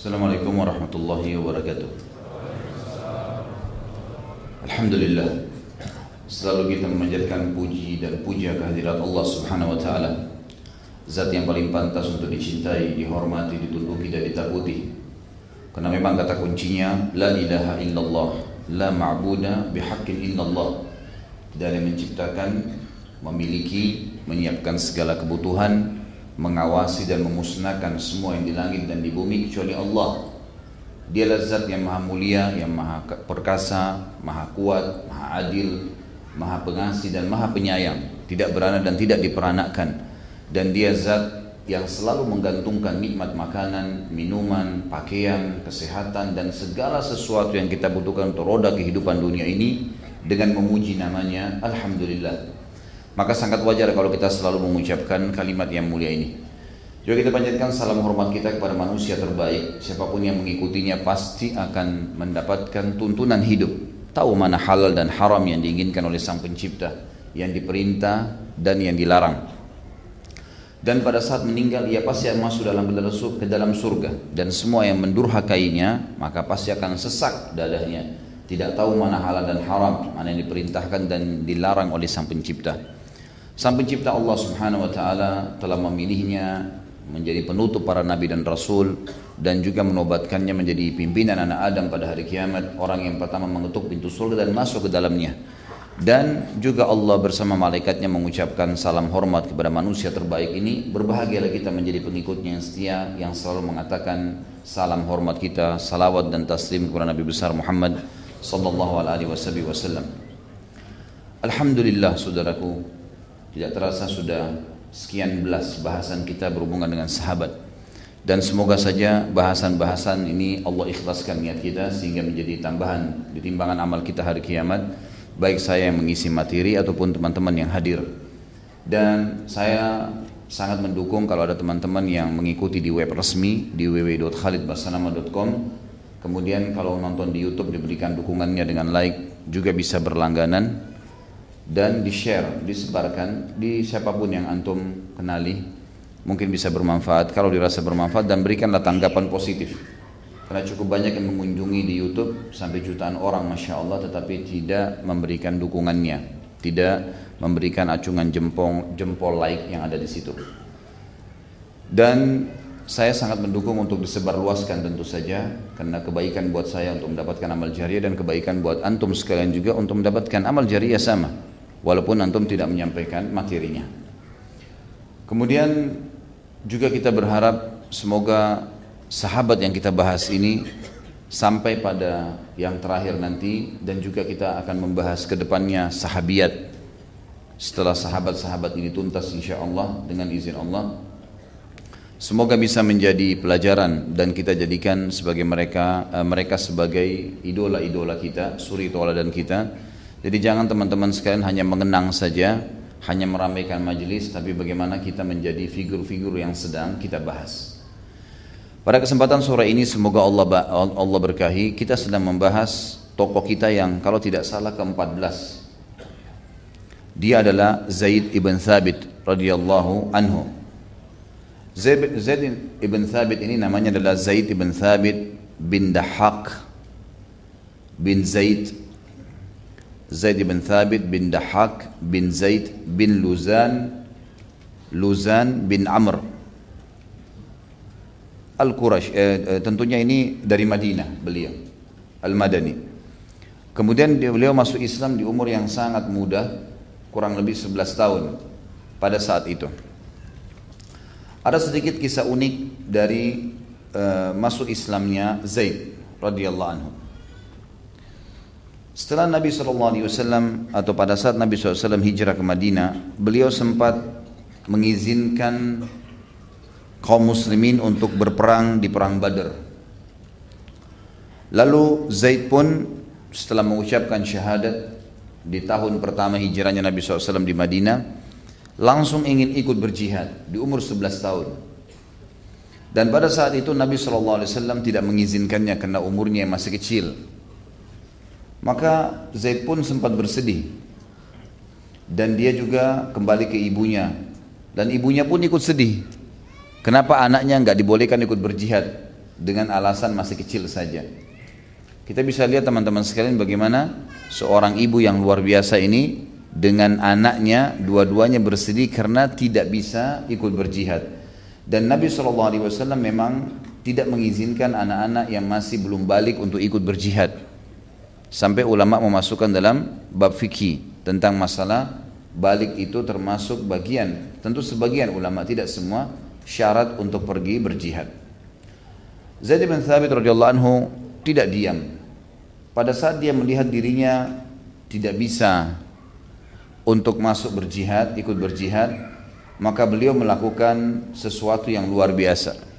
Assalamualaikum warahmatullahi wabarakatuh. Alhamdulillah Selalu kita memanjatkan puji dan puja kehadirat Allah subhanahu wa ta'ala. Zat yang paling pantas untuk dicintai, dihormati, ditunduki dan ditakuti. Karena memang kata kuncinya La ilaha illallah La ma'buda bihaqqin illallah. Tidak ada yang menciptakan Memiliki Menyiapkan segala kebutuhan mengawasi dan memusnahkan semua yang di langit dan di bumi kecuali Allah. Dia zat yang maha mulia, yang maha perkasa, maha kuat, maha adil, maha pengasih dan maha penyayang. Tidak beranak dan tidak diperanakkan. Dan dia zat yang selalu menggantungkan nikmat makanan, minuman, pakaian, kesehatan dan segala sesuatu yang kita butuhkan untuk roda kehidupan dunia ini dengan memuji namanya Alhamdulillah. Maka sangat wajar kalau kita selalu mengucapkan kalimat yang mulia ini. Juga kita panjatkan salam hormat kita kepada manusia terbaik. Siapa pun yang mengikutinya pasti akan mendapatkan tuntunan hidup. Tahu mana halal dan haram yang diinginkan oleh sang pencipta. Yang diperintah dan yang dilarang. Dan pada saat meninggal ia pasti akan masuk dalam ke dalam surga. Dan semua yang mendurhakainya maka pasti akan sesak dadahnya. Tidak tahu mana halal dan haram, mana yang diperintahkan dan dilarang oleh sang pencipta. Sang pencipta Allah subhanahu wa ta'ala telah memilihnya menjadi penutup para nabi dan rasul dan juga menobatkannya menjadi pimpinan anak Adam pada hari kiamat orang yang pertama mengetuk pintu surga dan masuk ke dalamnya. Dan juga Allah bersama malaikatnya mengucapkan salam hormat kepada manusia terbaik ini berbahagialah kita menjadi pengikutnya yang setia yang selalu mengatakan salam hormat kita salawat dan taslim kepada Nabi besar Muhammad sallallahu alaihi wasallam. Alhamdulillah saudaraku tidak terasa sudah sekian belas bahasan kita berhubungan dengan sahabat. Dan semoga saja bahasan-bahasan ini Allah ikhlaskan niat kita sehingga menjadi tambahan di timbangan amal kita hari kiamat. Baik saya yang mengisi materi ataupun teman-teman yang hadir. Dan saya sangat mendukung kalau ada teman-teman yang mengikuti di web resmi di www.khalidbasanama.com Kemudian kalau nonton di YouTube diberikan dukungannya dengan like juga bisa berlangganan dan di share, disebarkan di siapa pun yang antum kenali. Mungkin bisa bermanfaat. Kalau dirasa bermanfaat dan berikanlah tanggapan positif. Karena cukup banyak yang mengunjungi di YouTube sampai jutaan orang Masya Allah tetapi tidak memberikan dukungannya. Tidak memberikan acungan jempol, jempol like yang ada di situ. Dan saya sangat mendukung untuk disebarluaskan tentu saja karena kebaikan buat saya untuk mendapatkan amal jariah dan kebaikan buat antum sekalian juga untuk mendapatkan amal jariah sama walaupun antum tidak menyampaikan materinya. Kemudian juga kita berharap semoga sahabat yang kita bahas ini sampai pada yang terakhir nanti dan juga kita akan membahas ke depannya sahabiat. Setelah sahabat-sahabat ini tuntas insya Allah dengan izin Allah. Semoga bisa menjadi pelajaran dan kita jadikan sebagai mereka eh, mereka sebagai idola-idola kita suri dan kita jadi jangan teman-teman sekalian hanya mengenang saja, hanya meramaikan majelis, tapi bagaimana kita menjadi figur-figur yang sedang kita bahas. Pada kesempatan sore ini semoga Allah Allah berkahi, kita sedang membahas tokoh kita yang kalau tidak salah ke-14. Dia adalah Zaid ibn Thabit radhiyallahu anhu. Zaid, ibn Thabit ini namanya adalah Zaid ibn Thabit bin Dahak bin Zaid Zaid bin Thabit bin Dahak bin Zaid bin Luzan Luzan bin Amr. Al-Qurash eh, eh, tentunya ini dari Madinah beliau Al-Madani. Kemudian beliau masuk Islam di umur yang sangat muda kurang lebih 11 tahun pada saat itu. Ada sedikit kisah unik dari uh, masuk Islamnya Zaid radhiyallahu anhu setelah Nabi SAW atau pada saat Nabi SAW hijrah ke Madinah, beliau sempat mengizinkan kaum muslimin untuk berperang di perang Badr. Lalu Zaid pun setelah mengucapkan syahadat di tahun pertama hijrahnya Nabi SAW di Madinah, langsung ingin ikut berjihad di umur 11 tahun. Dan pada saat itu Nabi SAW tidak mengizinkannya karena umurnya yang masih kecil. Maka Zaid pun sempat bersedih. Dan dia juga kembali ke ibunya. Dan ibunya pun ikut sedih. Kenapa anaknya nggak dibolehkan ikut berjihad? dengan alasan masih kecil saja. Kita bisa lihat teman-teman sekalian bagaimana seorang ibu yang luar biasa ini dengan anaknya dua-duanya bersedih karena tidak bisa ikut berjihad. Dan Nabi SAW memang tidak mengizinkan anak-anak yang masih belum balik untuk ikut berjihad. Sampai ulama memasukkan dalam bab fikih tentang masalah balik itu termasuk bagian. Tentu sebagian ulama tidak semua syarat untuk pergi berjihad. Zaid bin Thabit radhiyallahu anhu tidak diam pada saat dia melihat dirinya tidak bisa untuk masuk berjihad, ikut berjihad, maka beliau melakukan sesuatu yang luar biasa.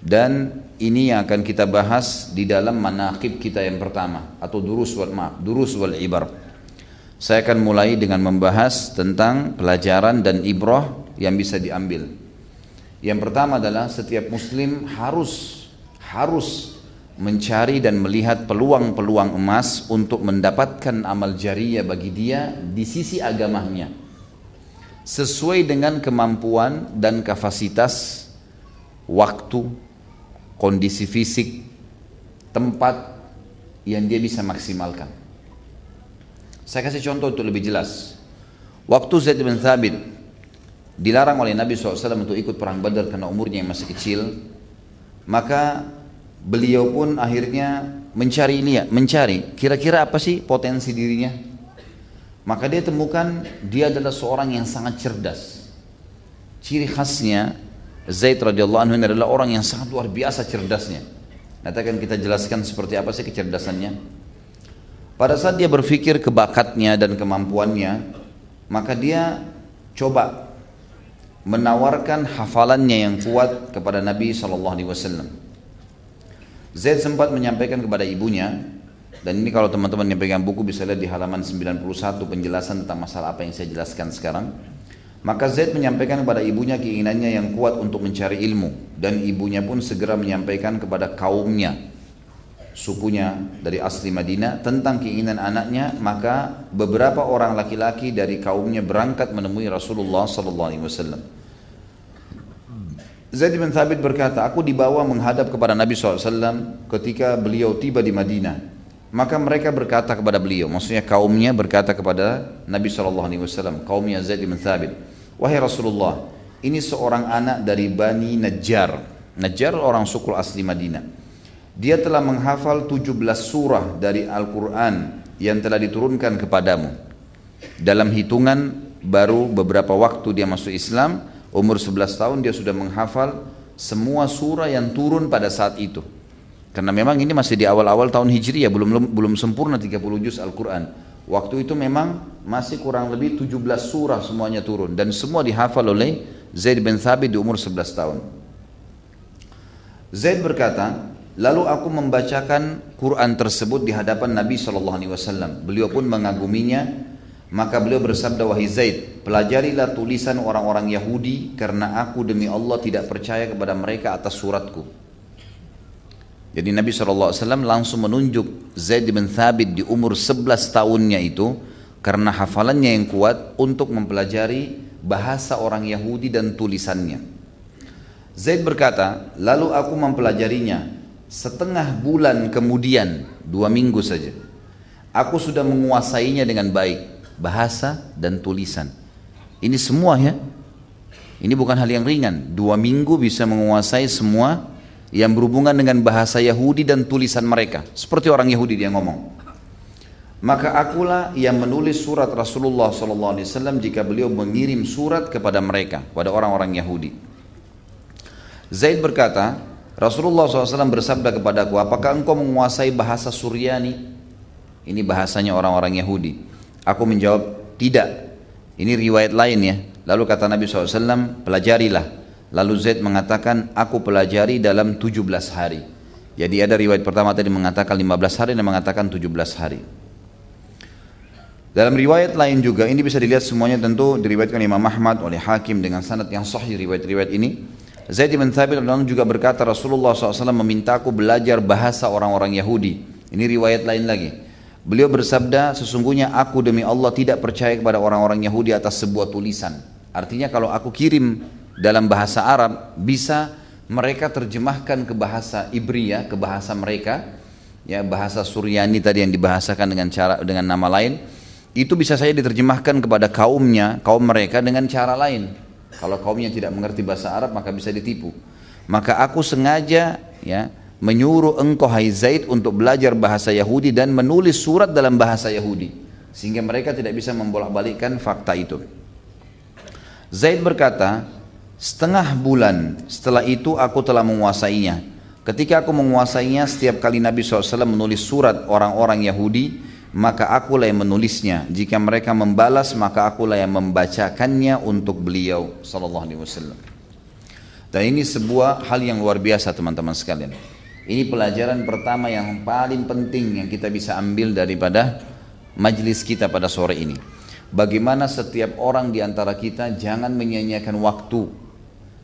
Dan ini yang akan kita bahas di dalam manakib kita yang pertama atau durus wal maaf, durus wal ibar. Saya akan mulai dengan membahas tentang pelajaran dan ibrah yang bisa diambil. Yang pertama adalah setiap muslim harus harus mencari dan melihat peluang-peluang emas untuk mendapatkan amal jariah bagi dia di sisi agamanya sesuai dengan kemampuan dan kapasitas waktu, kondisi fisik, tempat yang dia bisa maksimalkan. Saya kasih contoh untuk lebih jelas. Waktu Zaid bin Thabit dilarang oleh Nabi SAW untuk ikut perang Badar karena umurnya yang masih kecil, maka beliau pun akhirnya mencari lihat, mencari kira-kira apa sih potensi dirinya. Maka dia temukan dia adalah seorang yang sangat cerdas. Ciri khasnya Zaid radhiyallahu anhu adalah orang yang sangat luar biasa cerdasnya. Nanti akan kita jelaskan seperti apa sih kecerdasannya. Pada saat dia berpikir kebakatnya dan kemampuannya, maka dia coba menawarkan hafalannya yang kuat kepada Nabi Shallallahu Alaihi Wasallam. Zaid sempat menyampaikan kepada ibunya dan ini kalau teman-teman yang pegang buku bisa lihat di halaman 91 penjelasan tentang masalah apa yang saya jelaskan sekarang. Maka Zaid menyampaikan kepada ibunya keinginannya yang kuat untuk mencari ilmu dan ibunya pun segera menyampaikan kepada kaumnya sukunya dari asli Madinah tentang keinginan anaknya maka beberapa orang laki-laki dari kaumnya berangkat menemui Rasulullah wasallam. Zaid bin Thabit berkata, aku dibawa menghadap kepada Nabi SAW ketika beliau tiba di Madinah. Maka mereka berkata kepada beliau, maksudnya kaumnya berkata kepada Nabi SAW, kaumnya Zaid bin Thabit, Wahai Rasulullah, ini seorang anak dari Bani Najjar. Najjar orang suku asli Madinah. Dia telah menghafal 17 surah dari Al-Quran yang telah diturunkan kepadamu. Dalam hitungan baru beberapa waktu dia masuk Islam, Umur 11 tahun dia sudah menghafal semua surah yang turun pada saat itu. Karena memang ini masih di awal-awal tahun Hijriah, belum belum sempurna 30 juz Al-Quran. Waktu itu memang masih kurang lebih 17 surah semuanya turun. Dan semua dihafal oleh Zaid bin Thabit di umur 11 tahun. Zaid berkata, lalu aku membacakan Quran tersebut di hadapan Nabi SAW. Beliau pun mengaguminya maka beliau bersabda wahai Zaid, pelajarilah tulisan orang-orang Yahudi karena aku demi Allah tidak percaya kepada mereka atas suratku. Jadi Nabi SAW langsung menunjuk Zaid bin Thabit di umur 11 tahunnya itu karena hafalannya yang kuat untuk mempelajari bahasa orang Yahudi dan tulisannya. Zaid berkata, lalu aku mempelajarinya setengah bulan kemudian, dua minggu saja. Aku sudah menguasainya dengan baik bahasa dan tulisan. Ini semua ya. Ini bukan hal yang ringan. Dua minggu bisa menguasai semua yang berhubungan dengan bahasa Yahudi dan tulisan mereka. Seperti orang Yahudi dia ngomong. Maka akulah yang menulis surat Rasulullah SAW jika beliau mengirim surat kepada mereka, pada orang-orang Yahudi. Zaid berkata, Rasulullah SAW bersabda kepadaku, apakah engkau menguasai bahasa Suryani? Ini bahasanya orang-orang Yahudi. Aku menjawab, tidak. Ini riwayat lain ya. Lalu kata Nabi SAW, pelajarilah. Lalu Zaid mengatakan, aku pelajari dalam 17 hari. Jadi ada riwayat pertama tadi mengatakan 15 hari dan mengatakan 17 hari. Dalam riwayat lain juga, ini bisa dilihat semuanya tentu diriwayatkan Imam Ahmad oleh Hakim dengan sanad yang sahih riwayat-riwayat ini. Zaid bin Thabit juga berkata Rasulullah SAW memintaku belajar bahasa orang-orang Yahudi. Ini riwayat lain lagi. Beliau bersabda, sesungguhnya aku demi Allah tidak percaya kepada orang-orang Yahudi atas sebuah tulisan. Artinya kalau aku kirim dalam bahasa Arab bisa mereka terjemahkan ke bahasa Ibria, ke bahasa mereka, ya bahasa Suryani tadi yang dibahasakan dengan cara dengan nama lain, itu bisa saja diterjemahkan kepada kaumnya, kaum mereka dengan cara lain. Kalau kaumnya tidak mengerti bahasa Arab maka bisa ditipu. Maka aku sengaja ya menyuruh engkau hai Zaid untuk belajar bahasa Yahudi dan menulis surat dalam bahasa Yahudi sehingga mereka tidak bisa membolak-balikkan fakta itu. Zaid berkata, setengah bulan setelah itu aku telah menguasainya. Ketika aku menguasainya, setiap kali Nabi SAW menulis surat orang-orang Yahudi, maka akulah yang menulisnya. Jika mereka membalas, maka akulah yang membacakannya untuk beliau sallallahu alaihi wasallam. Dan ini sebuah hal yang luar biasa teman-teman sekalian. Ini pelajaran pertama yang paling penting yang kita bisa ambil daripada majlis kita pada sore ini. Bagaimana setiap orang di antara kita jangan menyanyiakan waktu.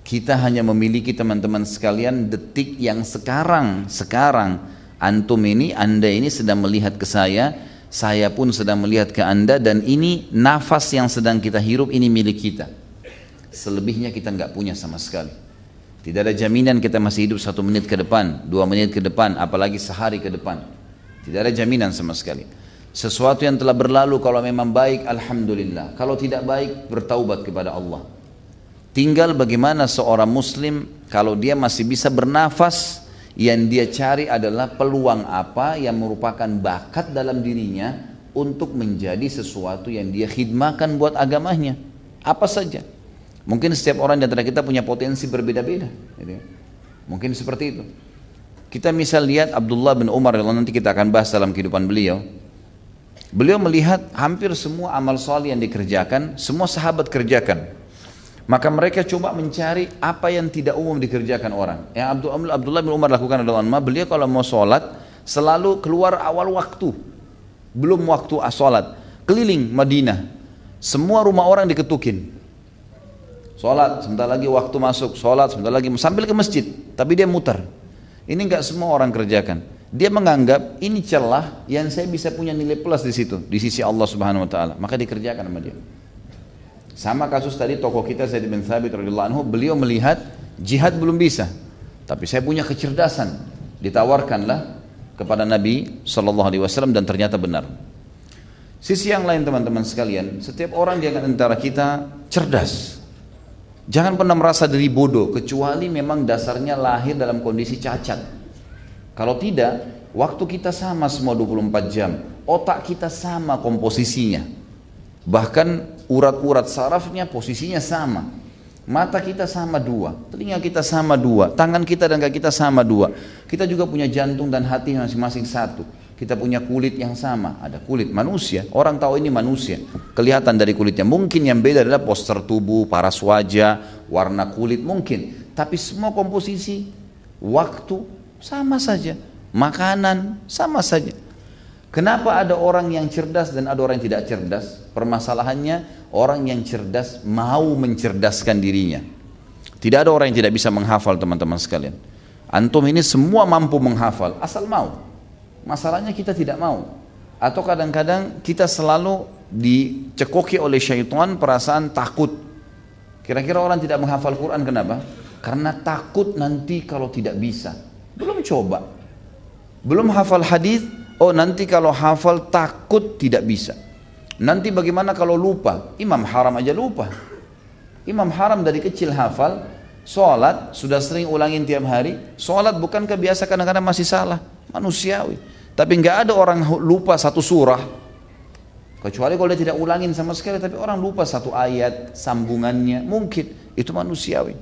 Kita hanya memiliki teman-teman sekalian detik yang sekarang, sekarang antum ini, anda ini sedang melihat ke saya, saya pun sedang melihat ke anda dan ini nafas yang sedang kita hirup ini milik kita. Selebihnya kita nggak punya sama sekali. Tidak ada jaminan kita masih hidup satu menit ke depan, dua menit ke depan, apalagi sehari ke depan. Tidak ada jaminan sama sekali. Sesuatu yang telah berlalu kalau memang baik, Alhamdulillah. Kalau tidak baik, bertaubat kepada Allah. Tinggal bagaimana seorang muslim kalau dia masih bisa bernafas, yang dia cari adalah peluang apa yang merupakan bakat dalam dirinya untuk menjadi sesuatu yang dia khidmahkan buat agamanya. Apa saja. Mungkin setiap orang di antara kita punya potensi berbeda-beda. Gitu ya. Mungkin seperti itu. Kita misal lihat Abdullah bin Umar, nanti kita akan bahas dalam kehidupan beliau. Beliau melihat hampir semua amal soleh yang dikerjakan, semua sahabat kerjakan. Maka mereka coba mencari apa yang tidak umum dikerjakan orang. Yang Abdullah bin Umar lakukan adalah beliau kalau mau sholat selalu keluar awal waktu. Belum waktu sholat. Keliling Madinah. Semua rumah orang diketukin. Sholat, sebentar lagi waktu masuk. Sholat, sebentar lagi sambil ke masjid. Tapi dia muter. Ini enggak semua orang kerjakan. Dia menganggap ini celah yang saya bisa punya nilai plus di situ di sisi Allah Subhanahu wa taala. Maka dikerjakan sama dia. Sama kasus tadi tokoh kita Zaid bin Thabit radhiyallahu anhu, beliau melihat jihad belum bisa. Tapi saya punya kecerdasan. Ditawarkanlah kepada Nabi sallallahu alaihi wasallam dan ternyata benar. Sisi yang lain teman-teman sekalian, setiap orang di antara kita cerdas. Jangan pernah merasa diri bodoh kecuali memang dasarnya lahir dalam kondisi cacat. Kalau tidak, waktu kita sama semua 24 jam, otak kita sama komposisinya. Bahkan urat-urat sarafnya posisinya sama. Mata kita sama dua, telinga kita sama dua, tangan kita dan kaki kita sama dua. Kita juga punya jantung dan hati masing-masing satu. Kita punya kulit yang sama, ada kulit manusia. Orang tahu ini manusia, kelihatan dari kulitnya. Mungkin yang beda adalah poster tubuh, paras wajah, warna kulit mungkin. Tapi semua komposisi, waktu, sama saja. Makanan sama saja. Kenapa ada orang yang cerdas dan ada orang yang tidak cerdas? Permasalahannya orang yang cerdas mau mencerdaskan dirinya. Tidak ada orang yang tidak bisa menghafal teman-teman sekalian. Antum ini semua mampu menghafal asal mau. Masalahnya kita tidak mau. Atau kadang-kadang kita selalu dicekoki oleh syaitan perasaan takut. Kira-kira orang tidak menghafal Quran kenapa? Karena takut nanti kalau tidak bisa. Belum coba. Belum hafal hadis, oh nanti kalau hafal takut tidak bisa. Nanti bagaimana kalau lupa? Imam Haram aja lupa. Imam Haram dari kecil hafal, sholat sudah sering ulangin tiap hari. Sholat bukan kebiasa kadang-kadang masih salah, manusiawi. Tapi nggak ada orang lupa satu surah. Kecuali kalau dia tidak ulangin sama sekali, tapi orang lupa satu ayat, sambungannya, mungkin itu manusiawi.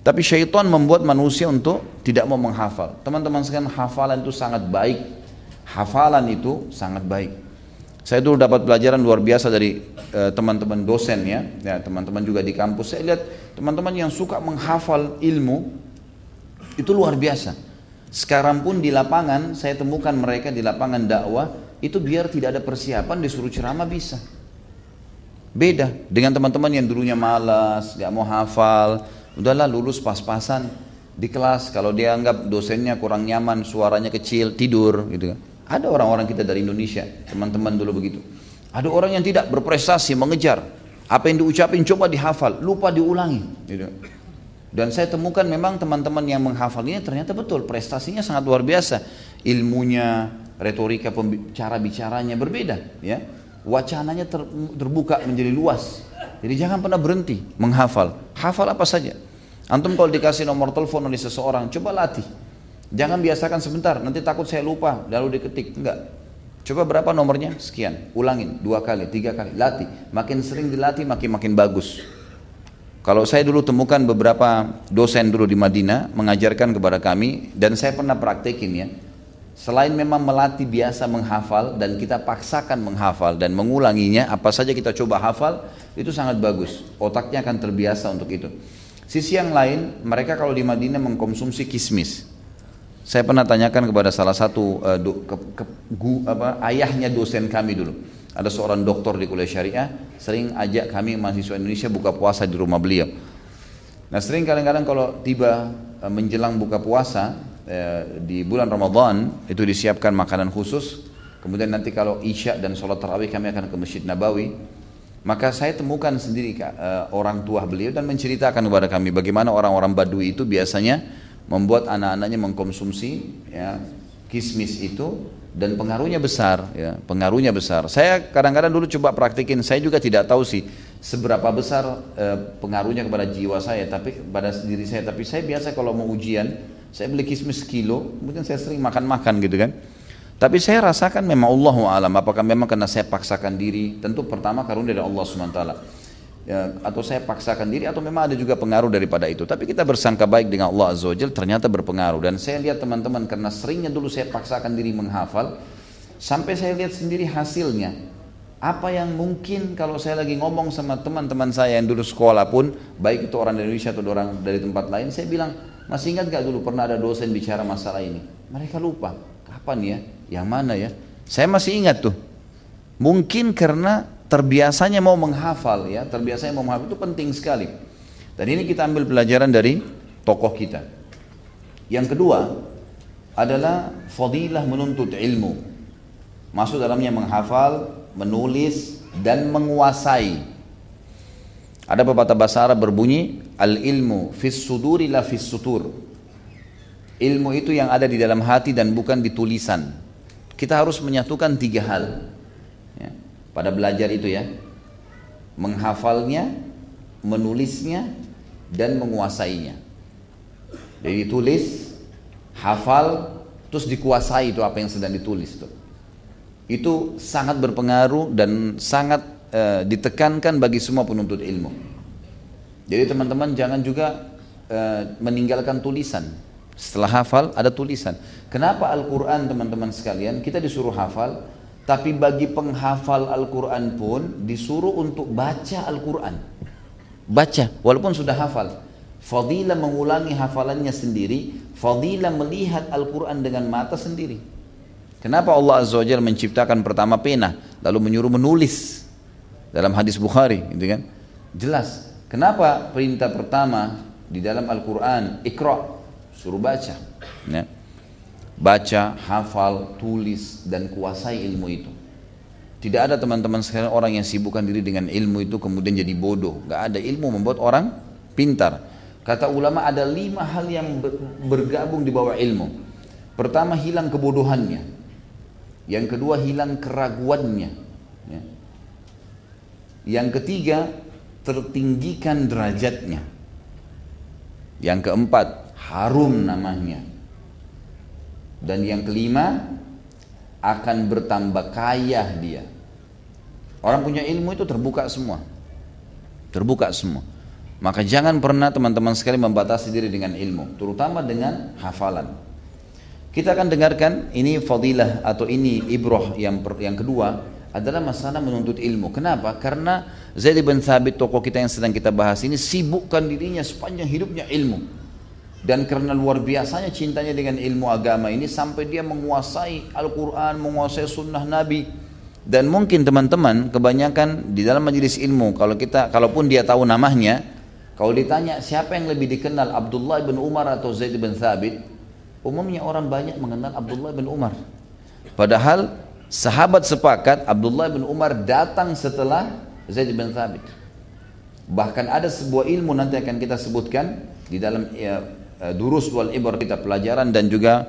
Tapi syaitan membuat manusia untuk tidak mau menghafal. Teman-teman sekalian hafalan itu sangat baik. Hafalan itu sangat baik. Saya dulu dapat pelajaran luar biasa dari eh, teman-teman dosen ya, ya teman-teman juga di kampus. Saya lihat teman-teman yang suka menghafal ilmu itu luar biasa. Sekarang pun di lapangan saya temukan mereka di lapangan dakwah itu biar tidak ada persiapan disuruh ceramah bisa. Beda dengan teman-teman yang dulunya malas, gak mau hafal, Udahlah lulus pas-pasan di kelas kalau dia anggap dosennya kurang nyaman, suaranya kecil, tidur gitu kan. Ada orang-orang kita dari Indonesia, teman-teman dulu begitu. Ada orang yang tidak berprestasi, mengejar. Apa yang diucapin coba dihafal, lupa diulangi. Gitu. Dan saya temukan memang teman-teman yang menghafal ini ternyata betul prestasinya sangat luar biasa. Ilmunya, retorika cara bicaranya berbeda, ya. Wacananya ter, terbuka menjadi luas. Jadi jangan pernah berhenti menghafal. Hafal apa saja. Antum kalau dikasih nomor telepon oleh seseorang, coba latih. Jangan biasakan sebentar, nanti takut saya lupa, lalu diketik. Enggak. Coba berapa nomornya? Sekian. Ulangin dua kali, tiga kali. Latih. Makin sering dilatih, makin makin bagus. Kalau saya dulu temukan beberapa dosen dulu di Madinah mengajarkan kepada kami dan saya pernah praktekin ya. Selain memang melatih biasa menghafal dan kita paksakan menghafal dan mengulanginya, apa saja kita coba hafal, itu sangat bagus. Otaknya akan terbiasa untuk itu. Sisi yang lain, mereka kalau di Madinah mengkonsumsi kismis. Saya pernah tanyakan kepada salah satu uh, do, ke, ke, gu, apa, ayahnya dosen kami dulu ada seorang dokter di kuliah syariah sering ajak kami mahasiswa Indonesia buka puasa di rumah beliau. Nah sering kadang-kadang kalau tiba e, menjelang buka puasa eh, di bulan Ramadan itu disiapkan makanan khusus. Kemudian nanti kalau isya dan sholat tarawih kami akan ke Masjid Nabawi. Maka saya temukan sendiri eh, orang tua beliau dan menceritakan kepada kami bagaimana orang-orang Badui itu biasanya membuat anak-anaknya mengkonsumsi ya, kismis itu dan pengaruhnya besar ya pengaruhnya besar. Saya kadang-kadang dulu coba praktikin saya juga tidak tahu sih seberapa besar eh, pengaruhnya kepada jiwa saya tapi pada diri saya. Tapi saya biasa kalau mau ujian saya beli kismis kilo mungkin saya sering makan-makan gitu kan. Tapi saya rasakan memang Allah alam apakah memang karena saya paksakan diri tentu pertama karunia dari Allah swt ya, atau saya paksakan diri atau memang ada juga pengaruh daripada itu. Tapi kita bersangka baik dengan Allah Azza wa ternyata berpengaruh. Dan saya lihat teman-teman karena seringnya dulu saya paksakan diri menghafal sampai saya lihat sendiri hasilnya. Apa yang mungkin kalau saya lagi ngomong sama teman-teman saya yang dulu sekolah pun baik itu orang dari Indonesia atau orang dari tempat lain saya bilang masih ingat gak dulu pernah ada dosen bicara masalah ini? Mereka lupa kapan ya? Yang mana ya? Saya masih ingat tuh. Mungkin karena terbiasanya mau menghafal ya, terbiasanya mau menghafal itu penting sekali. Dan ini kita ambil pelajaran dari tokoh kita. Yang kedua adalah fadilah menuntut ilmu. Masuk dalamnya menghafal, menulis dan menguasai. Ada pepatah bahasa Arab berbunyi al ilmu fis suduri la fis sutur. Ilmu itu yang ada di dalam hati dan bukan di tulisan. Kita harus menyatukan tiga hal pada belajar itu ya. Menghafalnya menulisnya dan menguasainya. Jadi ditulis hafal terus dikuasai itu apa yang sedang ditulis itu itu sangat berpengaruh dan sangat e, ditekankan bagi semua penuntut ilmu. Jadi teman-teman jangan juga e, meninggalkan tulisan. Setelah hafal ada tulisan. Kenapa Al-Quran teman-teman sekalian? Kita disuruh hafal tapi bagi penghafal Al-Quran pun disuruh untuk baca Al-Quran. Baca, walaupun sudah hafal. Fadilah mengulangi hafalannya sendiri, fadilah melihat Al-Quran dengan mata sendiri. Kenapa Allah Azza wa Jalla menciptakan pertama pena, lalu menyuruh menulis dalam hadis Bukhari, gitu kan? Jelas. Kenapa perintah pertama di dalam Al-Quran, ikra, suruh baca. Ya baca, hafal, tulis dan kuasai ilmu itu. Tidak ada teman-teman sekalian orang yang sibukkan diri dengan ilmu itu kemudian jadi bodoh. Gak ada ilmu membuat orang pintar. Kata ulama ada lima hal yang bergabung di bawah ilmu. Pertama hilang kebodohannya. Yang kedua hilang keraguannya. Ya. Yang ketiga tertinggikan derajatnya. Yang keempat harum namanya. Dan yang kelima, akan bertambah kaya dia. Orang punya ilmu itu terbuka semua. Terbuka semua. Maka jangan pernah teman-teman sekali membatasi diri dengan ilmu, terutama dengan hafalan. Kita akan dengarkan ini fadilah atau ini ibroh yang yang kedua adalah masalah menuntut ilmu. Kenapa? Karena Zaid bin Thabit tokoh kita yang sedang kita bahas ini sibukkan dirinya sepanjang hidupnya ilmu. Dan karena luar biasanya cintanya dengan ilmu agama ini sampai dia menguasai Al-Quran, menguasai sunnah Nabi. Dan mungkin teman-teman kebanyakan di dalam majelis ilmu, kalau kita, kalaupun dia tahu namanya, kalau ditanya siapa yang lebih dikenal Abdullah bin Umar atau Zaid bin Thabit, umumnya orang banyak mengenal Abdullah bin Umar. Padahal sahabat sepakat Abdullah bin Umar datang setelah Zaid bin Thabit. Bahkan ada sebuah ilmu nanti akan kita sebutkan di dalam ya, durus wal ibar kita pelajaran dan juga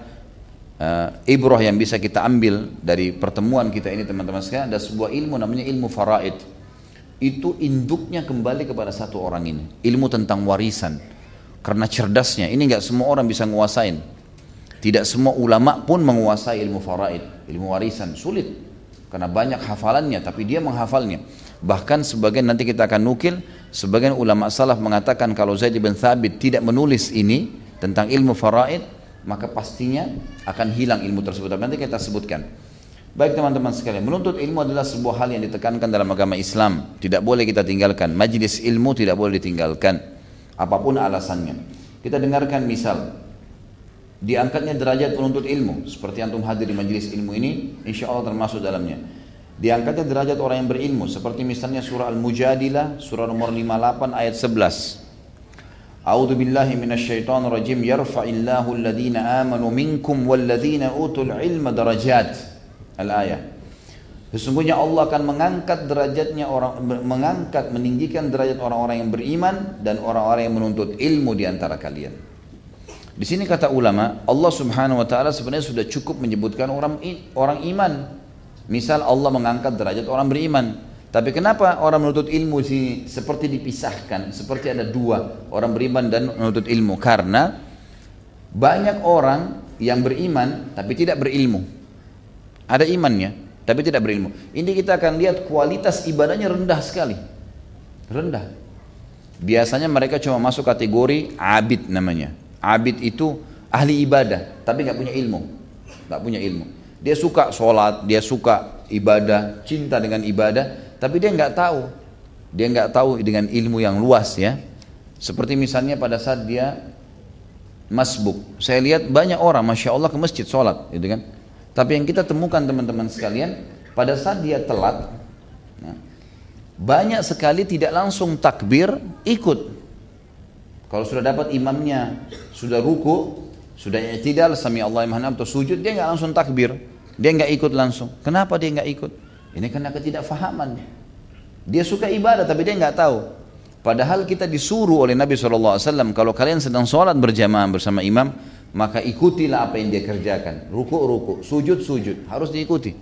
uh, ibrah yang bisa kita ambil dari pertemuan kita ini teman-teman sekalian ada sebuah ilmu namanya ilmu faraid. Itu induknya kembali kepada satu orang ini, ilmu tentang warisan. Karena cerdasnya, ini nggak semua orang bisa menguasain. Tidak semua ulama pun menguasai ilmu faraid, ilmu warisan, sulit. Karena banyak hafalannya, tapi dia menghafalnya. Bahkan sebagian nanti kita akan nukil, sebagian ulama salaf mengatakan kalau Zaid bin Thabit tidak menulis ini tentang ilmu faraid, maka pastinya akan hilang ilmu tersebut. Nanti kita sebutkan. Baik teman-teman sekalian, menuntut ilmu adalah sebuah hal yang ditekankan dalam agama Islam. Tidak boleh kita tinggalkan. Majlis ilmu tidak boleh ditinggalkan. Apa pun alasannya. Kita dengarkan misal. Diangkatnya derajat penuntut ilmu. Seperti antum hadir di majlis ilmu ini, insya Allah termasuk dalamnya. Diangkatnya derajat orang yang berilmu seperti misalnya surah Al-Mujadilah surah nomor 58 ayat 11. A'udzu billahi minasyaitonir rajim yarfa'illahu alladhina amanu minkum walladhina utul ilma darajat. Al-ayah. Sesungguhnya Allah akan mengangkat derajatnya orang mengangkat meninggikan derajat orang-orang yang beriman dan orang-orang yang menuntut ilmu di antara kalian. Di sini kata ulama, Allah Subhanahu wa taala sebenarnya sudah cukup menyebutkan orang orang iman Misal Allah mengangkat derajat orang beriman. Tapi kenapa orang menuntut ilmu sini seperti dipisahkan, seperti ada dua orang beriman dan menuntut ilmu? Karena banyak orang yang beriman tapi tidak berilmu. Ada imannya tapi tidak berilmu. Ini kita akan lihat kualitas ibadahnya rendah sekali. Rendah. Biasanya mereka cuma masuk kategori abid namanya. Abid itu ahli ibadah tapi nggak punya ilmu. Nggak punya ilmu. Dia suka sholat, dia suka ibadah, cinta dengan ibadah, tapi dia nggak tahu. Dia nggak tahu dengan ilmu yang luas ya. Seperti misalnya pada saat dia masbuk. Saya lihat banyak orang, masya Allah ke masjid sholat, gitu kan. Tapi yang kita temukan teman-teman sekalian, pada saat dia telat, nah, banyak sekali tidak langsung takbir, ikut. Kalau sudah dapat imamnya, sudah ruku, sudah i'tidal, sami Allah atau sujud, dia nggak langsung takbir. Dia nggak ikut langsung. Kenapa dia nggak ikut? Ini karena ketidakfahaman. Dia suka ibadah tapi dia nggak tahu. Padahal kita disuruh oleh Nabi SAW, kalau kalian sedang sholat berjamaah bersama imam, maka ikutilah apa yang dia kerjakan. Ruku, ruku, sujud, sujud. Harus diikuti.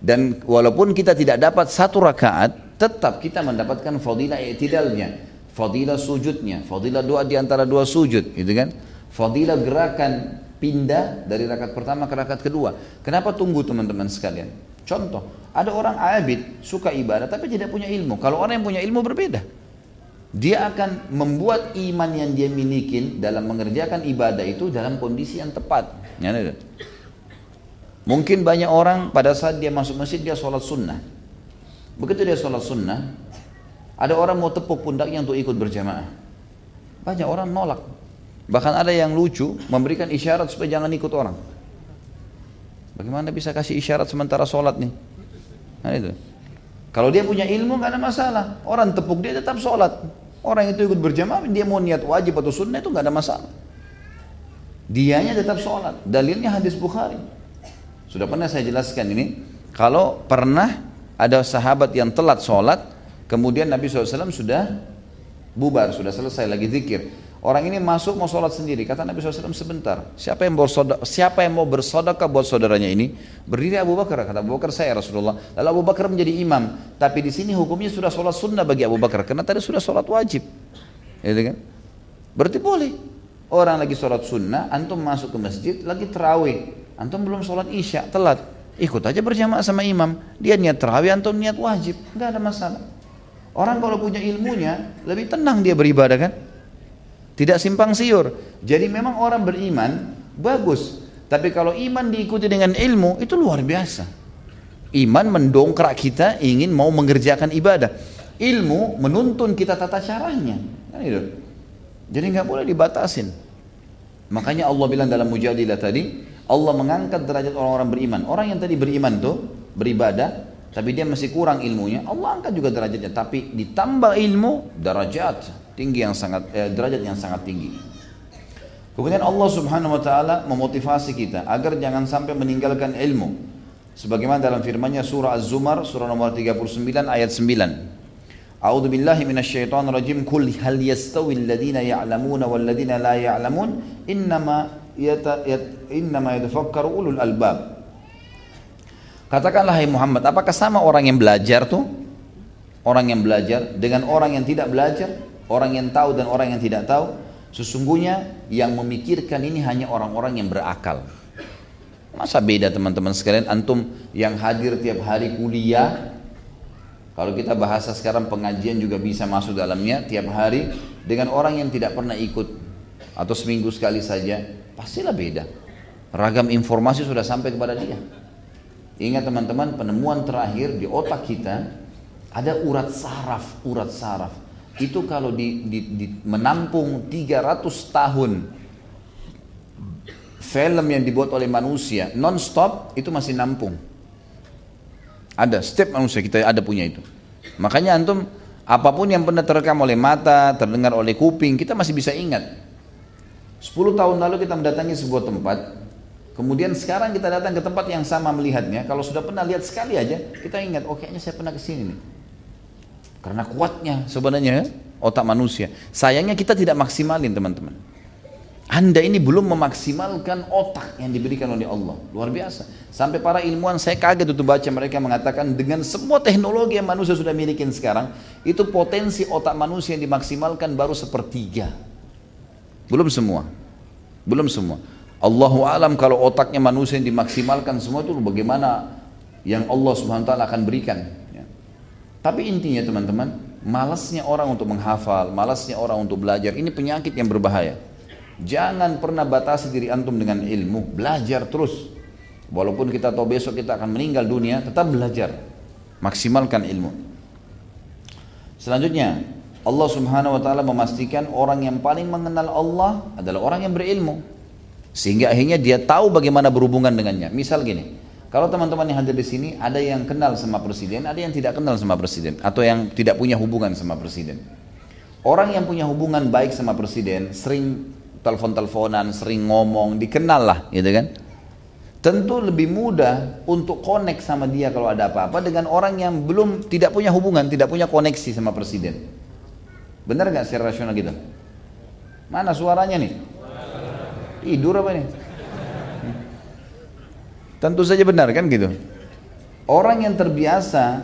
Dan walaupun kita tidak dapat satu rakaat, tetap kita mendapatkan fadilah i'tidalnya. Fadilah sujudnya, fadilah doa di antara dua sujud, gitu kan? Fadilah gerakan pindah dari rakaat pertama ke rakaat kedua. Kenapa tunggu teman-teman sekalian? Contoh, ada orang abid, suka ibadah tapi tidak punya ilmu. Kalau orang yang punya ilmu berbeda. Dia akan membuat iman yang dia miliki dalam mengerjakan ibadah itu dalam kondisi yang tepat. Ya, Mungkin banyak orang pada saat dia masuk masjid dia sholat sunnah. Begitu dia sholat sunnah, ada orang mau tepuk pundaknya untuk ikut berjamaah. Banyak orang nolak. Bahkan ada yang lucu memberikan isyarat supaya jangan ikut orang. Bagaimana bisa kasih isyarat sementara sholat nih? Nah itu. Kalau dia punya ilmu nggak ada masalah. Orang tepuk dia tetap sholat. Orang itu ikut berjamaah dia mau niat wajib atau sunnah itu nggak ada masalah. Dianya tetap sholat. Dalilnya hadis Bukhari. Sudah pernah saya jelaskan ini. Kalau pernah ada sahabat yang telat sholat, kemudian Nabi SAW sudah bubar, sudah selesai lagi zikir. Orang ini masuk mau sholat sendiri. Kata Nabi SAW sebentar. Siapa yang, bersodok, siapa yang mau bersodokah buat saudaranya ini? Berdiri Abu Bakar. Kata Abu Bakar saya Rasulullah. Lalu Abu Bakar menjadi imam. Tapi di sini hukumnya sudah sholat sunnah bagi Abu Bakar. Karena tadi sudah sholat wajib. Gitu kan? Berarti boleh. Orang lagi sholat sunnah, antum masuk ke masjid, lagi terawih. Antum belum sholat isya, telat. Ikut aja berjamaah sama imam. Dia niat terawih, antum niat wajib. Enggak ada masalah. Orang kalau punya ilmunya, lebih tenang dia beribadah kan? Tidak simpang siur. Jadi memang orang beriman bagus. Tapi kalau iman diikuti dengan ilmu itu luar biasa. Iman mendongkrak kita ingin mau mengerjakan ibadah. Ilmu menuntun kita tata caranya. Kan itu. Jadi nggak boleh dibatasin. Makanya Allah bilang dalam mujadilah tadi, Allah mengangkat derajat orang-orang beriman. Orang yang tadi beriman tuh beribadah, tapi dia masih kurang ilmunya, Allah angkat juga derajatnya. Tapi ditambah ilmu, derajat tinggi yang sangat eh, derajat yang sangat tinggi. Kemudian Allah Subhanahu wa taala memotivasi kita agar jangan sampai meninggalkan ilmu. Sebagaimana dalam firman-Nya surah Az-Zumar surah nomor 39 ayat 9. A'udzu billahi minasyaitonir rajim. Qul hal yastawi alladziina ya'lamuna wal ladziina la ya'lamun? Innama yata, yat, innama yatafakkaru ulul albab. Katakanlah hai Muhammad, apakah sama orang yang belajar tuh? Orang yang belajar dengan orang yang tidak belajar, orang yang tahu dan orang yang tidak tahu? Sesungguhnya yang memikirkan ini hanya orang-orang yang berakal. Masa beda teman-teman sekalian, antum yang hadir tiap hari kuliah, kalau kita bahasa sekarang pengajian juga bisa masuk dalamnya tiap hari dengan orang yang tidak pernah ikut atau seminggu sekali saja, pastilah beda. Ragam informasi sudah sampai kepada dia. Ingat teman-teman, penemuan terakhir di otak kita ada urat saraf, urat saraf. Itu kalau di, di, di menampung 300 tahun film yang dibuat oleh manusia non-stop itu masih nampung. Ada, setiap manusia kita ada punya itu. Makanya antum apa pun yang pernah terekam oleh mata, terdengar oleh kuping, kita masih bisa ingat. 10 tahun lalu kita mendatangi sebuah tempat, kemudian sekarang kita datang ke tempat yang sama melihatnya, kalau sudah pernah lihat sekali aja, kita ingat, oh kayaknya saya pernah ke sini nih. Karena kuatnya sebenarnya otak manusia. Sayangnya kita tidak maksimalin teman-teman. Anda ini belum memaksimalkan otak yang diberikan oleh Allah. Luar biasa. Sampai para ilmuwan saya kaget itu baca mereka mengatakan dengan semua teknologi yang manusia sudah miliki sekarang, itu potensi otak manusia yang dimaksimalkan baru sepertiga. Belum semua. Belum semua. Allahu alam kalau otaknya manusia yang dimaksimalkan semua itu bagaimana yang Allah Subhanahu wa taala akan berikan. Tapi intinya teman-teman, malasnya orang untuk menghafal, malasnya orang untuk belajar, ini penyakit yang berbahaya. Jangan pernah batasi diri antum dengan ilmu, belajar terus. Walaupun kita tahu besok kita akan meninggal dunia, tetap belajar. Maksimalkan ilmu. Selanjutnya, Allah Subhanahu wa taala memastikan orang yang paling mengenal Allah adalah orang yang berilmu. Sehingga akhirnya dia tahu bagaimana berhubungan dengannya. Misal gini, kalau teman-teman yang hadir di sini ada yang kenal sama presiden, ada yang tidak kenal sama presiden atau yang tidak punya hubungan sama presiden. Orang yang punya hubungan baik sama presiden sering telepon-teleponan, sering ngomong, dikenal lah gitu kan. Tentu lebih mudah untuk connect sama dia kalau ada apa-apa dengan orang yang belum tidak punya hubungan, tidak punya koneksi sama presiden. Benar nggak secara rasional gitu? Mana suaranya nih? Tidur apa nih? Tentu saja benar kan gitu. Orang yang terbiasa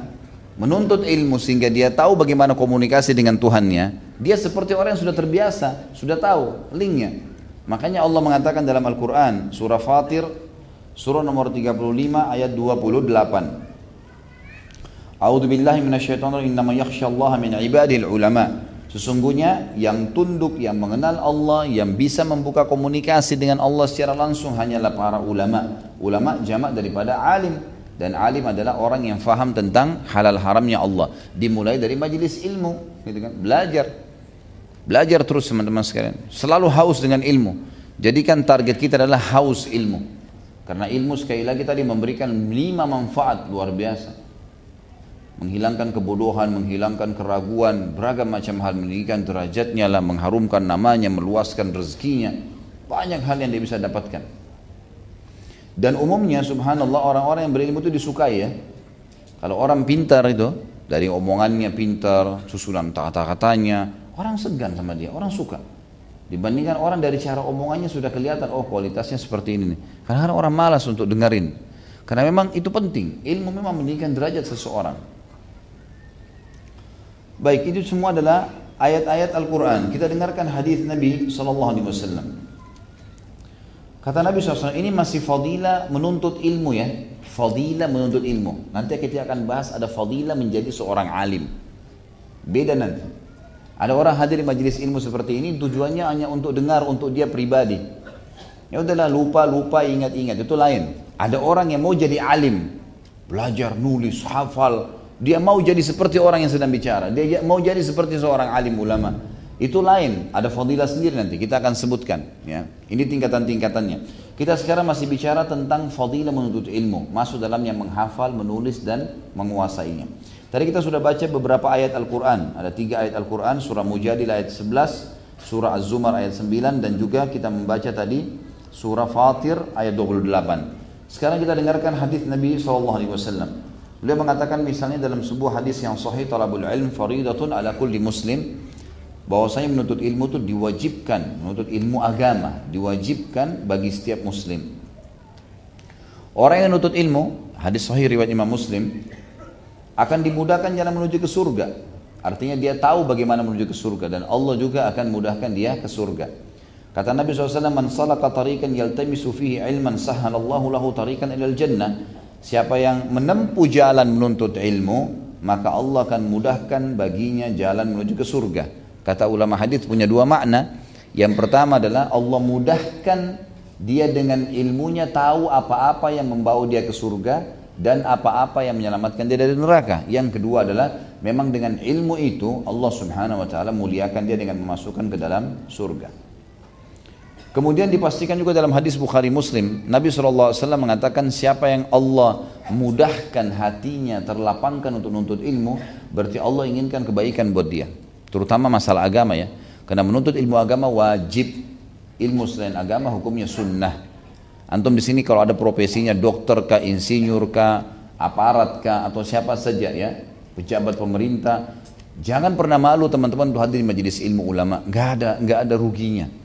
menuntut ilmu sehingga dia tahu bagaimana komunikasi dengan Tuhannya, dia seperti orang yang sudah terbiasa, sudah tahu linknya. Makanya Allah mengatakan dalam Al-Quran, surah Fatir, surah nomor 35 ayat 28. A'udzu billahi innama min ibadil ulama. Sesungguhnya yang tunduk, yang mengenal Allah, yang bisa membuka komunikasi dengan Allah secara langsung hanyalah para ulama. Ulama jamak daripada alim. Dan alim adalah orang yang faham tentang halal haramnya Allah. Dimulai dari majelis ilmu, gitu kan? Belajar. Belajar terus teman-teman sekalian. Selalu haus dengan ilmu. Jadikan target kita adalah haus ilmu. Karena ilmu sekali lagi tadi memberikan lima manfaat luar biasa. Menghilangkan kebodohan, menghilangkan keraguan, beragam macam hal, meninggikan derajatnya lah, mengharumkan namanya, meluaskan rezekinya. Banyak hal yang dia bisa dapatkan. Dan umumnya subhanallah orang-orang yang berilmu itu disukai ya. Kalau orang pintar itu, dari omongannya pintar, susunan kata-katanya, Orang segan sama dia, orang suka. Dibandingkan orang dari cara omongannya sudah kelihatan, oh kualitasnya seperti ini. Karena kadang orang malas untuk dengerin. Karena memang itu penting. Ilmu memang meninggikan derajat seseorang. Baik, itu semua adalah ayat-ayat Al-Quran. Kita dengarkan hadis Nabi SAW. Kata Nabi SAW, ini masih fadilah menuntut ilmu ya. Fadilah menuntut ilmu. Nanti kita akan bahas ada fadilah menjadi seorang alim. Beda nanti. Ada orang hadir di majelis ilmu seperti ini tujuannya hanya untuk dengar untuk dia pribadi. Ya udahlah lupa lupa ingat ingat itu lain. Ada orang yang mau jadi alim, belajar nulis hafal, dia mau jadi seperti orang yang sedang bicara, dia mau jadi seperti seorang alim ulama. Itu lain, ada fadilah sendiri nanti kita akan sebutkan. Ya, ini tingkatan-tingkatannya. Kita sekarang masih bicara tentang fadilah menuntut ilmu, masuk dalam yang menghafal, menulis dan menguasainya. Tadi kita sudah baca beberapa ayat Al-Quran. Ada tiga ayat Al-Quran, surah Mujadil ayat 11, surah Az-Zumar ayat 9, dan juga kita membaca tadi surah Fatir ayat 28. Sekarang kita dengarkan hadis Nabi SAW. Beliau mengatakan misalnya dalam sebuah hadis yang sahih talabul ilm faridatun ala kulli muslim bahwasanya menuntut ilmu itu diwajibkan, menuntut ilmu agama diwajibkan bagi setiap muslim. Orang yang menuntut ilmu, hadis sahih riwayat Imam Muslim, akan dimudahkan jalan menuju ke surga. Artinya dia tahu bagaimana menuju ke surga dan Allah juga akan mudahkan dia ke surga. Kata Nabi SAW, Man salaka tarikan yaltamisu fihi ilman sahalallahu lahu tarikan ilal jannah. Siapa yang menempuh jalan menuntut ilmu, maka Allah akan mudahkan baginya jalan menuju ke surga. Kata ulama hadis punya dua makna. Yang pertama adalah Allah mudahkan dia dengan ilmunya tahu apa-apa yang membawa dia ke surga dan apa-apa yang menyelamatkan dia dari neraka. Yang kedua adalah memang dengan ilmu itu Allah Subhanahu wa taala muliakan dia dengan memasukkan ke dalam surga. Kemudian dipastikan juga dalam hadis Bukhari Muslim, Nabi SAW mengatakan siapa yang Allah mudahkan hatinya terlapangkan untuk menuntut ilmu, berarti Allah inginkan kebaikan buat dia. Terutama masalah agama ya. Karena menuntut ilmu agama wajib. Ilmu selain agama hukumnya sunnah. Antum di sini kalau ada profesinya dokter kah, insinyur kah, aparat kah, atau siapa saja ya, pejabat pemerintah, jangan pernah malu teman-teman untuk hadir di majelis ilmu ulama. Gak ada, gak ada ruginya.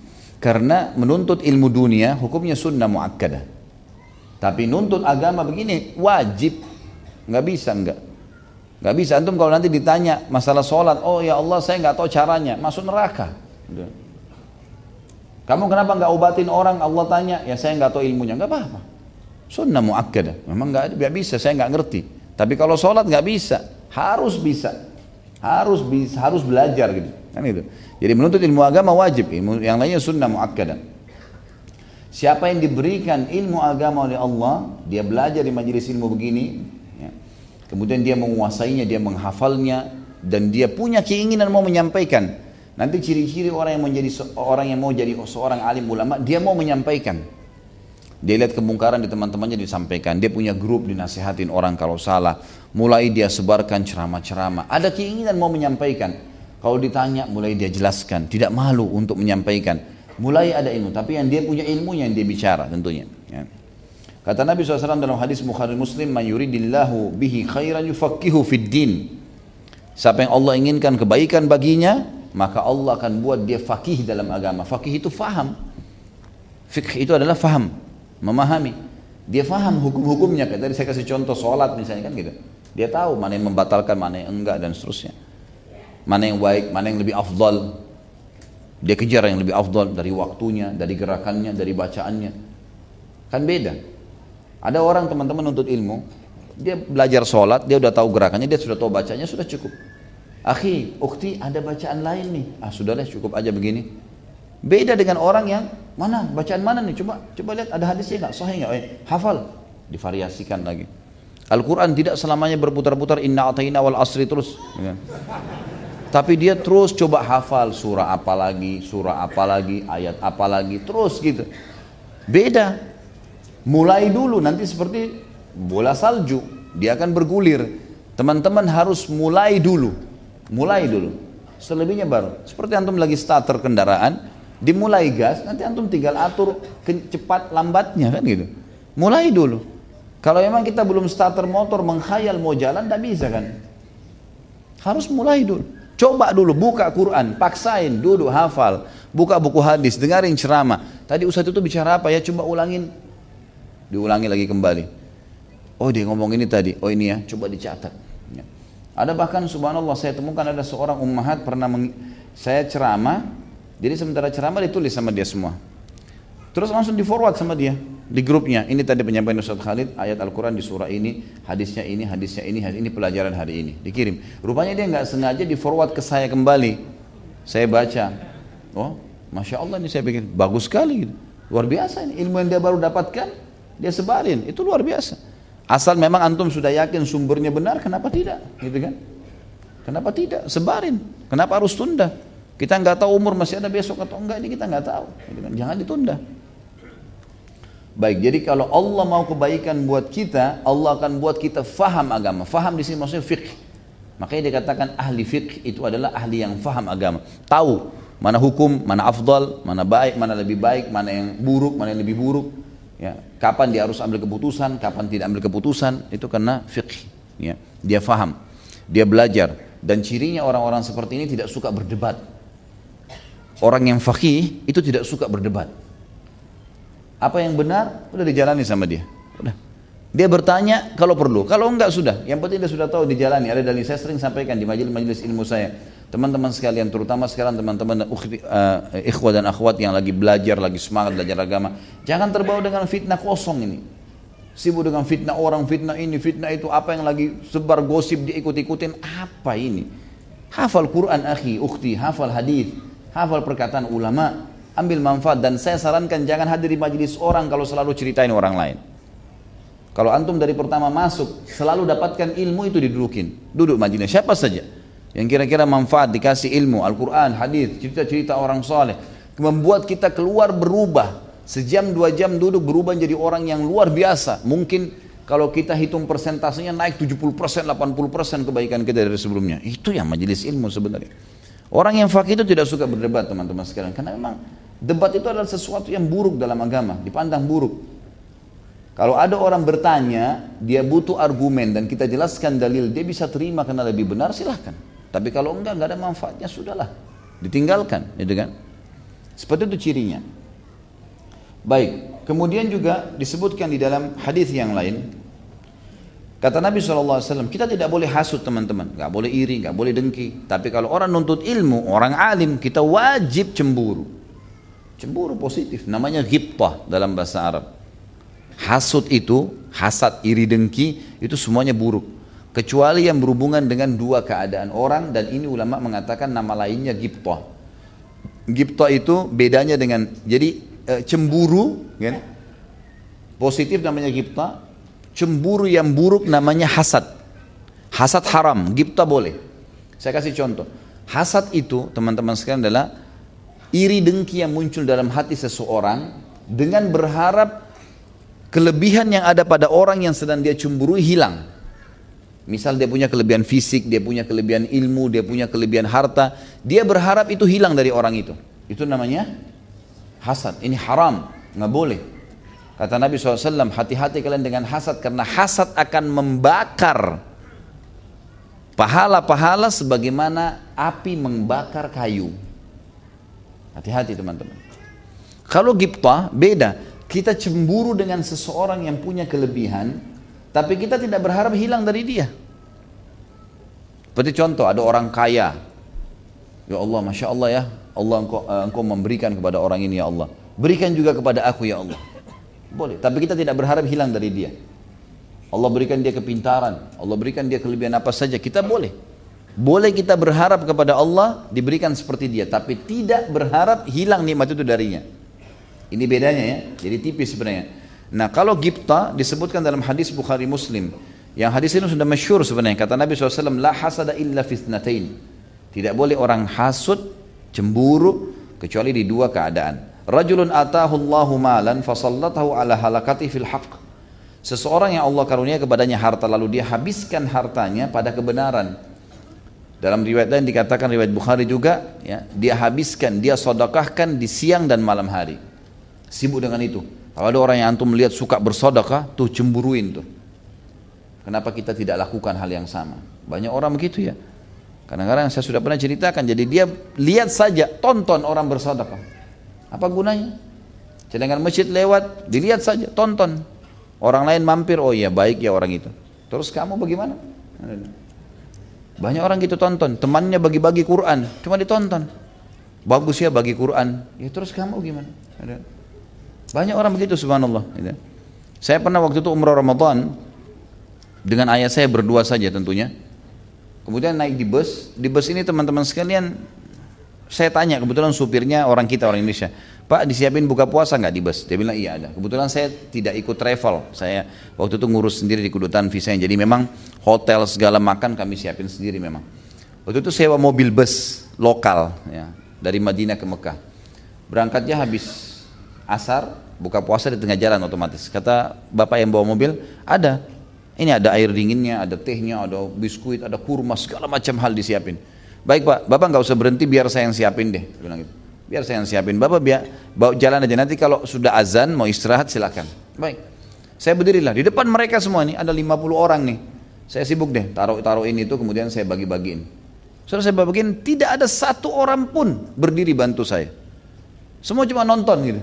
Karena menuntut ilmu dunia hukumnya sunnah muakkadah. Tapi nuntut agama begini wajib, nggak bisa nggak. Nggak bisa. Antum kalau nanti ditanya masalah sholat, oh ya Allah saya nggak tahu caranya, masuk neraka. Kamu kenapa nggak obatin orang? Allah tanya, ya saya nggak tahu ilmunya, nggak apa-apa. Sunnah muakkada, memang nggak nggak bisa, saya nggak ngerti. Tapi kalau sholat nggak bisa, harus bisa, harus bisa, harus belajar gitu, kan itu. Jadi menuntut ilmu agama wajib, ilmu yang lainnya sunnah muakkada. Siapa yang diberikan ilmu agama oleh Allah, dia belajar di majelis ilmu begini, ya. kemudian dia menguasainya, dia menghafalnya, dan dia punya keinginan mau menyampaikan. Nanti ciri-ciri orang yang menjadi orang yang mau jadi seorang alim ulama, dia mau menyampaikan. Dia lihat kemungkaran di teman-temannya disampaikan. Dia punya grup dinasihatin orang kalau salah. Mulai dia sebarkan ceramah-ceramah. Ada keinginan mau menyampaikan. Kalau ditanya mulai dia jelaskan. Tidak malu untuk menyampaikan. Mulai ada ilmu. Tapi yang dia punya ilmu yang dia bicara tentunya. Ya. Kata Nabi SAW dalam hadis Bukhari Muslim, "Man yuridillahu bihi khairan yufaqihu fid din." Siapa yang Allah inginkan kebaikan baginya, maka Allah akan buat dia fakih dalam agama. Fakih itu faham. Fikih itu adalah faham, memahami. Dia faham hukum-hukumnya. Tadi saya kasih contoh sholat misalnya kan gitu. Dia tahu mana yang membatalkan, mana yang enggak dan seterusnya. Mana yang baik, mana yang lebih afdal. Dia kejar yang lebih afdal dari waktunya, dari gerakannya, dari bacaannya. Kan beda. Ada orang teman-teman untuk ilmu, dia belajar sholat, dia udah tahu gerakannya, dia sudah tahu bacanya, sudah cukup. Akhi, ukti ada bacaan lain nih. Ah sudahlah cukup aja begini. Beda dengan orang yang mana bacaan mana nih? Coba coba lihat ada hadisnya nggak? Sahih nggak? Eh, hafal. Divariasikan lagi. Al-Quran tidak selamanya berputar-putar inna ataina wal asri terus. Ya. Tapi dia terus coba hafal surah apa lagi, surah apa lagi, ayat apa lagi, terus gitu. Beda. Mulai dulu nanti seperti bola salju, dia akan bergulir. Teman-teman harus mulai dulu. Mulai dulu. Selebihnya baru. Seperti antum lagi starter kendaraan, dimulai gas, nanti antum tinggal atur cepat lambatnya kan gitu. Mulai dulu. Kalau memang kita belum starter motor menghayal mau jalan, tidak bisa kan. Harus mulai dulu. Coba dulu buka Quran, paksain, duduk hafal, buka buku hadis, dengarin ceramah. Tadi Ustadz itu bicara apa ya? Coba ulangin. Diulangi lagi kembali. Oh dia ngomong ini tadi, oh ini ya, coba dicatat. Ada bahkan subhanallah saya temukan ada seorang ummahat pernah meng, saya ceramah, jadi sementara ceramah ditulis sama dia semua. Terus langsung di forward sama dia di grupnya. Ini tadi penyampaian Ustaz Khalid ayat Al-Quran di surah ini, hadisnya ini, hadisnya ini, hadis ini pelajaran hari ini. Dikirim. Rupanya dia nggak sengaja di forward ke saya kembali. Saya baca. Oh, masya Allah ini saya pikir bagus sekali. Luar biasa ini ilmu yang dia baru dapatkan dia sebarin. Itu luar biasa. Asal memang antum sudah yakin sumbernya benar, kenapa tidak? Gitu kan? Kenapa tidak? Sebarin. Kenapa harus tunda? Kita nggak tahu umur masih ada besok atau enggak ini kita nggak tahu. Gitu kan? Jangan ditunda. Baik, jadi kalau Allah mau kebaikan buat kita, Allah akan buat kita faham agama. Faham di sini maksudnya fiqh. Makanya dikatakan ahli fiqh itu adalah ahli yang faham agama. Tahu mana hukum, mana afdal, mana baik, mana lebih baik, mana yang buruk, mana yang lebih buruk. Ya, kapan dia harus ambil keputusan, kapan tidak ambil keputusan, itu karena fiqh. ya. Dia faham, dia belajar dan cirinya orang-orang seperti ini tidak suka berdebat. Orang yang fakih itu tidak suka berdebat. Apa yang benar udah dijalani sama dia. Udah. Dia bertanya kalau perlu, kalau enggak sudah. Yang penting dia sudah tahu dijalani. Ada dalil saya sering sampaikan di majelis-majelis ilmu saya. Teman-teman sekalian, terutama sekarang teman-teman uh, ikhwah dan akhwat yang lagi belajar, lagi semangat belajar agama, jangan terbawa dengan fitnah kosong ini. Sibuk dengan fitnah orang, fitnah ini, fitnah itu, apa yang lagi sebar gosip diikut-ikutin, apa ini? Hafal Quran akhi, ukhti, hafal hadis, hafal perkataan ulama, ambil manfaat dan saya sarankan jangan hadir di majelis orang kalau selalu ceritain orang lain. Kalau antum dari pertama masuk, selalu dapatkan ilmu itu didudukin. Duduk majelis siapa saja? Yang kira-kira manfaat dikasih ilmu Al-Quran, hadis, cerita-cerita orang soleh. Membuat kita keluar berubah. Sejam dua jam duduk berubah jadi orang yang luar biasa. Mungkin kalau kita hitung persentasenya naik 70% 80% kebaikan kita dari sebelumnya. Itu yang majelis ilmu sebenarnya. Orang yang fakir itu tidak suka berdebat teman-teman sekalian. Karena memang debat itu adalah sesuatu yang buruk dalam agama dipandang buruk kalau ada orang bertanya dia butuh argumen dan kita jelaskan dalil dia bisa terima karena lebih benar silahkan tapi kalau enggak, enggak ada manfaatnya, sudahlah. Ditinggalkan, gitu kan? Seperti itu cirinya. Baik, kemudian juga disebutkan di dalam hadis yang lain, kata Nabi SAW, kita tidak boleh hasut teman-teman, nggak boleh iri, nggak boleh dengki. Tapi kalau orang nuntut ilmu, orang alim, kita wajib cemburu. Cemburu positif, namanya ghibtah dalam bahasa Arab. Hasut itu, hasad, iri, dengki, itu semuanya buruk kecuali yang berhubungan dengan dua keadaan orang dan ini ulama mengatakan nama lainnya giptoh. Giptoh itu bedanya dengan jadi e, cemburu kan? Positif namanya giptoh, cemburu yang buruk namanya hasad. Hasad haram, giptoh boleh. Saya kasih contoh. Hasad itu teman-teman sekalian adalah iri dengki yang muncul dalam hati seseorang dengan berharap kelebihan yang ada pada orang yang sedang dia cemburu hilang. Misal dia punya kelebihan fisik, dia punya kelebihan ilmu, dia punya kelebihan harta, dia berharap itu hilang dari orang itu. Itu namanya hasad. Ini haram, nggak boleh. Kata Nabi SAW, hati-hati kalian dengan hasad karena hasad akan membakar pahala-pahala sebagaimana api membakar kayu. Hati-hati teman-teman. Kalau gipta beda. Kita cemburu dengan seseorang yang punya kelebihan, tapi kita tidak berharap hilang dari dia. Seperti contoh ada orang kaya. Ya Allah, Masya Allah ya. Allah engkau, uh, engkau memberikan kepada orang ini ya Allah. Berikan juga kepada aku ya Allah. Boleh, tapi kita tidak berharap hilang dari dia. Allah berikan dia kepintaran, Allah berikan dia kelebihan apa saja, kita boleh. Boleh kita berharap kepada Allah diberikan seperti dia, tapi tidak berharap hilang nikmat itu darinya. Ini bedanya ya, jadi tipis sebenarnya. Nah kalau gipta disebutkan dalam hadis Bukhari Muslim. Yang hadis ini sudah masyur sebenarnya. Kata Nabi SAW, La hasada illa fitnatain. Tidak boleh orang hasud, cemburu, kecuali di dua keadaan. Rajulun atahu Allahu malan fasallatahu ala halakati fil haq. Seseorang yang Allah karunia kepadanya harta lalu dia habiskan hartanya pada kebenaran. Dalam riwayat lain dikatakan riwayat Bukhari juga, ya, dia habiskan, dia sodakahkan di siang dan malam hari. Sibuk dengan itu. Kalau ada orang yang antum melihat suka bersodakah, tuh cemburuin tuh. Kenapa kita tidak lakukan hal yang sama? Banyak orang begitu ya. Kadang-kadang saya sudah pernah ceritakan, jadi dia lihat saja, tonton orang bersedekah. Apa gunanya? Sedangkan masjid lewat, dilihat saja, tonton. Orang lain mampir, oh iya baik ya orang itu. Terus kamu bagaimana? Banyak orang gitu tonton, temannya bagi-bagi Quran, cuma ditonton. Bagus ya bagi Quran, ya terus kamu gimana? Banyak orang begitu subhanallah. Saya pernah waktu itu umrah Ramadan dengan ayah saya berdua saja tentunya. Kemudian naik di bus, di bus ini teman-teman sekalian saya tanya kebetulan supirnya orang kita orang Indonesia Pak disiapin buka puasa nggak di bus dia bilang iya ada kebetulan saya tidak ikut travel saya waktu itu ngurus sendiri di kedutaan visa jadi memang hotel segala makan kami siapin sendiri memang waktu itu sewa mobil bus lokal ya dari Madinah ke Mekah berangkatnya habis asar buka puasa di tengah jalan otomatis. Kata bapak yang bawa mobil, ada. Ini ada air dinginnya, ada tehnya, ada biskuit, ada kurma, segala macam hal disiapin. Baik pak, bapak nggak usah berhenti biar saya yang siapin deh. Bilang gitu. Biar saya yang siapin. Bapak biar bawa jalan aja. Nanti kalau sudah azan mau istirahat silakan. Baik. Saya berdirilah di depan mereka semua ini ada 50 orang nih. Saya sibuk deh, taruh-taruh ini itu kemudian saya bagi-bagiin. Setelah saya bagiin, tidak ada satu orang pun berdiri bantu saya. Semua cuma nonton gitu.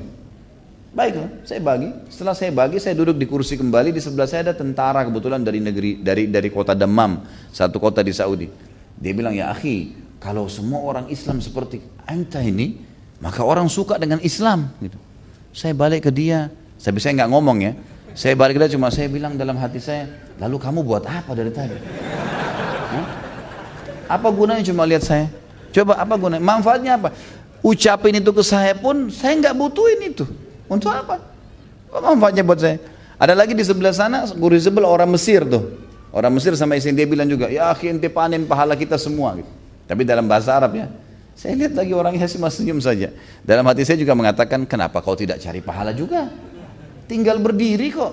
Baiklah, saya bagi. Setelah saya bagi, saya duduk di kursi kembali. Di sebelah saya ada tentara kebetulan dari negeri dari dari kota Demam, satu kota di Saudi. Dia bilang, ya akhi, kalau semua orang Islam seperti anta ini, maka orang suka dengan Islam. Gitu. Saya balik ke dia, saya bisa nggak ngomong ya. Saya balik ke dia cuma saya bilang dalam hati saya, lalu kamu buat apa dari tadi? Apa gunanya cuma lihat saya? Coba apa gunanya? Manfaatnya apa? Ucapin itu ke saya pun saya nggak butuhin itu. Untuk apa? Apa manfaatnya buat saya? Ada lagi di sebelah sana guru sebelah orang Mesir tuh. Orang Mesir sama istri dia bilang juga, ya akhi ente panen pahala kita semua. Gitu. Tapi dalam bahasa Arab ya. Saya lihat lagi orangnya masih senyum saja. Dalam hati saya juga mengatakan, kenapa kau tidak cari pahala juga? Tinggal berdiri kok.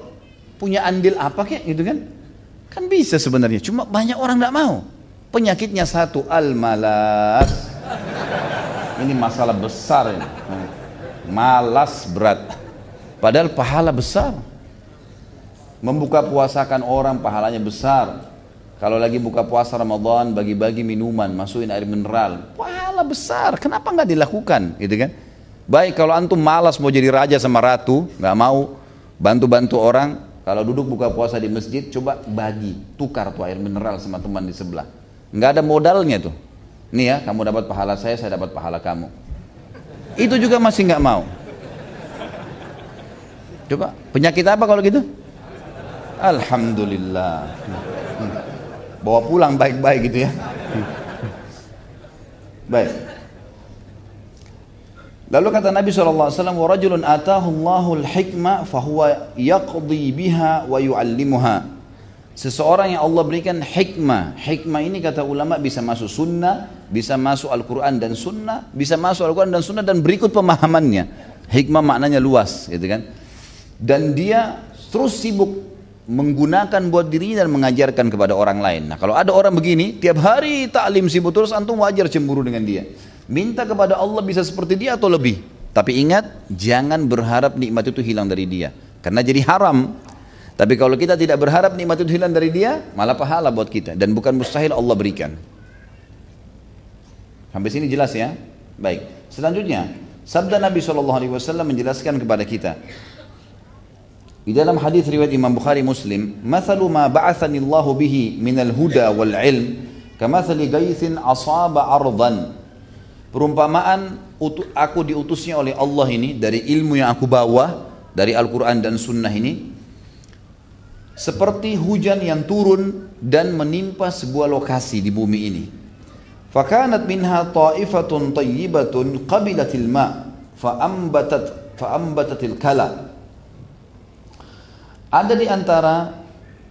Punya andil apa kek gitu kan? Kan bisa sebenarnya. Cuma banyak orang tidak mau. Penyakitnya satu, al-malas. Ini masalah besar ini. Malas berat. Padahal pahala besar. Membuka puasakan orang pahalanya besar. Kalau lagi buka puasa Ramadan, bagi-bagi minuman, masukin air mineral. Pahala besar, kenapa nggak dilakukan? Gitu kan? Baik kalau antum malas mau jadi raja sama ratu, nggak mau bantu-bantu orang, kalau duduk buka puasa di masjid, coba bagi, tukar tuh air mineral sama teman di sebelah. Nggak ada modalnya tuh. Nih ya, kamu dapat pahala saya, saya dapat pahala kamu. Itu juga masih nggak mau. Coba, penyakit apa kalau gitu? Alhamdulillah. Bawa pulang baik-baik gitu ya. Baik. Lalu kata Nabi SAW, وَرَجُلٌ آتَاهُ اللَّهُ الْحِكْمَةِ فَهُوَ يَقْضِي بِهَا وَيُعَلِّمُهَا Seseorang yang Allah berikan hikmah. Hikmah ini kata ulama bisa masuk sunnah, bisa masuk Al-Quran dan sunnah, bisa masuk Al-Quran dan sunnah dan berikut pemahamannya. Hikmah maknanya luas gitu kan. Dan dia terus sibuk menggunakan buat dirinya dan mengajarkan kepada orang lain. Nah kalau ada orang begini, tiap hari taklim sibuk terus antum wajar cemburu dengan dia. Minta kepada Allah bisa seperti dia atau lebih. Tapi ingat, jangan berharap nikmat itu hilang dari dia. Karena jadi haram. Tapi kalau kita tidak berharap nikmat itu hilang dari dia, malah pahala buat kita dan bukan mustahil Allah berikan. Sampai sini jelas ya? Baik. Selanjutnya, sabda Nabi SAW menjelaskan kepada kita. Di dalam hadis riwayat Imam Bukhari Muslim, "Mathalu ma ba'athani Allah bihi min al-huda wal 'ilm, kamathali gaithin asaba ardan." Perumpamaan aku diutusnya oleh Allah ini dari ilmu yang aku bawa dari Al-Quran dan Sunnah ini seperti hujan yang turun dan menimpa sebuah lokasi di bumi ini. Fakanat minha ta'ifatun tayyibatun qabilatil ma' fa'ambatat fa'ambatatil kala. Ada di antara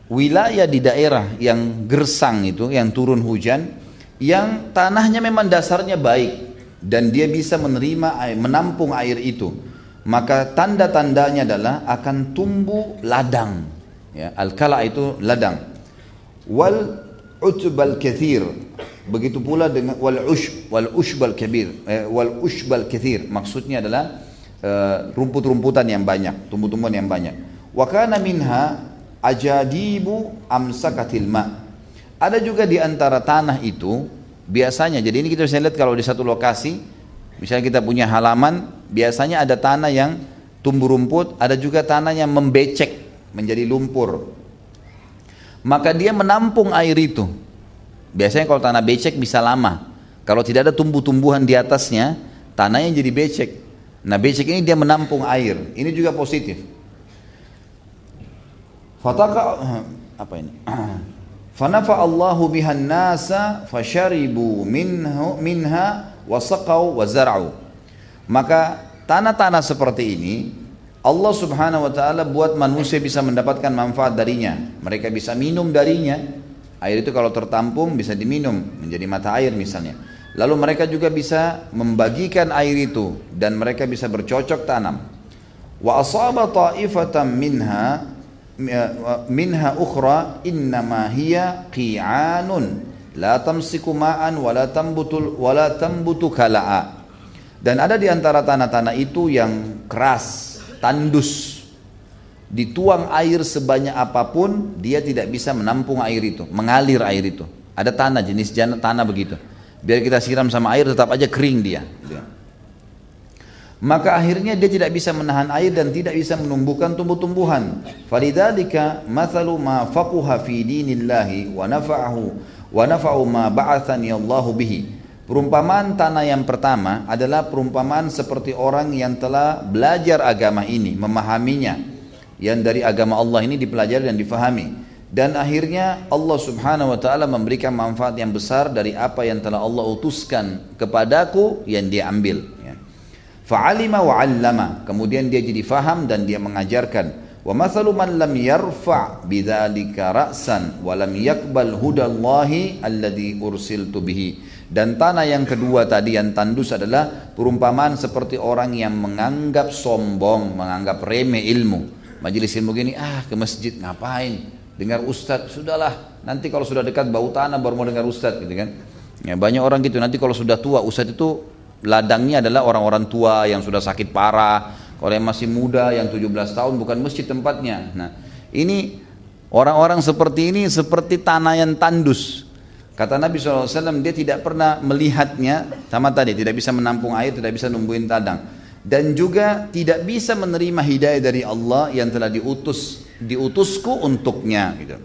wilayah di daerah yang gersang itu, yang turun hujan, yang tanahnya memang dasarnya baik dan dia bisa menerima air, menampung air itu. Maka tanda-tandanya adalah akan tumbuh ladang Ya, al-kala itu ladang. Wal utbal kathir. Begitu pula dengan wal ush wal ushbal kabir. Eh, wal ushbal kathir. Maksudnya adalah uh, rumput-rumputan yang banyak, tumbuh-tumbuhan yang banyak. Wa kana minha ajadibu amsakatil ma. Ada juga di antara tanah itu biasanya jadi ini kita bisa lihat kalau di satu lokasi misalnya kita punya halaman biasanya ada tanah yang tumbuh rumput ada juga tanah yang membecek menjadi lumpur. Maka dia menampung air itu. Biasanya kalau tanah becek bisa lama. Kalau tidak ada tumbuh-tumbuhan di atasnya, tanahnya jadi becek. Nah becek ini dia menampung air. Ini juga positif. Fataka apa ini? Fanafa Allahu bihan nasa fasharibu minhu minha wasaqau wazar'u. Maka tanah-tanah seperti ini Allah subhanahu wa ta'ala buat manusia bisa mendapatkan manfaat darinya. Mereka bisa minum darinya. Air itu kalau tertampung bisa diminum menjadi mata air misalnya. Lalu mereka juga bisa membagikan air itu dan mereka bisa bercocok tanam. Wa asaba ta'ifatan minha minha ukhra innama hiya qi'anun la tamsiku ma'an wa la tambutul wa la tambutu kala'a. Dan ada di antara tanah-tanah itu yang keras, tandus dituang air sebanyak apa pun, dia tidak bisa menampung air itu, mengalir air itu. Ada tanah, jenis tanah begitu. Biar kita siram sama air tetap aja kering dia. Maka akhirnya dia tidak bisa menahan air dan tidak bisa menumbuhkan tumbuh-tumbuhan. Falidzalika mathalu ma faquha fi dinillahi wa nafa'ahu wa nafa'u ma ba'athani Allahu bihi. Perumpamaan tanah yang pertama adalah perumpamaan seperti orang yang telah belajar agama ini, memahaminya. Yang dari agama Allah ini dipelajari dan difahami dan akhirnya Allah Subhanahu wa taala memberikan manfaat yang besar dari apa yang telah Allah utuskan kepadaku yang dia ambil ya. Fa'alima wa 'allama, kemudian dia jadi faham dan dia mengajarkan. Wa mathalu lam yarfa' bidzalika ra'san wa lam hudallahi alladhi ursiltu bihi. Dan tanah yang kedua tadi yang tandus adalah perumpamaan seperti orang yang menganggap sombong, menganggap remeh ilmu. Majelis ilmu gini, ah ke masjid ngapain? dengar ustad sudahlah nanti kalau sudah dekat bau tanah baru mau dengar ustad gitu kan ya, banyak orang gitu nanti kalau sudah tua ustad itu ladangnya adalah orang-orang tua yang sudah sakit parah kalau yang masih muda yang 17 tahun bukan masjid tempatnya nah ini orang-orang seperti ini seperti tanah yang tandus Kata Nabi SAW, dia tidak pernah melihatnya, sama tadi, tidak bisa menampung air, tidak bisa numbuhin tadang. Dan juga tidak bisa menerima hidayah dari Allah yang telah diutus diutusku untuknya gitu.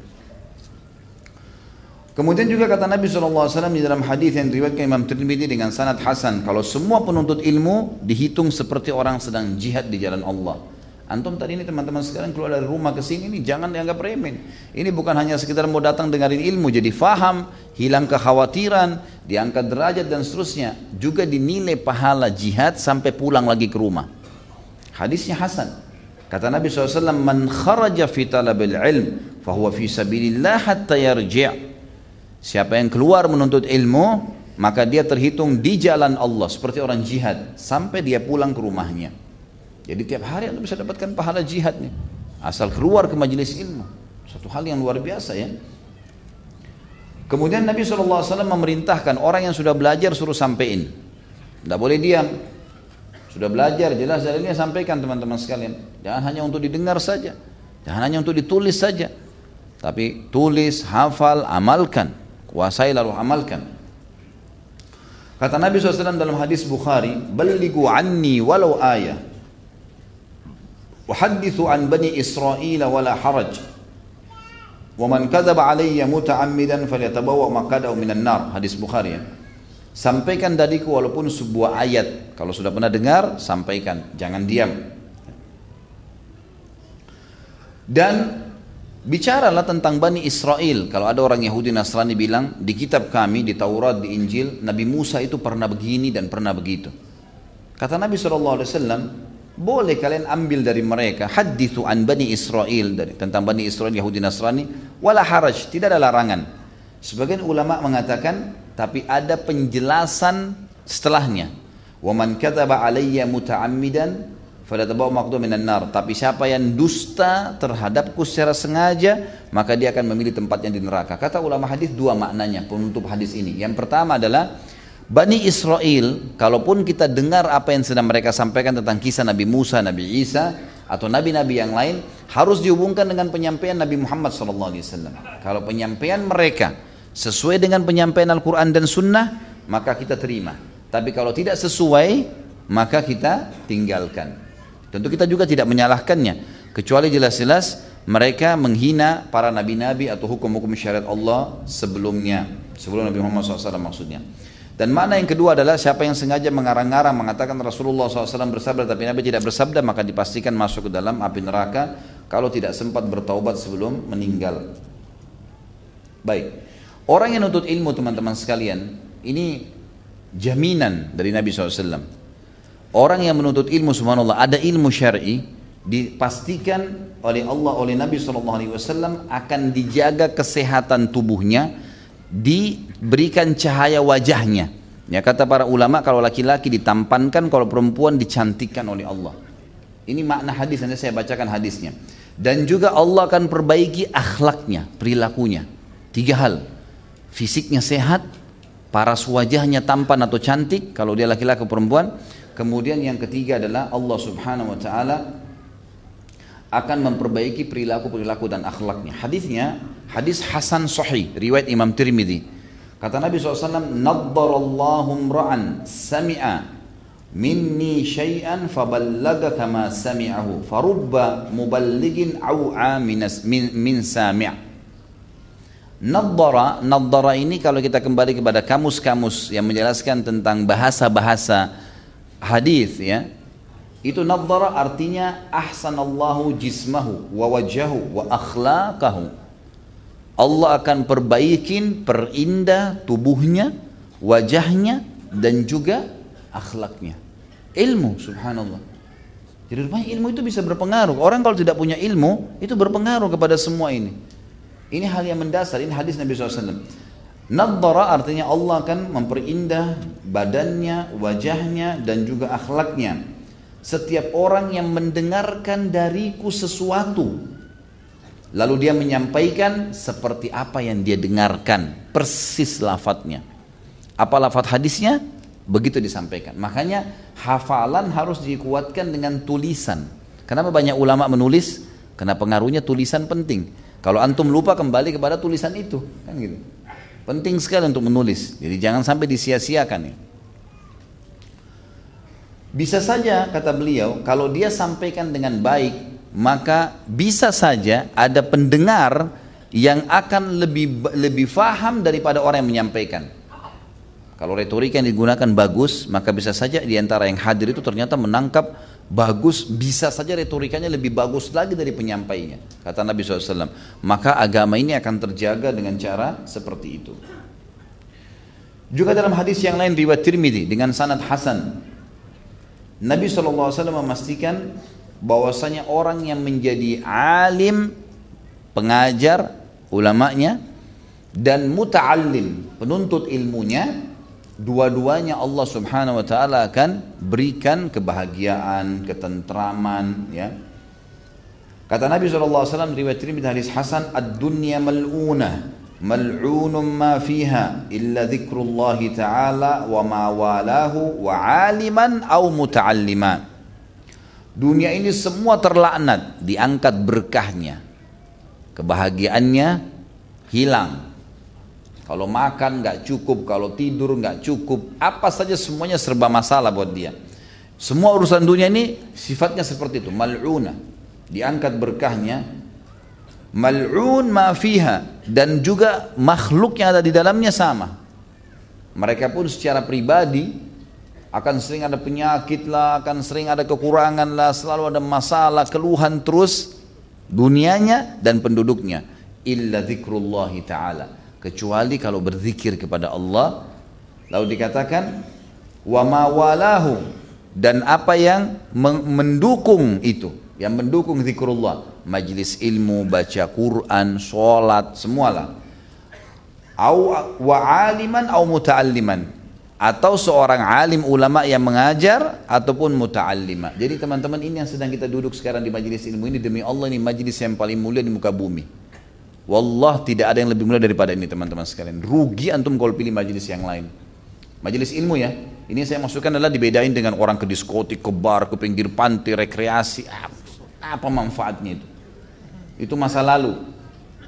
Kemudian juga kata Nabi SAW di dalam hadis yang diriwayatkan Imam Tirmidzi dengan sanad Hasan, kalau semua penuntut ilmu dihitung seperti orang sedang jihad di jalan Allah. Antum tadi ini teman-teman sekalian keluar dari rumah ke sini ini jangan dianggap remeh. Ini bukan hanya sekedar mau datang dengerin ilmu jadi faham, hilang kekhawatiran, diangkat derajat dan seterusnya. Juga dinilai pahala jihad sampai pulang lagi ke rumah. Hadisnya Hasan. Kata Nabi SAW, Man kharaja fi talabil ilm, fahuwa fi sabilillah hatta yarji' Siapa yang keluar menuntut ilmu, maka dia terhitung di jalan Allah seperti orang jihad sampai dia pulang ke rumahnya. Jadi tiap hari Anda bisa dapatkan pahala jihadnya. Asal keluar ke majelis ilmu. Satu hal yang luar biasa ya. Kemudian Nabi SAW memerintahkan orang yang sudah belajar suruh sampein. Tidak boleh diam. Sudah belajar jelas dalilnya sampaikan teman-teman sekalian. Jangan hanya untuk didengar saja. Jangan hanya untuk ditulis saja. Tapi tulis, hafal, amalkan. Kuasai lalu amalkan. Kata Nabi SAW dalam hadis Bukhari, "Ballighu anni walau ayah." Wahadithu an bani Israel wala haraj. Wa man kadzaba alayya muta'ammidan falyatabawwa maqadahu minan nar. Hadis Bukhari ya. Sampaikan dariku walaupun sebuah ayat. Kalau sudah pernah dengar, sampaikan. Jangan diam. Dan bicaralah tentang Bani Israel. Kalau ada orang Yahudi Nasrani bilang, di kitab kami, di Taurat, di Injil, Nabi Musa itu pernah begini dan pernah begitu. Kata Nabi SAW, boleh kalian ambil dari mereka hadithu an Bani Israel dari tentang Bani Israel Yahudi Nasrani wala haraj tidak ada larangan sebagian ulama mengatakan tapi ada penjelasan setelahnya. Waman kataba alayya muta'ammidan falatabaw maqdu minan nar. Tapi siapa yang dusta terhadapku secara sengaja, maka dia akan memilih tempatnya di neraka. Kata ulama hadis dua maknanya penutup hadis ini. Yang pertama adalah Bani Israel, kalaupun kita dengar apa yang sedang mereka sampaikan tentang kisah Nabi Musa, Nabi Isa, atau nabi-nabi yang lain, harus dihubungkan dengan penyampaian Nabi Muhammad SAW. Kalau penyampaian mereka sesuai dengan penyampaian Al-Quran dan Sunnah maka kita terima tapi kalau tidak sesuai maka kita tinggalkan tentu kita juga tidak menyalahkannya kecuali jelas-jelas mereka menghina para nabi-nabi atau hukum-hukum syariat Allah sebelumnya sebelum Nabi Muhammad SAW maksudnya dan mana yang kedua adalah siapa yang sengaja mengarang-arang mengatakan Rasulullah SAW bersabda tapi Nabi tidak bersabda maka dipastikan masuk ke dalam api neraka kalau tidak sempat bertaubat sebelum meninggal. Baik. Orang yang nuntut ilmu teman-teman sekalian, ini jaminan dari Nabi SAW. Orang yang menuntut ilmu subhanallah, ada ilmu syar'i, dipastikan oleh Allah, oleh Nabi SAW akan dijaga kesehatan tubuhnya, diberikan cahaya wajahnya. Ya kata para ulama kalau laki-laki ditampankan, kalau perempuan dicantikkan oleh Allah. Ini makna hadis, nanti saya bacakan hadisnya. Dan juga Allah akan perbaiki akhlaknya, perilakunya. Tiga hal fisiknya sehat, paras wajahnya tampan atau cantik kalau dia laki-laki perempuan. Kemudian yang ketiga adalah Allah Subhanahu wa taala akan memperbaiki perilaku-perilaku dan akhlaknya. Hadisnya hadis Hasan Sahih riwayat Imam Tirmidzi. Kata Nabi SAW, Naddarallahu ra'an sami'a minni syai'an faballaga kama sami'ahu farubba muballigin aw'a min, min sami' Naddara, naddara ini kalau kita kembali kepada kamus-kamus yang menjelaskan tentang bahasa-bahasa hadis ya. Itu naddara artinya ahsanallahu jismahu wa wajahu wa akhlaqahu. Allah akan perbaikin, perindah tubuhnya, wajahnya dan juga akhlaknya. Ilmu subhanallah. Jadi rupanya ilmu itu bisa berpengaruh. Orang kalau tidak punya ilmu, itu berpengaruh kepada semua ini. Ini hal yang mendasar, ini hadis Nabi SAW. Nadhara artinya Allah akan memperindah badannya, wajahnya, dan juga akhlaknya. Setiap orang yang mendengarkan dariku sesuatu, lalu dia menyampaikan seperti apa yang dia dengarkan, persis lafadznya. Apa lafadz hadisnya? Begitu disampaikan. Makanya hafalan harus dikuatkan dengan tulisan. Kenapa banyak ulama menulis? Karena pengaruhnya tulisan penting. Kalau antum lupa kembali kepada tulisan itu, kan gitu. Penting sekali untuk menulis. Jadi jangan sampai disia-siakan. Bisa saja kata beliau, kalau dia sampaikan dengan baik, maka bisa saja ada pendengar yang akan lebih lebih faham daripada orang yang menyampaikan. Kalau retorika yang digunakan bagus, maka bisa saja di antara yang hadir itu ternyata menangkap bagus, bisa saja retorikanya lebih bagus lagi dari penyampainya. Kata Nabi SAW. Maka agama ini akan terjaga dengan cara seperti itu. Juga dalam hadis yang lain riwayat Tirmidzi dengan sanad Hasan. Nabi SAW memastikan bahwasanya orang yang menjadi alim, pengajar, ulamanya, dan muta'allim, penuntut ilmunya, dua-duanya Allah Subhanahu wa taala akan berikan kebahagiaan, ketentraman ya. Kata Nabi SAW riwayat Tirmidzi hadis Hasan ad-dunya mal'una mal'unun ma fiha illa dzikrullah ta'ala wa ma walahu wa aliman aw muta'allima. Dunia ini semua terlaknat, diangkat berkahnya. Kebahagiaannya hilang, kalau makan nggak cukup, kalau tidur nggak cukup, apa saja semuanya serba masalah buat dia. Semua urusan dunia ini sifatnya seperti itu, mal'una. Diangkat berkahnya, mal'un ma fiha dan juga makhluk yang ada di dalamnya sama. Mereka pun secara pribadi akan sering ada penyakit lah, akan sering ada kekurangan lah, selalu ada masalah, keluhan terus dunianya dan penduduknya. Illa zikrullahi ta'ala kecuali kalau berzikir kepada Allah. Lalu dikatakan wa mawalahu dan apa yang mendukung itu? Yang mendukung zikrullah. Majlis ilmu baca Quran sholat semualah. Au wa aliman au muta'alliman. Atau seorang alim ulama yang mengajar ataupun muta'allima. Jadi teman-teman ini yang sedang kita duduk sekarang di majlis ilmu ini. Demi Allah ini majlis yang paling mulia di muka bumi Wallah tidak ada yang lebih mulia daripada ini teman-teman sekalian. Rugi antum kalau pilih majelis yang lain. Majelis ilmu ya. Ini saya masukkan adalah dibedain dengan orang ke diskotik, ke bar, ke pinggir pantai, rekreasi. Apa manfaatnya itu? Itu masa lalu.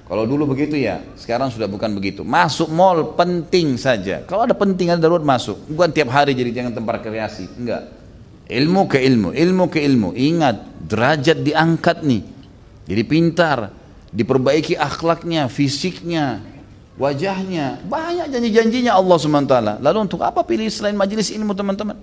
Kalau dulu begitu ya, sekarang sudah bukan begitu. Masuk mall penting saja. Kalau ada penting ada darurat masuk. Bukan tiap hari jadi jangan tempat rekreasi. Enggak. Ilmu ke ilmu, ilmu ke ilmu. Ingat, derajat diangkat nih. Jadi pintar, diperbaiki akhlaknya, fisiknya, wajahnya. Banyak janji-janjinya Allah SWT. Lalu untuk apa pilih selain majelis ilmu teman-teman?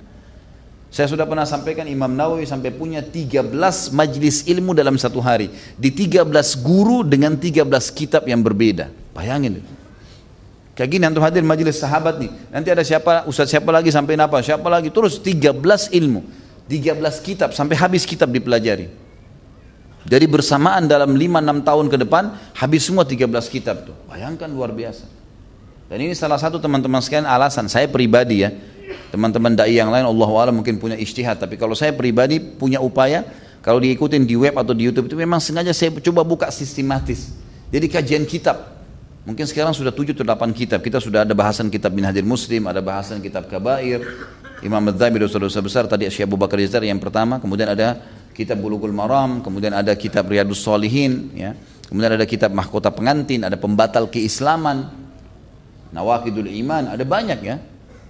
Saya sudah pernah sampaikan Imam Nawawi sampai punya 13 majelis ilmu dalam satu hari. Di 13 guru dengan 13 kitab yang berbeda. Bayangin. Kayak gini antum hadir majelis sahabat nih. Nanti ada siapa, ustaz siapa lagi sampai apa, siapa lagi. Terus 13 ilmu. 13 kitab sampai habis kitab dipelajari. Jadi bersamaan dalam 5-6 tahun ke depan habis semua 13 kitab tuh. Bayangkan luar biasa. Dan ini salah satu teman-teman sekalian alasan saya pribadi ya. Teman-teman dai yang lain Allah Allah mungkin punya istihad tapi kalau saya pribadi punya upaya kalau diikutin di web atau di YouTube itu memang sengaja saya coba buka sistematis. Jadi kajian kitab. Mungkin sekarang sudah 7 atau 8 kitab. Kita sudah ada bahasan kitab bin Hadir Muslim, ada bahasan kitab Kabair, Imam Madzhabi dosa-dosa besar tadi Syekh Abu Bakar Yazar yang pertama, kemudian ada kitab Bulughul Maram, kemudian ada kitab Riyadus Solihin, ya. Kemudian ada kitab Mahkota Pengantin, ada pembatal keislaman, Nawakidul Iman, ada banyak ya.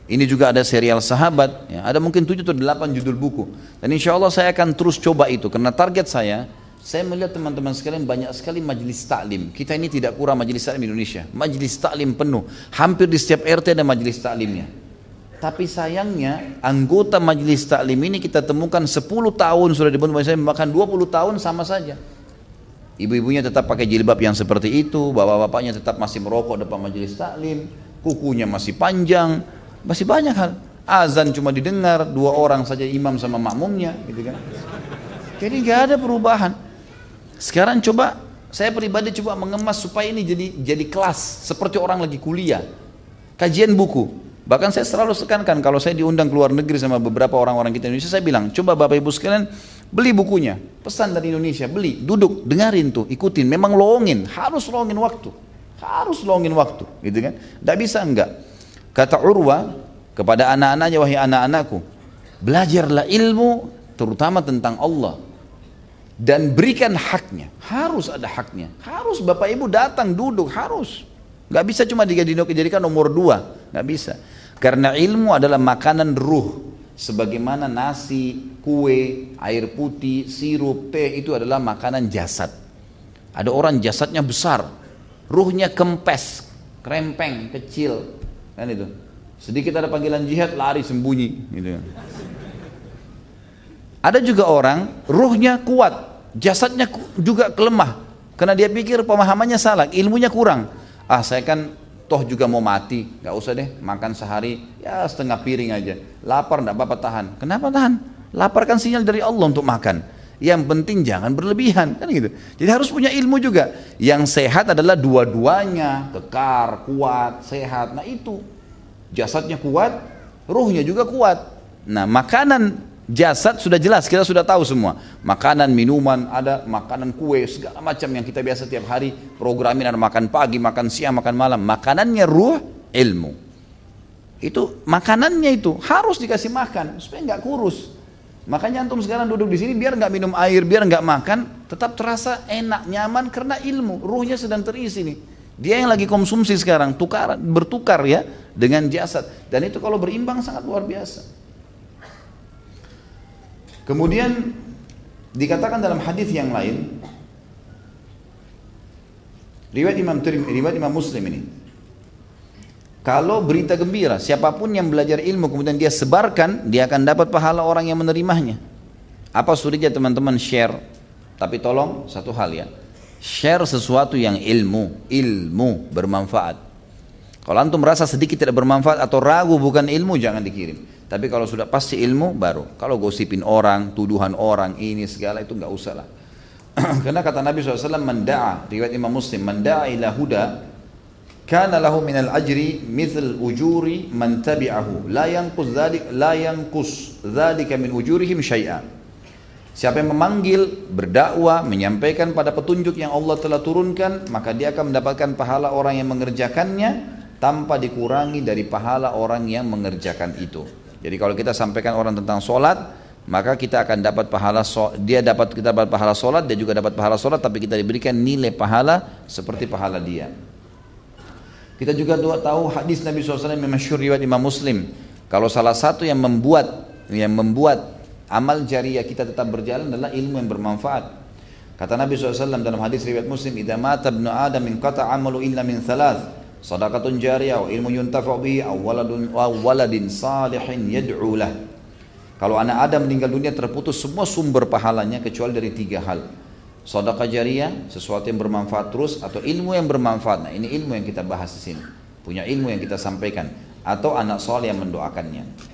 Ini juga ada serial sahabat, ya. ada mungkin 7 atau 8 judul buku. Dan insya Allah saya akan terus coba itu, karena target saya, saya melihat teman-teman sekalian banyak sekali majelis taklim. Kita ini tidak kurang majelis taklim Indonesia. Majelis taklim penuh. Hampir di setiap RT ada majelis taklimnya. Tapi sayangnya anggota majelis taklim ini kita temukan 10 tahun sudah dibentuk saya bahkan 20 tahun sama saja. Ibu-ibunya tetap pakai jilbab yang seperti itu, bapak-bapaknya tetap masih merokok depan majelis taklim, kukunya masih panjang, masih banyak hal. Azan cuma didengar dua orang saja imam sama makmumnya, gitu kan. Jadi nggak ada perubahan. Sekarang coba saya pribadi coba mengemas supaya ini jadi jadi kelas seperti orang lagi kuliah. Kajian buku. Bahkan saya selalu tekankan kalau saya diundang ke luar negeri sama beberapa orang-orang kita Indonesia, saya bilang, coba Bapak Ibu sekalian Beli bukunya, pesan dari Indonesia, beli, duduk, dengarin tuh, ikutin. Memang longin, harus longin waktu. Harus longin waktu, gitu kan? Tidak bisa enggak. Kata Urwa kepada anak-anaknya, wahai anak-anakku, belajarlah ilmu terutama tentang Allah dan berikan haknya. Harus ada haknya. Harus Bapak Ibu datang duduk, harus. Gak bisa cuma dijadikan nomor dua, gak bisa. Karena ilmu adalah makanan ruh sebagaimana nasi, kue, air putih, sirup, teh itu adalah makanan jasad. Ada orang jasadnya besar, ruhnya kempes, krempeng, kecil, kan itu. Sedikit ada panggilan jihad, lari sembunyi, gitu. Ada juga orang ruhnya kuat, jasadnya juga kelemah, karena dia pikir pemahamannya salah, ilmunya kurang. Ah saya kan toh juga mau mati, nggak usah deh makan sehari ya setengah piring aja. Lapar nggak apa-apa tahan. Kenapa tahan? Lapar kan sinyal dari Allah untuk makan. Yang penting jangan berlebihan kan gitu. Jadi harus punya ilmu juga. Yang sehat adalah dua-duanya, kekar, kuat, sehat. Nah itu jasadnya kuat, ruhnya juga kuat. Nah makanan Jasad sudah jelas, kita sudah tahu semua. Makanan, minuman, ada makanan kue, segala macam yang kita biasa tiap hari programin ada makan pagi, makan siang, makan malam. Makanannya ruh, ilmu. Itu makanannya itu harus dikasih makan supaya nggak kurus. Makanya antum sekarang duduk di sini biar nggak minum air, biar nggak makan, tetap terasa enak, nyaman karena ilmu. Ruhnya sedang terisi nih. Dia yang lagi konsumsi sekarang, tukar, bertukar ya dengan jasad. Dan itu kalau berimbang sangat luar biasa. Kemudian dikatakan dalam hadis yang lain riwayat Imam Tirmidzi, riwayat Imam Muslim ini. Kalau berita gembira, siapa pun yang belajar ilmu kemudian dia sebarkan, dia akan dapat pahala orang yang menerimanya. Apa sulitnya teman-teman share? Tapi tolong satu hal ya. Share sesuatu yang ilmu, ilmu bermanfaat. Kalau antum merasa sedikit tidak bermanfaat atau ragu bukan ilmu, jangan dikirim. Tapi kalau sudah pasti ilmu baru. Kalau gosipin orang, tuduhan orang, ini segala itu nggak usah lah. Karena kata Nabi SAW, menda'a, riwayat Imam Muslim, menda'a ila huda, kana lahu minal ajri mithl ujuri man tabi'ahu la yanqus dhalik la yanqus dzalika min ujurihim syai'a Siapa yang memanggil, berdakwah, menyampaikan pada petunjuk yang Allah telah turunkan, maka dia akan mendapatkan pahala orang yang mengerjakannya tanpa dikurangi dari pahala orang yang mengerjakan itu. Jadi kalau kita sampaikan orang tentang sholat, maka kita akan dapat pahala dia dapat kita dapat pahala sholat, dia juga dapat pahala sholat, tapi kita diberikan nilai pahala seperti pahala dia. Kita juga tahu hadis Nabi SAW yang masyhur riwayat Imam Muslim. Kalau salah satu yang membuat yang membuat amal jariah kita tetap berjalan adalah ilmu yang bermanfaat. Kata Nabi SAW dalam hadis riwayat Muslim, "Idza mata ibnu Adam min qata amalu illa min thalath." Sadaqatun jariyah wa ilmu yuntafa'u bihi waladun wa waladin salihin yad'u lah. Kalau anak Adam meninggal dunia terputus semua sumber pahalanya kecuali dari tiga hal. Sedekah jariyah, sesuatu yang bermanfaat terus atau ilmu yang bermanfaat. Nah, ini ilmu yang kita bahas di sini. Punya ilmu yang kita sampaikan atau anak soleh yang mendoakannya.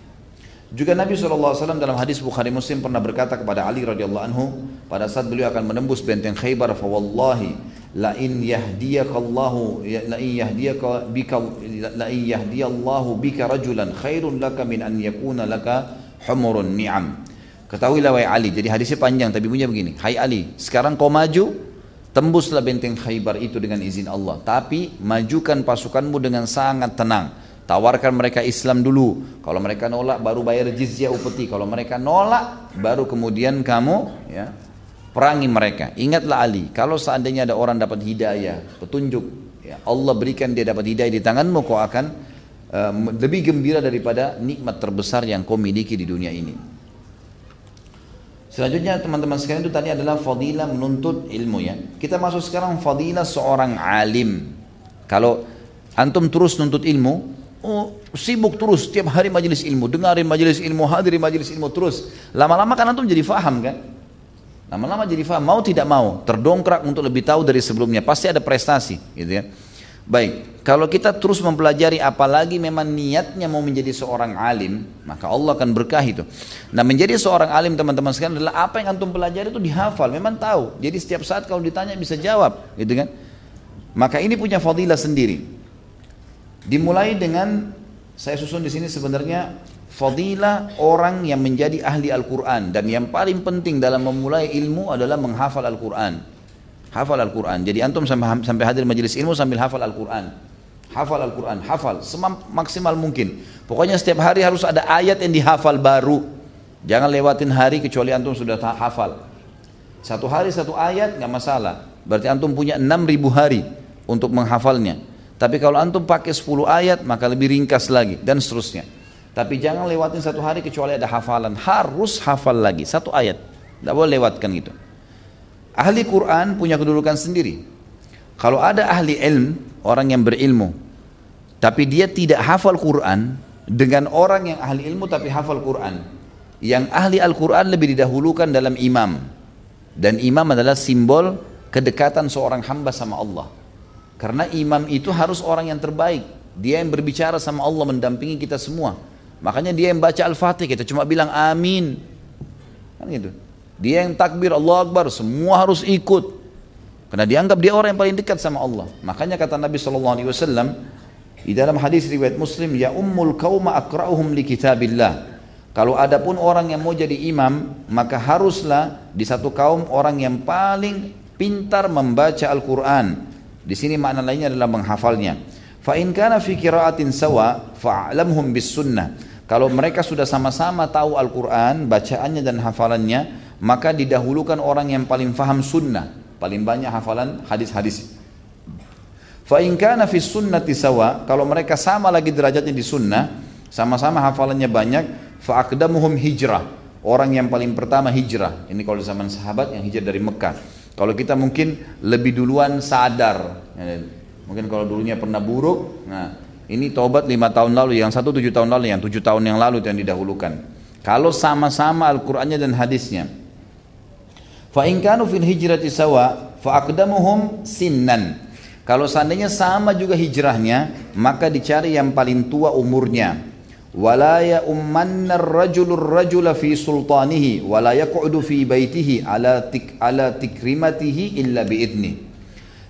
Juga Nabi SAW dalam hadis Bukhari Muslim pernah berkata kepada Ali radhiyallahu anhu pada saat beliau akan menembus benteng Khaybar, fa wallahi la in yahdiyakallahu la in yahdiyaka bika la in yahdiyallahu bika rajulan khairun laka min an yakuna laka humurun ni'am. Ketahuilah wahai Ali jadi hadisnya panjang tapi punya begini. Hai Ali sekarang kau maju tembuslah benteng Khaybar itu dengan izin Allah. Tapi majukan pasukanmu dengan sangat tenang Tawarkan mereka Islam dulu. Kalau mereka nolak baru bayar jizyah upeti. Kalau mereka nolak baru kemudian kamu ya perangi mereka. Ingatlah Ali, kalau seandainya ada orang dapat hidayah, petunjuk, ya Allah berikan dia dapat hidayah di tanganmu, kau akan uh, lebih gembira daripada nikmat terbesar yang kau miliki di dunia ini. Selanjutnya teman-teman sekalian itu tadi adalah fadilah menuntut ilmu ya. Kita masuk sekarang fadilah seorang alim. Kalau antum terus nuntut ilmu, Oh, sibuk terus tiap hari majelis ilmu, dengarin majelis ilmu, hadirin majelis ilmu terus. Lama-lama kan antum jadi faham kan? Lama-lama jadi faham, mau tidak mau, terdongkrak untuk lebih tahu dari sebelumnya, pasti ada prestasi, gitu ya. Baik, kalau kita terus mempelajari apalagi memang niatnya mau menjadi seorang alim, maka Allah akan berkah itu. Nah menjadi seorang alim teman-teman sekalian adalah apa yang antum pelajari itu dihafal, memang tahu. Jadi setiap saat kalau ditanya bisa jawab, gitu kan. Maka ini punya fadilah sendiri. Dimulai dengan saya susun di sini sebenarnya fadilah orang yang menjadi ahli Al-Quran dan yang paling penting dalam memulai ilmu adalah menghafal Al-Quran. Hafal Al-Quran. Jadi antum sampai, hadir majelis ilmu sambil hafal Al-Quran. Hafal Al-Quran, hafal maksimal mungkin. Pokoknya setiap hari harus ada ayat yang dihafal baru. Jangan lewatin hari kecuali antum sudah hafal. Satu hari satu ayat nggak masalah. Berarti antum punya 6000 hari untuk menghafalnya. Tapi kalau antum pakai 10 ayat maka lebih ringkas lagi dan seterusnya. Tapi jangan lewatin satu hari kecuali ada hafalan. Harus hafal lagi satu ayat. Tidak boleh lewatkan itu. Ahli Quran punya kedudukan sendiri. Kalau ada ahli ilm, orang yang berilmu, tapi dia tidak hafal Quran dengan orang yang ahli ilmu tapi hafal Quran. Yang ahli Al-Quran lebih didahulukan dalam imam. Dan imam adalah simbol kedekatan seorang hamba sama Allah. Karena imam itu harus orang yang terbaik. Dia yang berbicara sama Allah mendampingi kita semua. Makanya dia yang baca Al-Fatih kita cuma bilang amin. Kan gitu. Dia yang takbir Allah Akbar, semua harus ikut. Karena dianggap dia orang yang paling dekat sama Allah. Makanya kata Nabi SAW di dalam hadis riwayat Muslim, ya ummul kauma akra'uhum li kitabillah. Kalau ada pun orang yang mau jadi imam, maka haruslah di satu kaum orang yang paling pintar membaca Al-Quran. Di sini makna lainnya adalah menghafalnya. Fa in kana fi qiraatin sawa fa'lamhum bis sunnah. Kalau mereka sudah sama-sama tahu Al-Quran, bacaannya dan hafalannya, maka didahulukan orang yang paling faham sunnah, paling banyak hafalan hadis-hadis. Fa in kana fi sunnati sawa, kalau mereka sama lagi derajatnya di sunnah, sama-sama hafalannya banyak, fa aqdamuhum hijrah. Orang yang paling pertama hijrah. Ini kalau di zaman sahabat yang hijrah dari Mekah. Kalau kita mungkin lebih duluan sadar, ya, mungkin kalau dulunya pernah buruk, nah ini tobat lima tahun lalu, yang satu tujuh tahun lalu, yang tujuh tahun yang lalu yang didahulukan. Kalau sama-sama Al-Qur'annya dan hadisnya. Fa in kanu fil hijrati sawa fa aqdamuhum sinnan. Kalau seandainya sama juga hijrahnya, maka dicari yang paling tua umurnya ya ummanna ar-rajulu ar-rajula fi sultanihi wala yaq'udu fi baitihi ala tik ala tikrimatihi illa biidni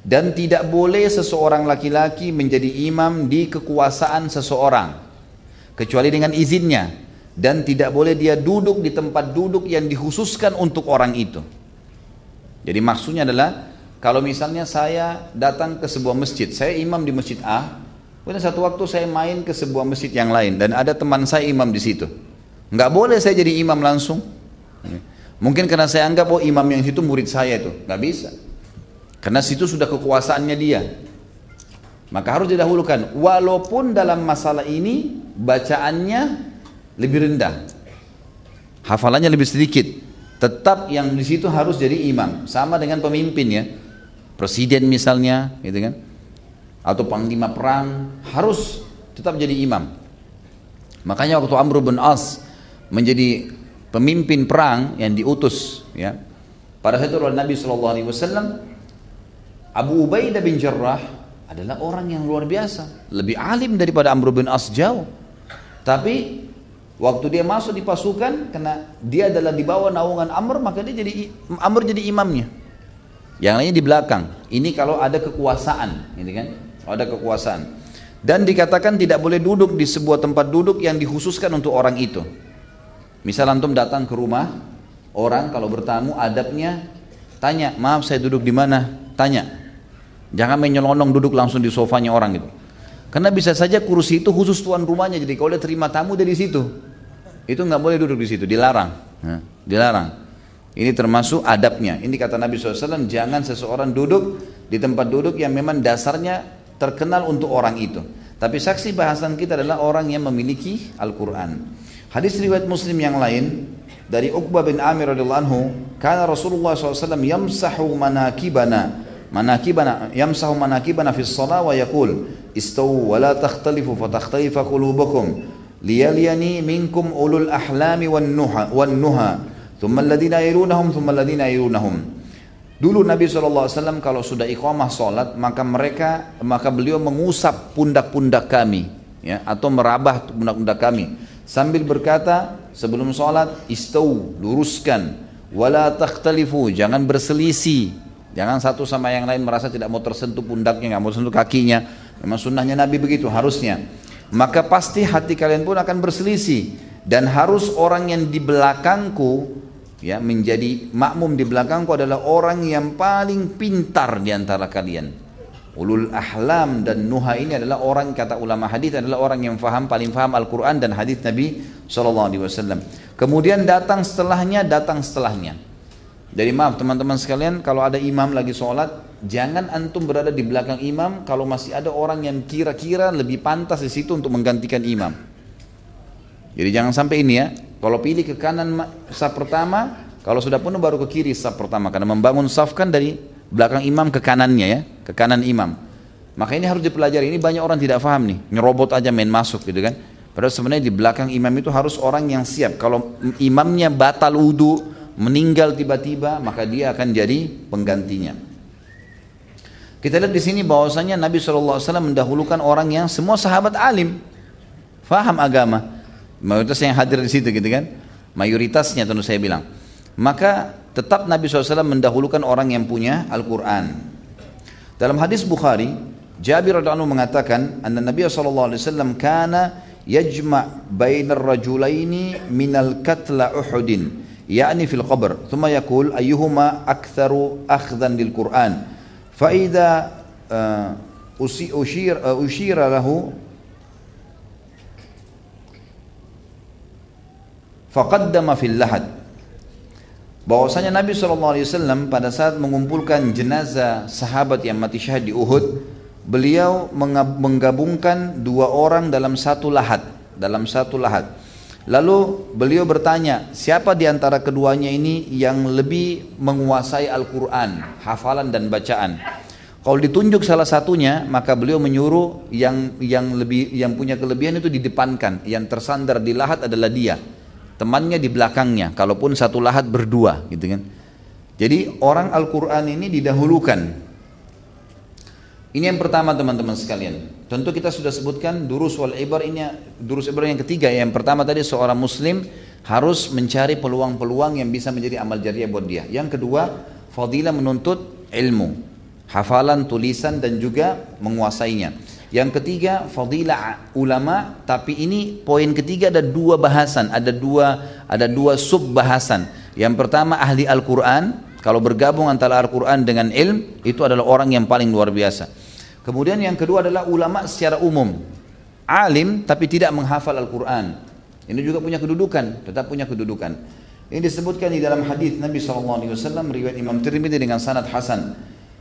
dan tidak boleh seseorang laki-laki menjadi imam di kekuasaan seseorang kecuali dengan izinnya. Dan tidak boleh dia duduk di tempat duduk yang dikhususkan untuk orang itu. Jadi maksudnya adalah kalau misalnya saya datang ke sebuah masjid saya imam di masjid A Kemudian satu waktu saya main ke sebuah masjid yang lain dan ada teman saya imam di situ. Nggak boleh saya jadi imam langsung. Mungkin karena saya anggap oh imam yang situ murid saya itu, nggak bisa. Karena situ sudah kekuasaannya dia. Maka harus didahulukan. Walaupun dalam masalah ini bacaannya lebih rendah, hafalannya lebih sedikit, tetap yang di situ harus jadi imam. Sama dengan pemimpin ya, presiden misalnya, gitu kan atau panglima perang harus tetap jadi imam. Makanya waktu Amr bin As menjadi pemimpin perang yang diutus ya. Pada saat itu oleh Nabi Shallallahu alaihi wasallam Abu Ubaidah bin Jarrah adalah orang yang luar biasa, lebih alim daripada Amr bin As jauh. Tapi waktu dia masuk di pasukan karena dia adalah di bawah naungan Amr maka dia jadi Amr jadi imamnya. Yang lainnya di belakang. Ini kalau ada kekuasaan, gitu kan? Ada kekuasaan. Dan dikatakan tidak boleh duduk di sebuah tempat duduk yang dikhususkan untuk orang itu. Misal antum datang ke rumah orang kalau bertamu adabnya tanya, "Maaf saya duduk di mana?" Tanya. Jangan menyelonong duduk langsung di sofanya orang gitu. Karena bisa saja kursi itu khusus tuan rumahnya, jadi kalau dia terima tamu dari situ, itu nggak boleh duduk di situ, dilarang, nah, dilarang. Ini termasuk adabnya. Ini kata Nabi SAW, jangan seseorang duduk di tempat duduk yang memang dasarnya terkenal untuk orang itu. Tapi saksi bahasan kita adalah orang yang memiliki Al-Quran. Hadis riwayat Muslim yang lain dari Uqbah bin Amir radhiyallahu anhu, karena Rasulullah SAW yamsahu manakibana manakibana yamsahu manakibana fi shalah wa yaqul istawu wa la takhtalifu fa takhtalifa qulubukum liyaliyani minkum ulul ahlami wan nuha wan nuha thumma alladhina yalunahum thumma alladhina yalunahum Dulu Nabi SAW kalau sudah iqamah sholat maka mereka maka beliau mengusap pundak-pundak kami ya atau merabah pundak-pundak kami. Sambil berkata sebelum sholat istau luruskan. Wala takhtalifu jangan berselisih. Jangan satu sama yang lain merasa tidak mau tersentuh pundaknya nggak mau tersentuh kakinya. Memang sunnahnya Nabi begitu harusnya. Maka pasti hati kalian pun akan berselisih. Dan harus orang yang di belakangku ya menjadi makmum di belakangku adalah orang yang paling pintar di antara kalian. Ulul ahlam dan nuha ini adalah orang kata ulama hadis adalah orang yang faham paling faham Al-Qur'an dan hadis Nabi SAW. Kemudian datang setelahnya, datang setelahnya. Jadi maaf teman-teman sekalian, kalau ada imam lagi sholat, jangan antum berada di belakang imam kalau masih ada orang yang kira-kira lebih pantas di situ untuk menggantikan imam. Jadi jangan sampai ini ya, kalau pilih ke kanan saf pertama, kalau sudah penuh baru ke kiri saf pertama. Karena membangun saf kan dari belakang imam ke kanannya ya, ke kanan imam. Maka ini harus dipelajari. Ini banyak orang tidak paham nih, nyerobot aja main masuk gitu kan. Padahal sebenarnya di belakang imam itu harus orang yang siap. Kalau imamnya batal wudhu, meninggal tiba-tiba, maka dia akan jadi penggantinya. Kita lihat di sini bahwasanya Nabi SAW mendahulukan orang yang semua sahabat alim, faham agama Mayoritas yang hadir di situ gitu kan. Mayoritasnya tentu saya bilang. Maka tetap Nabi SAW mendahulukan orang yang punya Al-Quran. Dalam hadis Bukhari, Jabir radhiyallahu mengatakan, "Anna Nabi sallallahu alaihi wasallam kana yajma' bainar rajulaini minal katla Uhudin." يعني في القبر ثم يقول أيهما أكثر أخذا للقرآن فإذا أشير, أشير له faqaddama fil lahad. Bahwasanya Nabi SAW pada saat mengumpulkan jenazah sahabat yang mati syahid di Uhud beliau menggabungkan dua orang dalam satu lahat dalam satu lahat lalu beliau bertanya siapa di antara keduanya ini yang lebih menguasai Al-Quran hafalan dan bacaan? Kalau ditunjuk salah satunya maka beliau menyuruh yang yang lebih yang punya kelebihan itu didepankan. Yang tersandar di lahat adalah dia temannya di belakangnya kalaupun satu lahat berdua gitu kan. Jadi orang Al-Quran ini didahulukan. Ini yang pertama teman-teman sekalian. Tentu kita sudah sebutkan durus wal ibar ini durus ibar yang ketiga. Yang pertama tadi seorang muslim harus mencari peluang-peluang yang bisa menjadi amal jariah buat dia. Yang kedua fadilah menuntut ilmu hafalan tulisan dan juga menguasainya yang ketiga fadilah ulama tapi ini poin ketiga ada dua bahasan, ada dua ada dua sub bahasan. Yang pertama ahli Al-Qur'an, kalau bergabung antara Al-Qur'an dengan ilm itu adalah orang yang paling luar biasa. Kemudian yang kedua adalah ulama secara umum. Alim tapi tidak menghafal Al-Qur'an. Ini juga punya kedudukan, tetap punya kedudukan. Ini disebutkan di dalam hadis Nabi SAW riwayat Imam Tirmidzi dengan sanad hasan.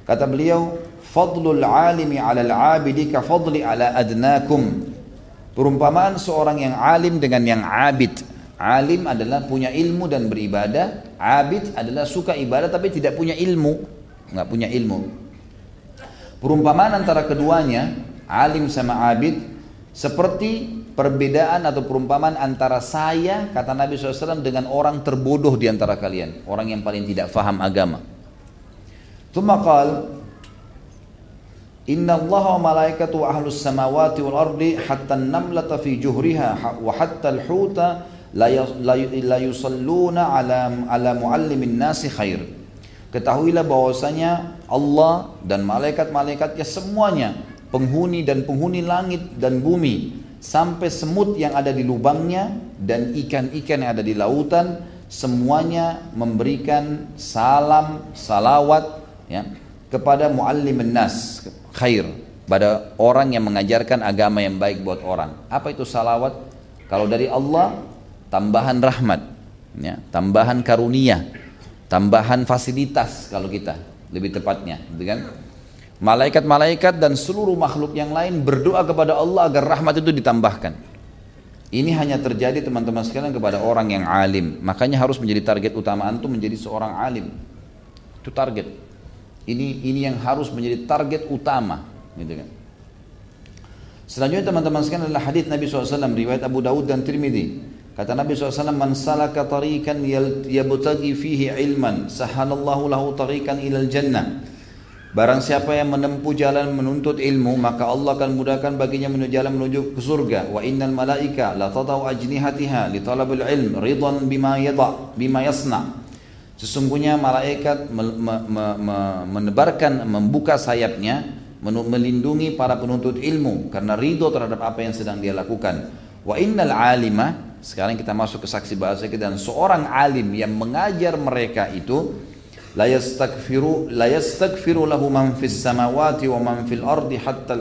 Kata beliau, fadlul alimi alal abidi ka fadli ala adnakum. Perumpamaan seorang yang alim dengan yang abid. Alim adalah punya ilmu dan beribadah. Abid adalah suka ibadah tapi tidak punya ilmu. Nggak punya ilmu. Perumpamaan antara keduanya alim sama abid seperti perbedaan atau perumpamaan antara saya kata Nabi SAW dengan orang terbodoh di antara kalian. Orang yang paling tidak faham agama. Tumakal Inna Allah wa malaikatu ahlus samawati wal ardi hatta namlata fi juhriha wa hatta al-huta la yusalluna ala ala muallimin nasi khair. Ketahuilah bahwasanya Allah dan malaikat-malaikatnya semuanya penghuni dan penghuni langit dan bumi sampai semut yang ada di lubangnya dan ikan-ikan yang ada di lautan semuanya memberikan salam salawat ya kepada muallimin nas khair pada orang yang mengajarkan agama yang baik buat orang. Apa itu salawat? Kalau dari Allah, tambahan rahmat, ya, tambahan karunia, tambahan fasilitas kalau kita lebih tepatnya, gitu kan? Malaikat-malaikat dan seluruh makhluk yang lain berdoa kepada Allah agar rahmat itu ditambahkan. Ini hanya terjadi teman-teman sekalian kepada orang yang alim. Makanya harus menjadi target utama antum menjadi seorang alim. Itu target. Ini ini yang harus menjadi target utama gitu kan. Selanjutnya teman-teman sekalian adalah hadis Nabi SAW riwayat Abu Dawud dan Tirmidzi. Kata Nabi SAW, Man salaka tarikan yabtagi fihi ilman, sahalallahu lahu tarikan ilal jannah. Barang siapa yang menempuh jalan menuntut ilmu, maka Allah akan mudahkan baginya menuju jalan menuju ke surga. Wa innal malaika la tadau ajnihatiha li talabil ilm ridan bima yada bima yasna. Sesungguhnya malaikat me, me, me, menebarkan membuka sayapnya melindungi para penuntut ilmu karena ridho terhadap apa yang sedang dia lakukan. Wa innal alima sekarang kita masuk ke saksi bahasa kita dan seorang alim yang mengajar mereka itu la yastaghfiru lahu man fis wa man fil ardi hatta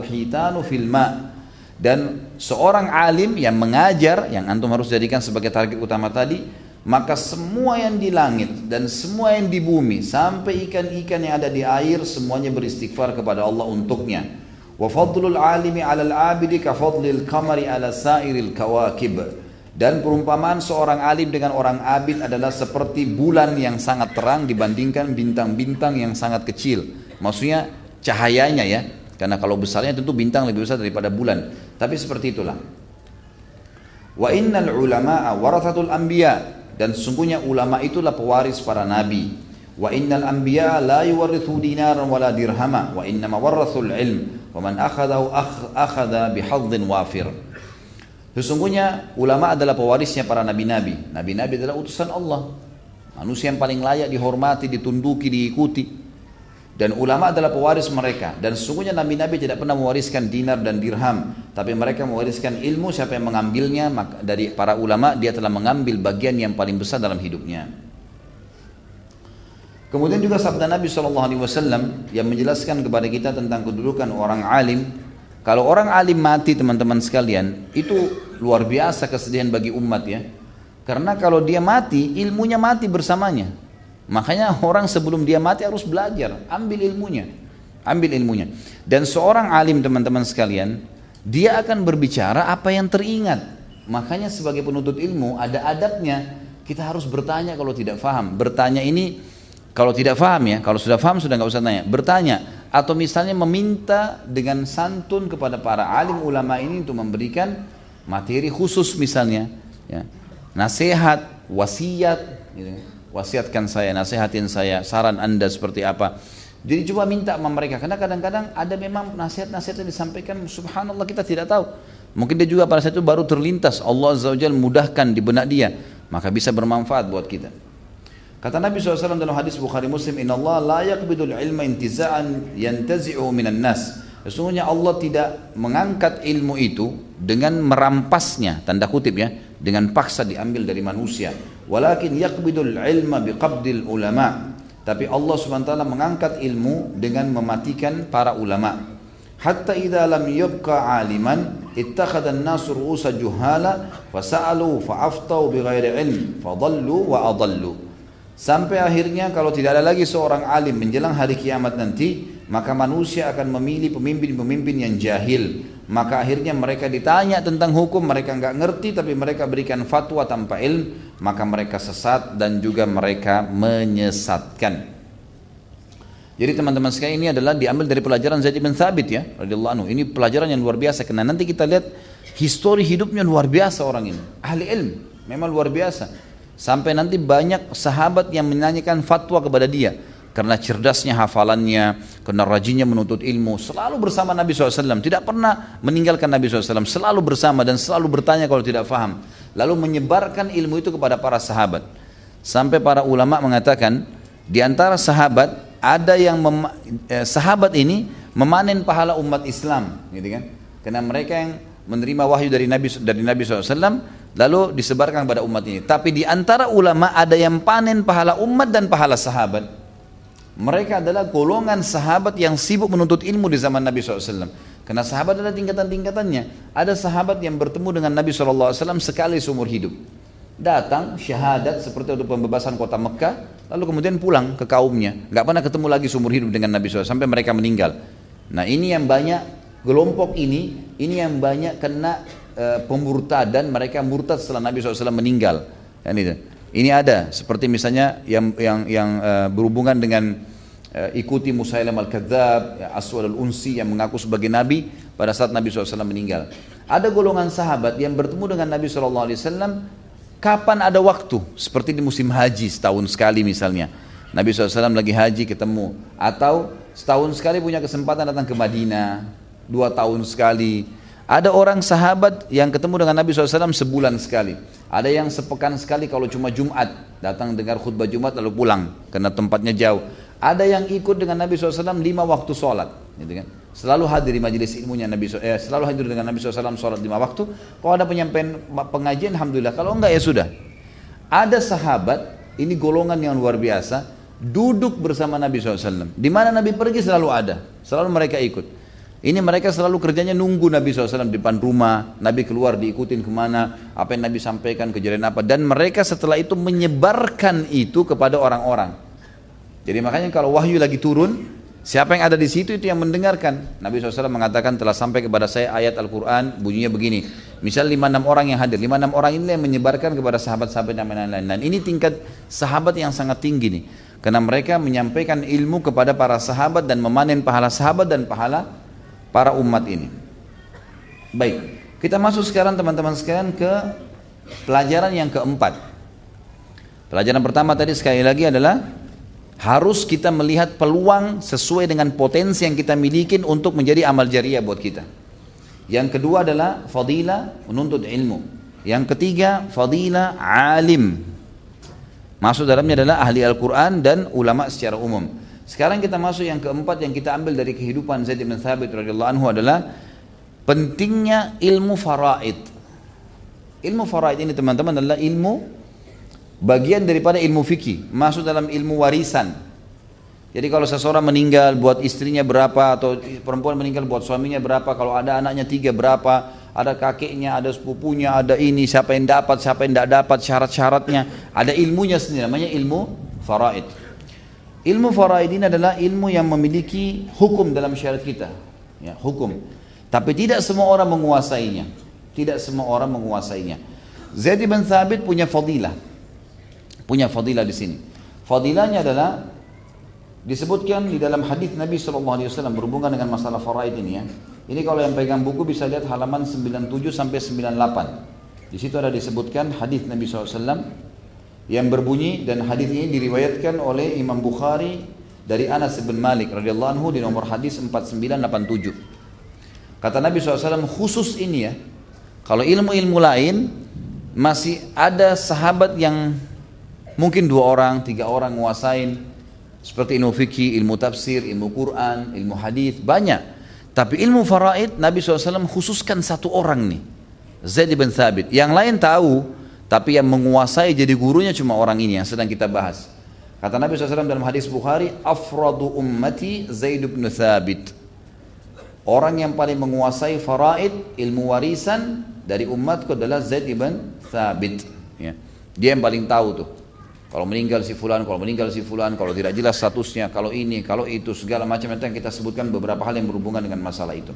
fil ma dan seorang alim yang mengajar yang antum harus jadikan sebagai target utama tadi maka semua yang di langit dan semua yang di bumi sampai ikan-ikan yang ada di air semuanya beristighfar kepada Allah untuknya. Wa fadlul alimi 'alal 'abidi ka fadlil qamari 'ala sairil kawakib. Dan perumpamaan seorang alim dengan orang abid adalah seperti bulan yang sangat terang dibandingkan bintang-bintang yang sangat kecil. Maksudnya cahayanya ya. Karena kalau besarnya tentu bintang lebih besar daripada bulan. Tapi seperti itulah. Wa innal ulama'a warathatul anbiya dan sesungguhnya ulama itulah pewaris para nabi. Wa innal anbiya la yuwarithu dinaran wala dirhama wa innama warathul ilm wa man akhadahu akhadha bihadzin wafir. Sesungguhnya ulama adalah pewarisnya para nabi-nabi. Nabi-nabi adalah utusan Allah. Manusia yang paling layak dihormati ditunduki diikuti dan ulama adalah pewaris mereka. Dan sesungguhnya nabi-nabi tidak pernah mewariskan dinar dan dirham. Tapi mereka mewariskan ilmu siapa yang mengambilnya dari para ulama dia telah mengambil bagian yang paling besar dalam hidupnya. Kemudian juga sabda Nabi SAW yang menjelaskan kepada kita tentang kedudukan orang alim. Kalau orang alim mati teman-teman sekalian itu luar biasa kesedihan bagi umat ya. Karena kalau dia mati ilmunya mati bersamanya Makanya orang sebelum dia mati harus belajar, ambil ilmunya. Ambil ilmunya. Dan seorang alim teman-teman sekalian, dia akan berbicara apa yang teringat. Makanya sebagai penuntut ilmu ada adabnya. Kita harus bertanya kalau tidak faham. Bertanya ini kalau tidak faham ya, kalau sudah faham sudah nggak usah tanya. Bertanya atau misalnya meminta dengan santun kepada para alim ulama ini untuk memberikan materi khusus misalnya, ya. nasihat, wasiat, gitu wasiatkan saya, nasihatin saya, saran anda seperti apa. Jadi coba minta sama mereka, karena kadang-kadang ada memang nasihat-nasihat yang disampaikan, subhanallah kita tidak tahu. Mungkin dia juga pada saat itu baru terlintas, Allah Azza wa mudahkan di benak dia, maka bisa bermanfaat buat kita. Kata Nabi SAW dalam hadis Bukhari Muslim, Inna Allah la yakbidul ilma intiza'an yantazi'u minan nas. Sesungguhnya Allah tidak mengangkat ilmu itu dengan merampasnya, tanda kutip ya, dengan paksa diambil dari manusia. Walakin yaqbidul ilma biqabdil ulama. Tapi Allah taala mengangkat ilmu dengan mematikan para ulama. Hatta idza lam yabqa aliman ittakhadha an-nas ru'usa juhala fasa'alu fa'aftau bighairi ilm fadallu wa adallu. Sampai akhirnya kalau tidak ada lagi seorang alim menjelang hari kiamat nanti maka manusia akan memilih pemimpin-pemimpin yang jahil maka akhirnya mereka ditanya tentang hukum mereka nggak ngerti tapi mereka berikan fatwa tanpa ilmu maka mereka sesat dan juga mereka menyesatkan. Jadi teman-teman sekalian ini adalah diambil dari pelajaran Zaid bin Thabit ya anhu. Ini pelajaran yang luar biasa. Karena nanti kita lihat histori hidupnya luar biasa orang ini. Ahli ilmu memang luar biasa. Sampai nanti banyak sahabat yang menanyakan fatwa kepada dia karena cerdasnya hafalannya, karena rajinnya menuntut ilmu, selalu bersama Nabi SAW, tidak pernah meninggalkan Nabi SAW, selalu bersama dan selalu bertanya kalau tidak faham, lalu menyebarkan ilmu itu kepada para sahabat. Sampai para ulama mengatakan, di antara sahabat ada yang eh, sahabat ini memanen pahala umat Islam, gitu kan? Karena mereka yang menerima wahyu dari Nabi dari Nabi SAW, lalu disebarkan kepada umat ini. Tapi di antara ulama ada yang panen pahala umat dan pahala sahabat. Mereka adalah golongan sahabat yang sibuk menuntut ilmu di zaman Nabi SAW. Karena sahabat ada tingkatan-tingkatannya. Ada sahabat yang bertemu dengan Nabi SAW sekali seumur hidup. Datang syahadat seperti untuk pembebasan kota Mekah, lalu kemudian pulang ke kaumnya. Gak pernah ketemu lagi seumur hidup dengan Nabi SAW sampai mereka meninggal. Nah ini yang banyak kelompok ini, ini yang banyak kena e, pemurtadan mereka murtad setelah Nabi SAW meninggal. Kan itu. Ini ada seperti misalnya yang yang yang uh, berhubungan dengan uh, ikuti Musailam al-Kadzab, ya, Aswad al-Unsi yang mengaku sebagai nabi pada saat Nabi SAW meninggal. Ada golongan sahabat yang bertemu dengan Nabi SAW kapan ada waktu seperti di musim haji setahun sekali misalnya. Nabi SAW lagi haji ketemu atau setahun sekali punya kesempatan datang ke Madinah dua tahun sekali ada orang sahabat yang ketemu dengan Nabi SAW sebulan sekali. Ada yang sepekan sekali kalau cuma Jumat. Datang dengar khutbah Jumat lalu pulang. Karena tempatnya jauh. Ada yang ikut dengan Nabi SAW lima waktu sholat. Gitu kan? Selalu hadir di majelis ilmunya Nabi eh, selalu hadir dengan Nabi SAW sholat lima waktu. Kalau ada penyampaian pengajian, Alhamdulillah. Kalau enggak ya sudah. Ada sahabat, ini golongan yang luar biasa, duduk bersama Nabi SAW. Di mana Nabi pergi selalu ada. Selalu mereka ikut. Ini mereka selalu kerjanya nunggu Nabi SAW di depan rumah, Nabi keluar diikutin ke mana, apa yang Nabi sampaikan, kejadian apa. Dan mereka setelah itu menyebarkan itu kepada orang-orang. Jadi makanya kalau wahyu lagi turun, siapa yang ada di situ itu yang mendengarkan. Nabi SAW mengatakan telah sampai kepada saya ayat Al-Quran, bunyinya begini. Misal 5-6 orang yang hadir, 5-6 orang ini yang menyebarkan kepada sahabat-sahabat yang lain-lain. Dan ini tingkat sahabat yang sangat tinggi nih. Karena mereka menyampaikan ilmu kepada para sahabat dan memanen pahala sahabat dan pahala para umat ini. Baik, kita masuk sekarang teman-teman sekalian ke pelajaran yang keempat. Pelajaran pertama tadi sekali lagi adalah harus kita melihat peluang sesuai dengan potensi yang kita miliki untuk menjadi amal jariah buat kita. Yang kedua adalah fadilah menuntut ilmu. Yang ketiga fadilah alim. Masuk dalamnya adalah ahli Al-Quran dan ulama secara umum. Sekarang kita masuk yang keempat yang kita ambil dari kehidupan Zaid bin Thabit radhiyallahu anhu adalah pentingnya ilmu faraid. Ilmu faraid ini teman-teman adalah ilmu bagian daripada ilmu fikih, masuk dalam ilmu warisan. Jadi kalau seseorang meninggal buat istrinya berapa atau perempuan meninggal buat suaminya berapa, kalau ada anaknya tiga berapa, ada kakeknya, ada sepupunya, ada ini, siapa yang dapat, siapa yang tidak dapat, syarat-syaratnya, ada ilmunya sendiri, namanya ilmu faraid. Ilmu faraidin adalah ilmu yang memiliki hukum dalam syariat kita. Ya, hukum. Tapi tidak semua orang menguasainya. Tidak semua orang menguasainya. Zaid bin Thabit punya fadilah. Punya fadilah di sini. Fadilahnya adalah disebutkan di dalam hadis Nabi SAW berhubungan dengan masalah faraid ini ya. Ini kalau yang pegang buku bisa lihat halaman 97 sampai 98. Di situ ada disebutkan hadis Nabi SAW yang berbunyi dan hadis ini diriwayatkan oleh Imam Bukhari dari Anas bin Malik radhiyallahu anhu di nomor hadis 4987. Kata Nabi SAW khusus ini ya, kalau ilmu-ilmu lain masih ada sahabat yang mungkin dua orang, tiga orang nguasain seperti ilmu fikih, ilmu tafsir, ilmu Quran, ilmu hadis banyak. Tapi ilmu faraid Nabi SAW khususkan satu orang nih, Zaid bin Thabit. Yang lain tahu, tapi yang menguasai jadi gurunya cuma orang ini yang sedang kita bahas. Kata Nabi SAW dalam hadis Bukhari, Afradu ummati Zaid bin Thabit. Orang yang paling menguasai faraid, ilmu warisan dari umatku adalah Zaid bin Thabit. Ya. Dia yang paling tahu tuh. Kalau meninggal si fulan, kalau meninggal si fulan, kalau tidak jelas statusnya, kalau ini, kalau itu, segala macam itu yang kita sebutkan beberapa hal yang berhubungan dengan masalah itu.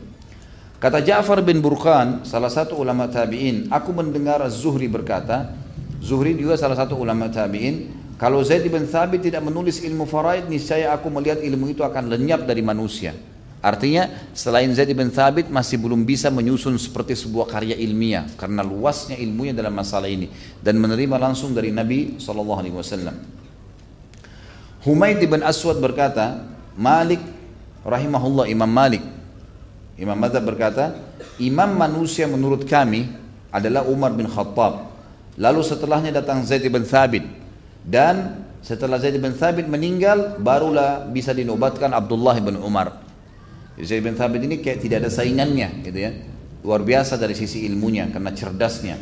Kata Ja'far bin Burqan, salah satu ulama tabi'in, aku mendengar Zuhri berkata, Zuhri juga salah satu ulama tabi'in, kalau Zaid bin Thabit tidak menulis ilmu faraid, niscaya aku melihat ilmu itu akan lenyap dari manusia. Artinya selain Zaid bin Thabit masih belum bisa menyusun seperti sebuah karya ilmiah karena luasnya ilmunya dalam masalah ini dan menerima langsung dari Nabi wasallam. Humaid bin Aswad berkata, Malik rahimahullah Imam Malik Imam Madzhab berkata, imam manusia menurut kami adalah Umar bin Khattab. Lalu setelahnya datang Zaid bin Thabit. Dan setelah Zaid bin Thabit meninggal, barulah bisa dinobatkan Abdullah bin Umar. Zaid bin Thabit ini kayak tidak ada saingannya gitu ya. Luar biasa dari sisi ilmunya karena cerdasnya.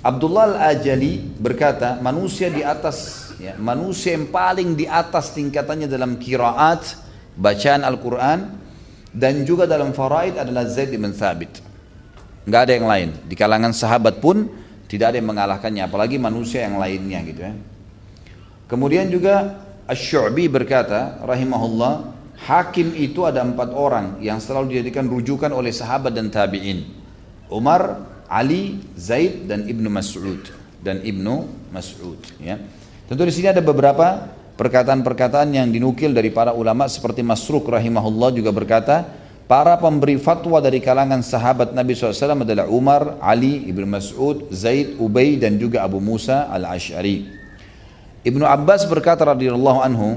Abdullah al-Ajali berkata, manusia di atas ya, manusia yang paling di atas tingkatannya dalam kiraat, bacaan Al-Quran, dan juga dalam faraid adalah Zaid bin Thabit. Nggak ada yang lain. Di kalangan sahabat pun tidak ada yang mengalahkannya, apalagi manusia yang lainnya gitu ya. Kemudian juga Ash-Syu'bi berkata, rahimahullah, hakim itu ada empat orang yang selalu dijadikan rujukan oleh sahabat dan tabi'in. Umar, Ali, Zaid, dan Ibnu Mas'ud. Dan Ibnu Mas'ud. Ya. Tentu di sini ada beberapa perkataan-perkataan yang dinukil dari para ulama seperti Masruk rahimahullah juga berkata, para pemberi fatwa dari kalangan sahabat Nabi SAW adalah Umar, Ali, Ibnu Mas'ud, Zaid, Ubay, dan juga Abu Musa al-Ash'ari. Ibnu Abbas berkata radhiyallahu anhu,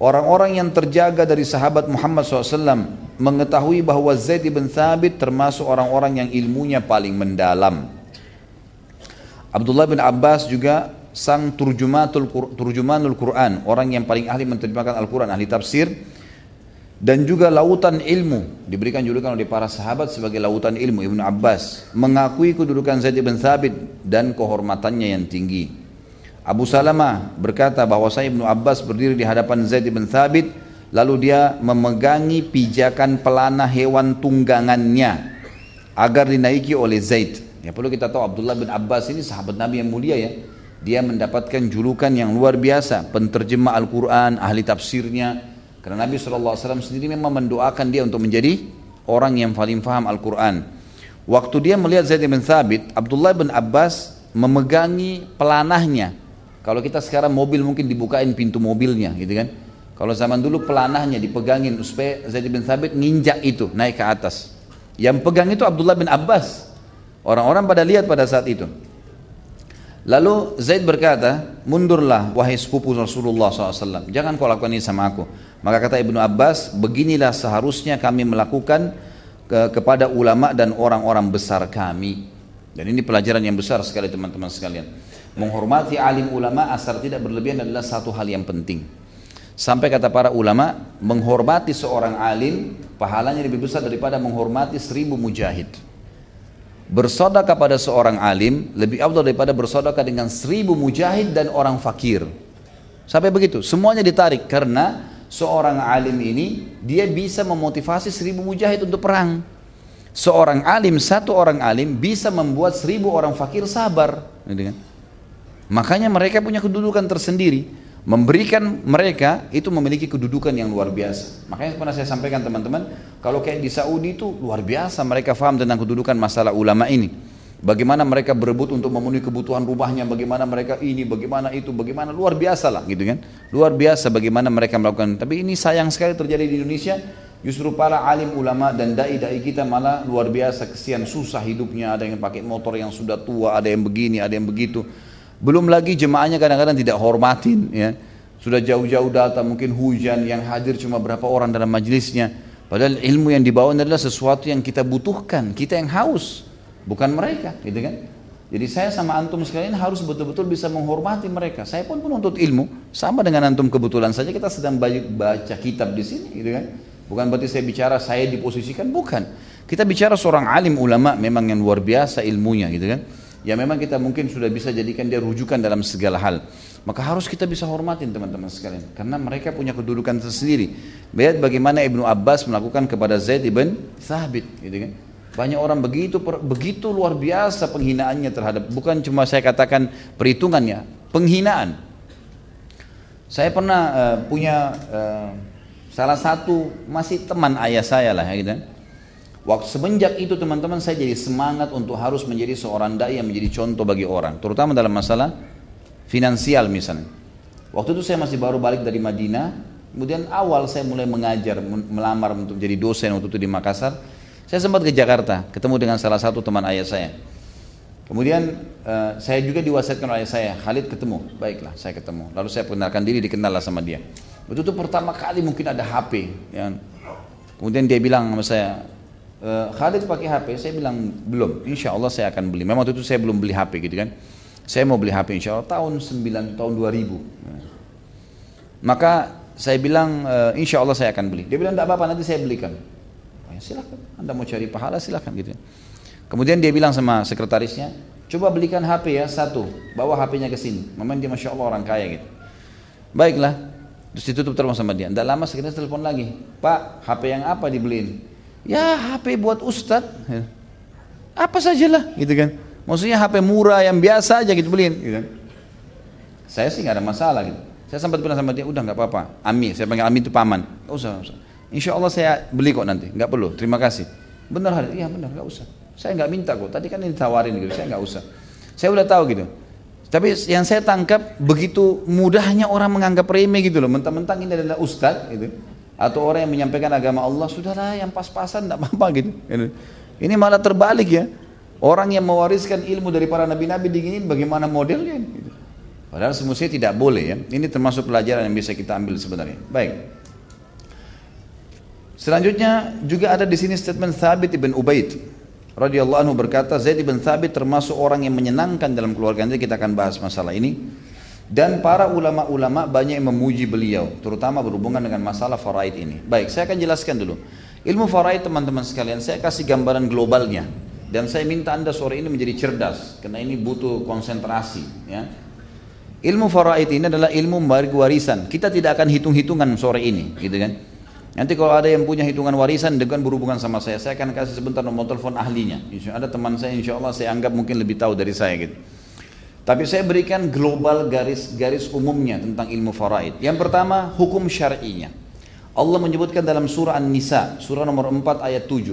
orang-orang yang terjaga dari sahabat Muhammad SAW mengetahui bahwa Zaid bin Thabit termasuk orang-orang yang ilmunya paling mendalam. Abdullah bin Abbas juga sang turjumatul turjumanul Quran, orang yang paling ahli menerjemahkan Al-Quran, ahli tafsir dan juga lautan ilmu diberikan julukan oleh para sahabat sebagai lautan ilmu Ibnu Abbas mengakui kedudukan Zaid bin Thabit dan kehormatannya yang tinggi. Abu Salamah berkata bahwa saya Ibnu Abbas berdiri di hadapan Zaid bin Thabit lalu dia memegangi pijakan pelana hewan tunggangannya agar dinaiki oleh Zaid. Ya perlu kita tahu Abdullah bin Abbas ini sahabat Nabi yang mulia ya dia mendapatkan julukan yang luar biasa, penterjemah Al-Quran, ahli tafsirnya. Karena Nabi SAW sendiri memang mendoakan dia untuk menjadi orang yang paling faham Al-Quran. Waktu dia melihat Zaid bin Thabit, Abdullah bin Abbas memegangi pelanahnya. Kalau kita sekarang mobil mungkin dibukain pintu mobilnya gitu kan. Kalau zaman dulu pelanahnya dipegangin supaya Zaid bin Thabit nginjak itu naik ke atas. Yang pegang itu Abdullah bin Abbas. Orang-orang pada lihat pada saat itu. Lalu Zaid berkata, mundurlah wahai sepupu Rasulullah SAW, jangan kau lakukan ini sama aku. Maka kata Ibnu Abbas, beginilah seharusnya kami melakukan ke, kepada ulama dan orang-orang besar kami. Dan ini pelajaran yang besar sekali teman-teman sekalian. Menghormati alim ulama asal tidak berlebihan adalah satu hal yang penting. Sampai kata para ulama, menghormati seorang alim, pahalanya lebih besar daripada menghormati seribu mujahid. Bersodakah pada seorang alim lebih abdul daripada bersodakah dengan seribu mujahid dan orang fakir. Sampai begitu, semuanya ditarik karena seorang alim ini dia bisa memotivasi seribu mujahid untuk perang. Seorang alim, satu orang alim bisa membuat seribu orang fakir sabar. Kan? Makanya mereka punya kedudukan tersendiri memberikan mereka itu memiliki kedudukan yang luar biasa. Makanya pernah saya sampaikan teman-teman, kalau kayak di Saudi itu luar biasa mereka faham tentang kedudukan masalah ulama ini. Bagaimana mereka berebut untuk memenuhi kebutuhan rumahnya, bagaimana mereka ini, bagaimana itu, bagaimana luar biasa lah gitu kan. Luar biasa bagaimana mereka melakukan. Tapi ini sayang sekali terjadi di Indonesia. Justru para alim ulama dan dai-dai kita malah luar biasa kesian susah hidupnya. Ada yang pakai motor yang sudah tua, ada yang begini, ada yang begitu belum lagi jemaahnya kadang-kadang tidak hormatin ya. Sudah jauh-jauh datang mungkin hujan yang hadir cuma berapa orang dalam majlisnya. Padahal ilmu yang dibawa adalah sesuatu yang kita butuhkan, kita yang haus, bukan mereka, gitu kan? Jadi saya sama antum sekalian harus betul-betul bisa menghormati mereka. Saya pun penuntut ilmu, sama dengan antum kebetulan saja kita sedang baca kitab di sini, gitu kan? Bukan berarti saya bicara saya diposisikan, bukan. Kita bicara seorang alim ulama memang yang luar biasa ilmunya, gitu kan? Ya memang kita mungkin sudah bisa jadikan dia rujukan dalam segala hal. Maka harus kita bisa hormatin teman-teman sekalian. Karena mereka punya kedudukan tersendiri. Lihat bagaimana Ibnu Abbas melakukan kepada Zaid ibn Thabit. Gitu kan? Banyak orang begitu begitu luar biasa penghinaannya terhadap bukan cuma saya katakan perhitungannya, penghinaan. Saya pernah uh, punya uh, salah satu masih teman ayah saya lah gitu. Kan? Waktu semenjak itu teman-teman saya jadi semangat untuk harus menjadi seorang dai yang menjadi contoh bagi orang, terutama dalam masalah finansial misalnya. Waktu itu saya masih baru balik dari Madinah, kemudian awal saya mulai mengajar, melamar untuk jadi dosen waktu itu di Makassar. Saya sempat ke Jakarta, ketemu dengan salah satu teman ayah saya. Kemudian uh, saya juga diwasiatkan oleh ayah saya, Khalid ketemu, baiklah saya ketemu. Lalu saya perkenalkan diri, dikenal sama dia. Waktu itu pertama kali mungkin ada HP. Ya. Kemudian dia bilang sama saya, uh, Khalid pakai HP, saya bilang belum, insya Allah saya akan beli. Memang waktu itu saya belum beli HP gitu kan. Saya mau beli HP insya Allah tahun 9, tahun 2000. Maka saya bilang uh, insya Allah saya akan beli. Dia bilang tidak apa-apa nanti saya belikan. Ya, silahkan, anda mau cari pahala silahkan gitu. Kemudian dia bilang sama sekretarisnya, coba belikan HP ya satu, bawa HP-nya ke sini. Memang dia masya Allah orang kaya gitu. Baiklah, terus ditutup terus sama dia. Tidak lama sekitar telepon lagi. Pak, HP yang apa dibeliin? Ya HP buat Ustadz. Apa sajalah gitu kan. Maksudnya HP murah yang biasa aja gitu beliin. Gitu kan. Saya sih nggak ada masalah gitu. Saya sempat bilang sama dia, udah nggak apa-apa. Ami, saya panggil Ami itu paman. Nggak usah, usah. Insya Allah saya beli kok nanti, nggak perlu. Terima kasih. Benar, iya benar, nggak usah. Saya nggak minta kok. Tadi kan ini tawarin gitu, saya nggak usah. Saya udah tahu gitu. Tapi yang saya tangkap begitu mudahnya orang menganggap remeh gitu loh. Mentang-mentang ini adalah ustadz gitu. Atau orang yang menyampaikan agama Allah, sudahlah yang pas-pasan tidak apa-apa gitu. Ini malah terbalik ya. Orang yang mewariskan ilmu dari para nabi-nabi diginin bagaimana modelnya. Gitu. Padahal semestinya tidak boleh ya. Ini termasuk pelajaran yang bisa kita ambil sebenarnya. Baik. Selanjutnya juga ada di sini statement Thabit ibn Ubaid radhiyallahu anhu berkata Zaid bin Thabit termasuk orang yang menyenangkan dalam keluarga nanti kita akan bahas masalah ini dan para ulama-ulama banyak yang memuji beliau terutama berhubungan dengan masalah faraid ini. Baik saya akan jelaskan dulu. Ilmu faraid teman-teman sekalian saya kasih gambaran globalnya. Dan saya minta anda sore ini menjadi cerdas karena ini butuh konsentrasi ya. Ilmu faraid ini adalah ilmu warisan. Kita tidak akan hitung-hitungan sore ini gitu kan? Nanti kalau ada yang punya hitungan warisan dengan berhubungan sama saya, saya akan kasih sebentar nomor telepon ahlinya. Ada teman saya, insya Allah saya anggap mungkin lebih tahu dari saya gitu. Tapi saya berikan global garis-garis umumnya tentang ilmu faraid. Yang pertama, hukum syar'inya. Allah menyebutkan dalam surah An-Nisa, surah nomor 4 ayat 7.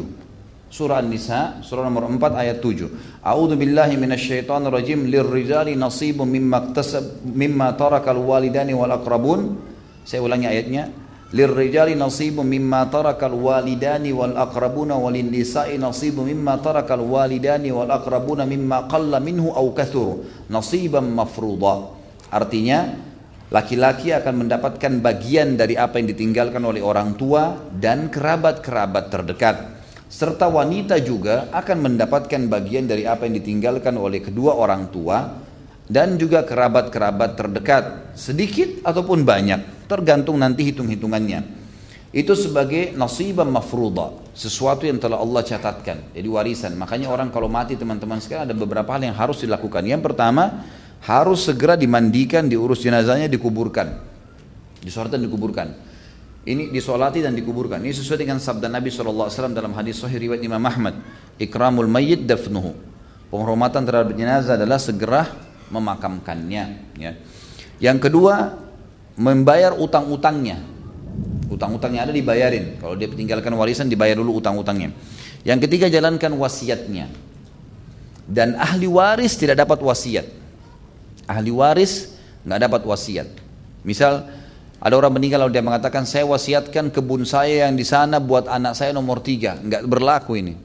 Surah An-Nisa, surah nomor 4 ayat 7. A'udzu billahi minasyaitonir rajim lirrijali nasibun mimma iktasab mimma tarakal walidani wal aqrabun. Saya ulangi ayatnya lirrijali nasibun mimma tarakal walidani wal وللنساء walin nisa'i ترك mimma tarakal walidani wal منه mimma qalla minhu au kathur. Nasiban artinya laki-laki akan mendapatkan bagian dari apa yang ditinggalkan oleh orang tua dan kerabat-kerabat terdekat. Serta wanita juga akan mendapatkan bagian dari apa yang ditinggalkan oleh kedua orang tua dan juga kerabat-kerabat terdekat. Sedikit ataupun banyak tergantung nanti hitung-hitungannya. Itu sebagai nasibah mafruda sesuatu yang telah Allah catatkan jadi warisan. Makanya orang kalau mati teman-teman sekalian ada beberapa hal yang harus dilakukan. Yang pertama harus segera dimandikan diurus jenazahnya dikuburkan. Disolatkan dikuburkan. Ini disolati dan dikuburkan. Ini sesuai dengan sabda Nabi SAW dalam hadis sahih riwayat Imam Ahmad. Ikramul mayyit dafnuhu. Penghormatan terhadap jenazah adalah segera memakamkannya ya. Yang kedua membayar utang-utangnya. Utang-utangnya ada dibayarin. Kalau dia tinggalkan warisan dibayar dulu utang-utangnya. Yang ketiga jalankan wasiatnya. Dan ahli waris tidak dapat wasiat. Ahli waris nggak dapat wasiat. Misal ada orang meninggal lalu dia mengatakan saya wasiatkan kebun saya yang di sana buat anak saya nomor tiga. Nggak berlaku ini.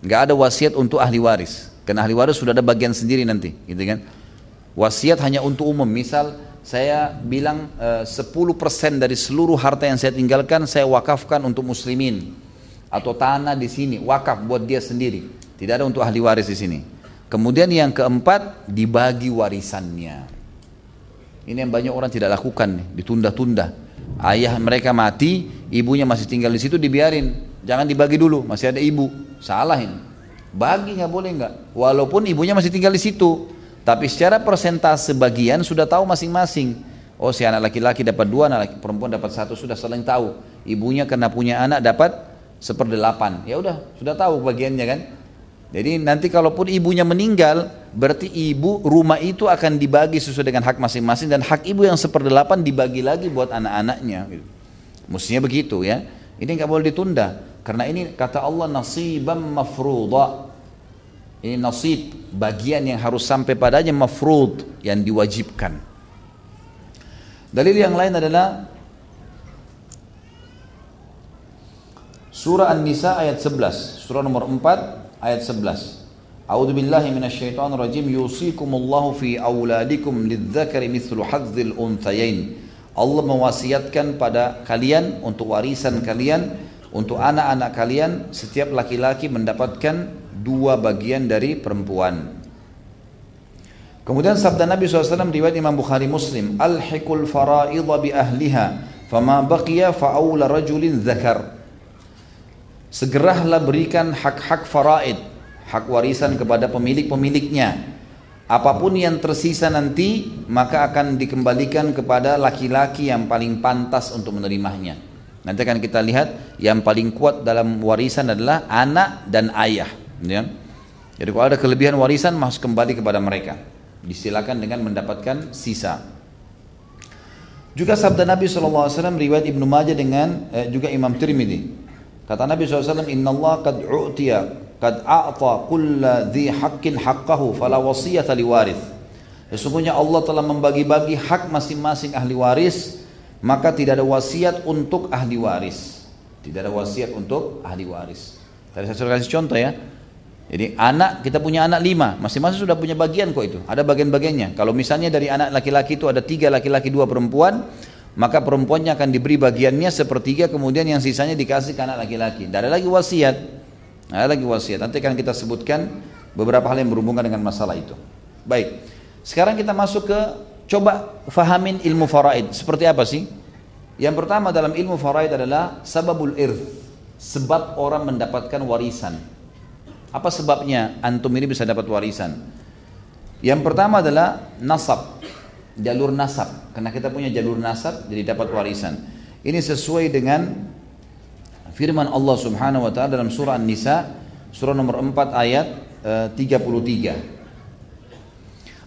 Nggak ada wasiat untuk ahli waris. Karena ahli waris sudah ada bagian sendiri nanti, gitu kan? Wasiat hanya untuk umum. Misal saya bilang eh, uh, 10% dari seluruh harta yang saya tinggalkan saya wakafkan untuk muslimin atau tanah di sini wakaf buat dia sendiri. Tidak ada untuk ahli waris di sini. Kemudian yang keempat dibagi warisannya. Ini yang banyak orang tidak lakukan, ditunda-tunda. Ayah mereka mati, ibunya masih tinggal di situ dibiarin. Jangan dibagi dulu, masih ada ibu. Salah ini. Bagi nggak boleh nggak? Walaupun ibunya masih tinggal di situ. Tapi secara persentase bagian sudah tahu masing-masing. Oh si anak laki-laki dapat dua, anak perempuan dapat satu, sudah saling tahu. Ibunya karena punya anak dapat seperdelapan. Ya udah, sudah tahu bagiannya kan. Jadi nanti kalaupun ibunya meninggal, berarti ibu rumah itu akan dibagi sesuai dengan hak masing-masing dan hak ibu yang seperdelapan dibagi lagi buat anak-anaknya. Mestinya begitu ya. Ini nggak boleh ditunda karena ini kata Allah nasibam mafruḍa ini nasib bagian yang harus sampai padanya mafrud yang diwajibkan. Dalil yang lain adalah Surah An-Nisa ayat 11, surah nomor 4 ayat 11. A'udzu billahi minasyaitonir rajim yusikumullahu fi auladikum lidzakari mithlu hadzil unthayain. Allah mewasiatkan pada kalian untuk warisan kalian untuk anak-anak kalian setiap laki-laki mendapatkan dua bagian dari perempuan. Kemudian sabda Nabi SAW riwayat Imam Bukhari Muslim, Al-hikul fara'idha bi ahliha, fama baqiya fa'awla rajulin zakar. Segeralah berikan hak-hak faraid, hak warisan kepada pemilik-pemiliknya. Apa pun yang tersisa nanti maka akan dikembalikan kepada laki-laki yang paling pantas untuk menerimanya. Nanti akan kita lihat yang paling kuat dalam warisan adalah anak dan ayah. Ya. Jadi kalau ada kelebihan warisan masuk kembali kepada mereka. Disilakan dengan mendapatkan sisa. Juga sabda Nabi SAW riwayat Ibnu Majah dengan eh, juga Imam Tirmidzi. Kata Nabi SAW, Inna Allah qad u'tiya qad a'ta kulla dhi haqqin haqqahu fala wasiyata liwarith sesungguhnya Allah telah membagi-bagi hak masing-masing ahli waris maka tidak ada wasiat untuk ahli waris tidak ada wasiat untuk ahli waris tadi saya sudah kasih contoh ya jadi anak kita punya anak lima masing-masing sudah punya bagian kok itu ada bagian-bagiannya kalau misalnya dari anak laki-laki itu ada tiga laki-laki dua perempuan maka perempuannya akan diberi bagiannya sepertiga kemudian yang sisanya dikasih ke anak laki-laki tidak ada lagi wasiat ada lagi wasiat. Nanti akan kita sebutkan beberapa hal yang berhubungan dengan masalah itu. Baik. Sekarang kita masuk ke coba fahamin ilmu faraid. Seperti apa sih? Yang pertama dalam ilmu faraid adalah sababul irth. Sebab orang mendapatkan warisan. Apa sebabnya antum ini bisa dapat warisan? Yang pertama adalah nasab. Jalur nasab. Karena kita punya jalur nasab jadi dapat warisan. Ini sesuai dengan firman Allah Subhanahu wa taala dalam surah An-Nisa surah nomor 4 ayat uh, 33.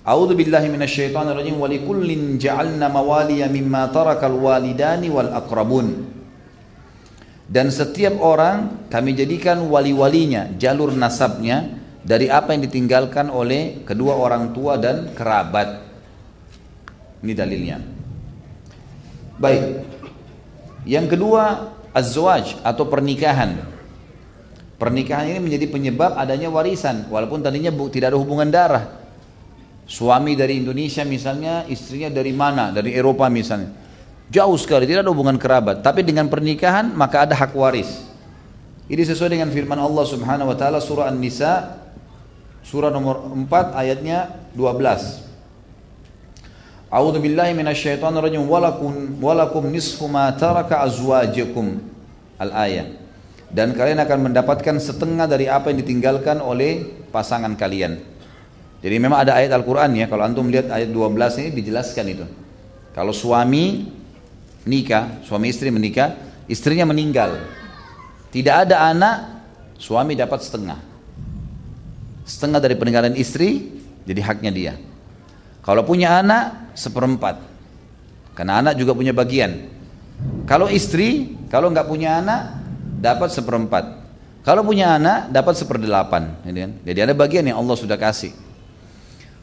A'udzu billahi minasyaitonir rajim wa likullin ja'alna mawaliya mimma walidani wal aqrabun. Dan setiap orang kami jadikan wali-walinya, jalur nasabnya dari apa yang ditinggalkan oleh kedua orang tua dan kerabat. Ini dalilnya. Baik. Yang kedua, azwaj atau pernikahan. Pernikahan ini menjadi penyebab adanya warisan walaupun tadinya tidak ada hubungan darah. Suami dari Indonesia misalnya, istrinya dari mana? Dari Eropa misalnya. Jauh sekali, tidak ada hubungan kerabat. Tapi dengan pernikahan maka ada hak waris. Ini sesuai dengan firman Allah Subhanahu wa taala surah An-Nisa surah nomor 4 ayatnya 12. A'udzu billahi minasyaitonir rajim walakum walakum nisfu ma taraka azwajukum al-ayah. Dan kalian akan mendapatkan setengah dari apa yang ditinggalkan oleh pasangan kalian. Jadi memang ada ayat Al-Qur'an ya, kalau antum lihat ayat 12 ini dijelaskan itu. Kalau suami nikah, suami istri menikah, istrinya meninggal. Tidak ada anak, suami dapat setengah. Setengah dari peninggalan istri jadi haknya dia. Kalau punya anak, seperempat. Karena anak juga punya bagian. Kalau istri, kalau nggak punya anak, dapat seperempat. Kalau punya anak, dapat seperdelapan. Kan? Jadi ada bagian yang Allah sudah kasih.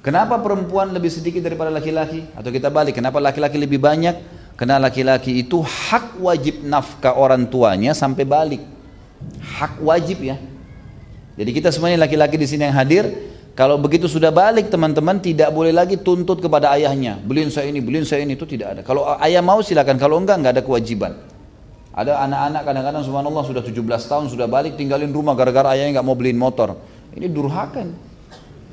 Kenapa perempuan lebih sedikit daripada laki-laki? Atau kita balik, kenapa laki-laki lebih banyak? Karena laki-laki itu hak wajib nafkah orang tuanya sampai balik. Hak wajib ya. Jadi kita semuanya laki-laki di sini yang hadir, kalau begitu sudah balik teman-teman tidak boleh lagi tuntut kepada ayahnya. Beliin saya ini, beliin saya ini itu tidak ada. Kalau ayah mau silakan, kalau enggak enggak ada kewajiban. Ada anak-anak kadang-kadang subhanallah sudah 17 tahun sudah balik tinggalin rumah gara-gara ayahnya enggak mau beliin motor. Ini durhaka.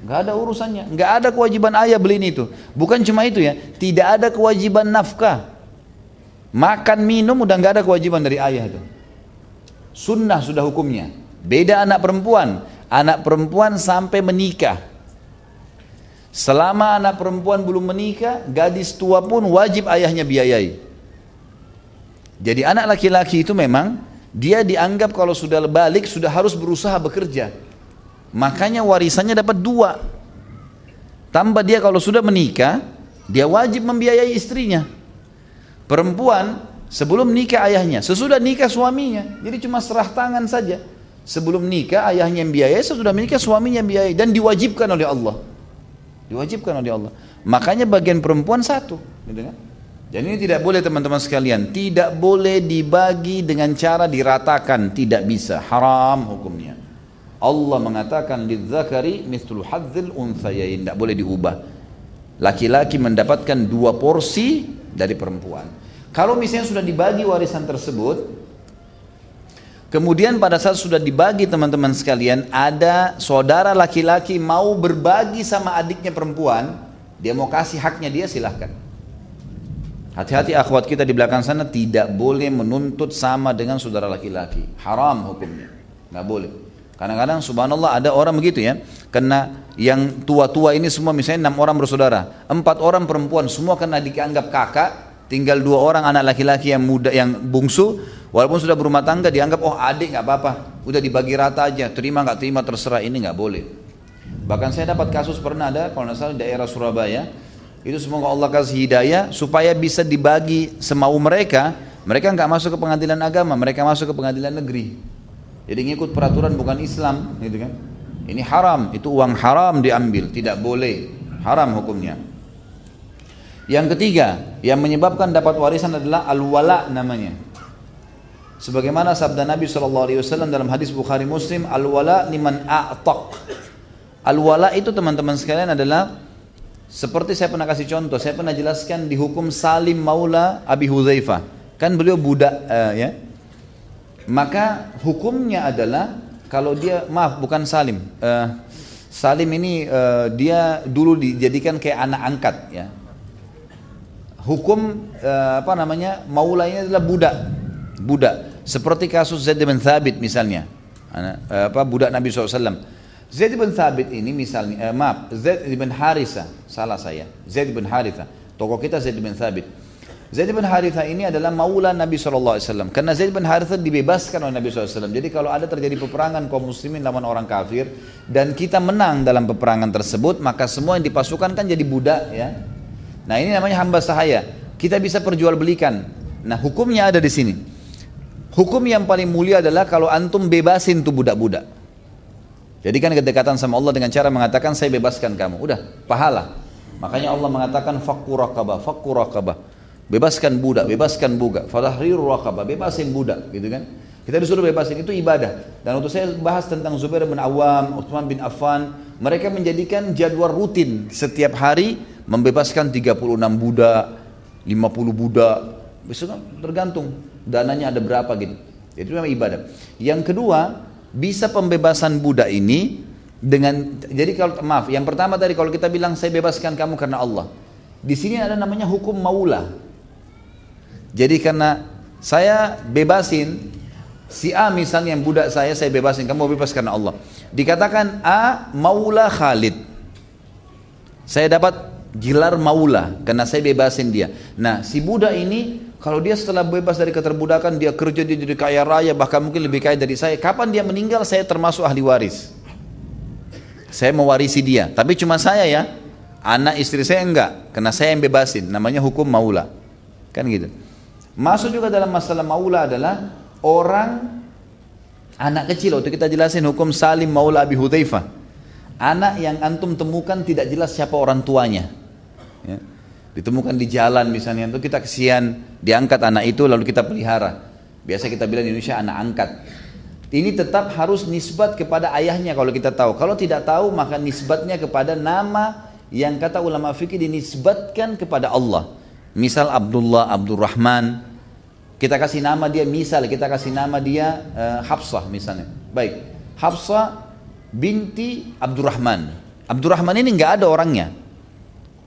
Enggak ada urusannya, enggak ada kewajiban ayah beliin itu. Bukan cuma itu ya, tidak ada kewajiban nafkah. Makan minum udah enggak ada kewajiban dari ayah itu. Sunnah sudah hukumnya. Beda anak perempuan anak perempuan sampai menikah. Selama anak perempuan belum menikah, gadis tua pun wajib ayahnya biayai. Jadi anak laki-laki itu memang dia dianggap kalau sudah balik sudah harus berusaha bekerja. Makanya warisannya dapat dua. Tambah dia kalau sudah menikah, dia wajib membiayai istrinya. Perempuan sebelum nikah ayahnya, sesudah nikah suaminya. Jadi cuma serah tangan saja. Sebelum nikah ayahnya yang biayai, sesudah menikah suaminya yang biayai dan diwajibkan oleh Allah. Diwajibkan oleh Allah. Makanya bagian perempuan satu, gitu kan? Dan ini tidak boleh teman-teman sekalian, tidak boleh dibagi dengan cara diratakan, tidak bisa, haram hukumnya. Allah mengatakan lidzakari mithlu hadzil unthayain, tidak boleh diubah. Laki-laki mendapatkan dua porsi dari perempuan. Kalau misalnya sudah dibagi warisan tersebut, Kemudian pada saat sudah dibagi teman-teman sekalian, ada saudara laki-laki mau berbagi sama adiknya perempuan, dia mau kasih haknya dia silahkan. Hati-hati akhwat kita di belakang sana tidak boleh menuntut sama dengan saudara laki-laki. Haram hukumnya. Nggak boleh. Kadang-kadang subhanallah ada orang begitu ya. Karena yang tua-tua ini semua misalnya enam orang bersaudara. Empat orang perempuan semua kena dianggap kakak. Tinggal dua orang anak laki-laki yang muda yang bungsu. Walaupun sudah berumah tangga dianggap oh adik nggak apa-apa. Udah dibagi rata aja. Terima nggak terima terserah ini nggak boleh. Bahkan saya dapat kasus pernah ada kalau nggak salah daerah Surabaya. Itu semoga Allah kasih hidayah supaya bisa dibagi semau mereka. Mereka nggak masuk ke pengadilan agama, mereka masuk ke pengadilan negeri. Jadi ngikut peraturan bukan Islam, gitu kan? Ini haram, itu uang haram diambil, tidak boleh, haram hukumnya. Yang ketiga, yang menyebabkan dapat warisan adalah al-wala namanya. Sebagaimana sabda Nabi SAW dalam hadis Bukhari Muslim, al-wala liman a'taq. Al-wala itu teman-teman sekalian adalah seperti saya pernah kasih contoh, saya pernah jelaskan di hukum Salim Maula Abi Hudzaifah. Kan beliau budak uh, ya, maka hukumnya adalah kalau dia maaf bukan Salim uh, Salim ini uh, dia dulu dijadikan kayak anak angkat ya hukum uh, apa namanya maulanya adalah budak budak seperti kasus Zaid bin Thabit misalnya uh, apa budak Nabi SAW Zaid bin Thabit ini misalnya uh, maaf Zaid bin Haritha salah saya Zaid bin Haritha tokoh kita Zaid bin Thabit Zaid bin Haritha ini adalah maula Nabi SAW. Karena Zaid bin Haritha dibebaskan oleh Nabi SAW. Jadi kalau ada terjadi peperangan kaum muslimin lawan orang kafir. Dan kita menang dalam peperangan tersebut. Maka semua yang dipasukan kan jadi budak ya. Nah ini namanya hamba sahaya. Kita bisa perjualbelikan. Nah hukumnya ada di sini. Hukum yang paling mulia adalah kalau antum bebasin tuh budak-budak. Jadi kan kedekatan sama Allah dengan cara mengatakan saya bebaskan kamu. Udah, pahala. Makanya Allah mengatakan fakku rakabah, fakku rakabah. Bebaskan budak, bebaskan budak. Fadahriru raqabah, bebasin budak, gitu kan? Kita disuruh bebasin itu ibadah. Dan untuk saya bahas tentang Zubair bin Awam, Uthman bin Affan, mereka menjadikan jadwal rutin setiap hari membebaskan 36 budak, 50 budak. Besok kan tergantung dananya ada berapa gitu. Itu memang ibadah. Yang kedua, bisa pembebasan budak ini dengan jadi kalau maaf, yang pertama tadi kalau kita bilang saya bebaskan kamu karena Allah. Di sini ada namanya hukum maula. Jadi karena saya bebasin si A misalnya yang budak saya saya bebasin kamu bebas karena Allah. Dikatakan A maula Khalid. Saya dapat gelar maula karena saya bebasin dia. Nah, si budak ini kalau dia setelah bebas dari keterbudakan dia kerja dia jadi kaya raya bahkan mungkin lebih kaya dari saya. Kapan dia meninggal saya termasuk ahli waris. Saya mewarisi dia, tapi cuma saya ya. Anak istri saya enggak, karena saya yang bebasin. Namanya hukum maula. Kan gitu. Masuk juga dalam masalah maula adalah orang anak kecil waktu kita jelasin hukum Salim Maula Abi Hudzaifah. Anak yang antum temukan tidak jelas siapa orang tuanya. Ya. Ditemukan di jalan misalnya itu kita kesian diangkat anak itu lalu kita pelihara. Biasa kita bilang di Indonesia anak angkat. Ini tetap harus nisbat kepada ayahnya kalau kita tahu. Kalau tidak tahu maka nisbatnya kepada nama yang kata ulama fikih dinisbatkan kepada Allah. Misal Abdullah, Abdurrahman, kita kasih nama dia misal, kita kasih nama dia uh, Hafsah misalnya. Baik, Hafsah binti Abdurrahman. Abdurrahman ini nggak ada orangnya.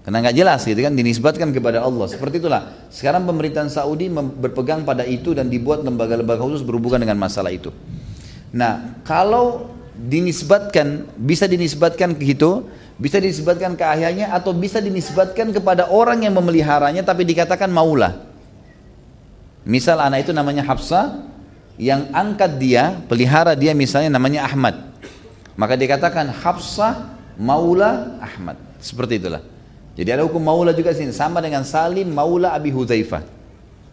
Karena nggak jelas gitu kan dinisbatkan kepada Allah. Seperti itulah. Sekarang pemerintahan Saudi berpegang pada itu dan dibuat lembaga-lembaga khusus berhubungan dengan masalah itu. Nah, kalau dinisbatkan bisa dinisbatkan ke itu bisa dinisbatkan ke ayahnya atau bisa dinisbatkan kepada orang yang memeliharanya tapi dikatakan maula. Misal anak itu namanya Hafsah, yang angkat dia, pelihara dia misalnya namanya Ahmad. Maka dikatakan Hafsah maula Ahmad. Seperti itulah. Jadi ada hukum maula juga sini sama dengan Salim maula Abi Hudzaifah.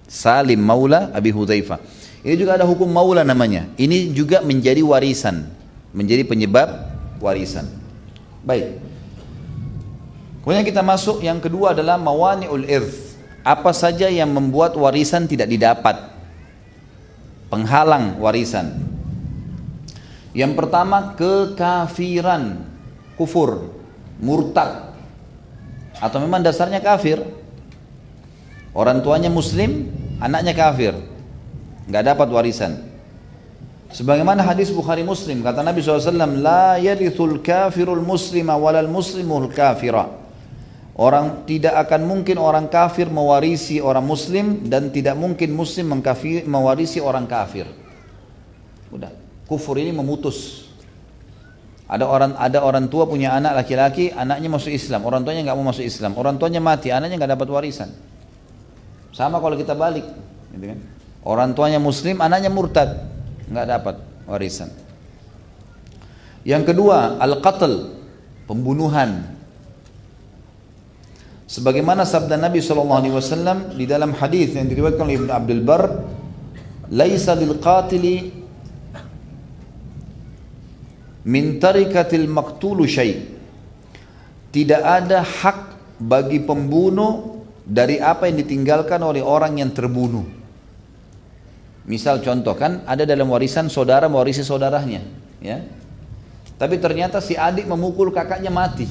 Salim maula Abi Hudzaifah. Ini juga ada hukum maula namanya. Ini juga menjadi warisan, menjadi penyebab warisan. Baik. Kemudian kita masuk yang kedua adalah mawani'ul irth. Apa saja yang membuat warisan tidak didapat? Penghalang warisan. Yang pertama kekafiran, kufur, murtad. Atau memang dasarnya kafir. Orang tuanya muslim, anaknya kafir. Nggak dapat warisan. Sebagaimana hadis Bukhari Muslim kata Nabi SAW, la yarithul kafirul muslima walal muslimul kafira. Orang tidak akan mungkin orang kafir mewarisi orang muslim dan tidak mungkin muslim mengkafir, mewarisi orang kafir. Udah, kufur ini memutus. Ada orang ada orang tua punya anak laki-laki, anaknya masuk Islam, orang tuanya nggak mau masuk Islam, orang tuanya mati, anaknya nggak dapat warisan. Sama kalau kita balik, gitu kan? Orang tuanya Muslim, anaknya murtad, nggak dapat warisan. Yang kedua, al-qatl, pembunuhan. Sebagaimana sabda Nabi SAW di dalam hadis yang diriwayatkan oleh Ibn Abdul Bar, "Laisa lil qatili min tarikatil maktulu syai. Tidak ada hak bagi pembunuh dari apa yang ditinggalkan oleh orang yang terbunuh. Misal contoh kan ada dalam warisan saudara mewarisi saudaranya ya. Tapi ternyata si adik memukul kakaknya mati.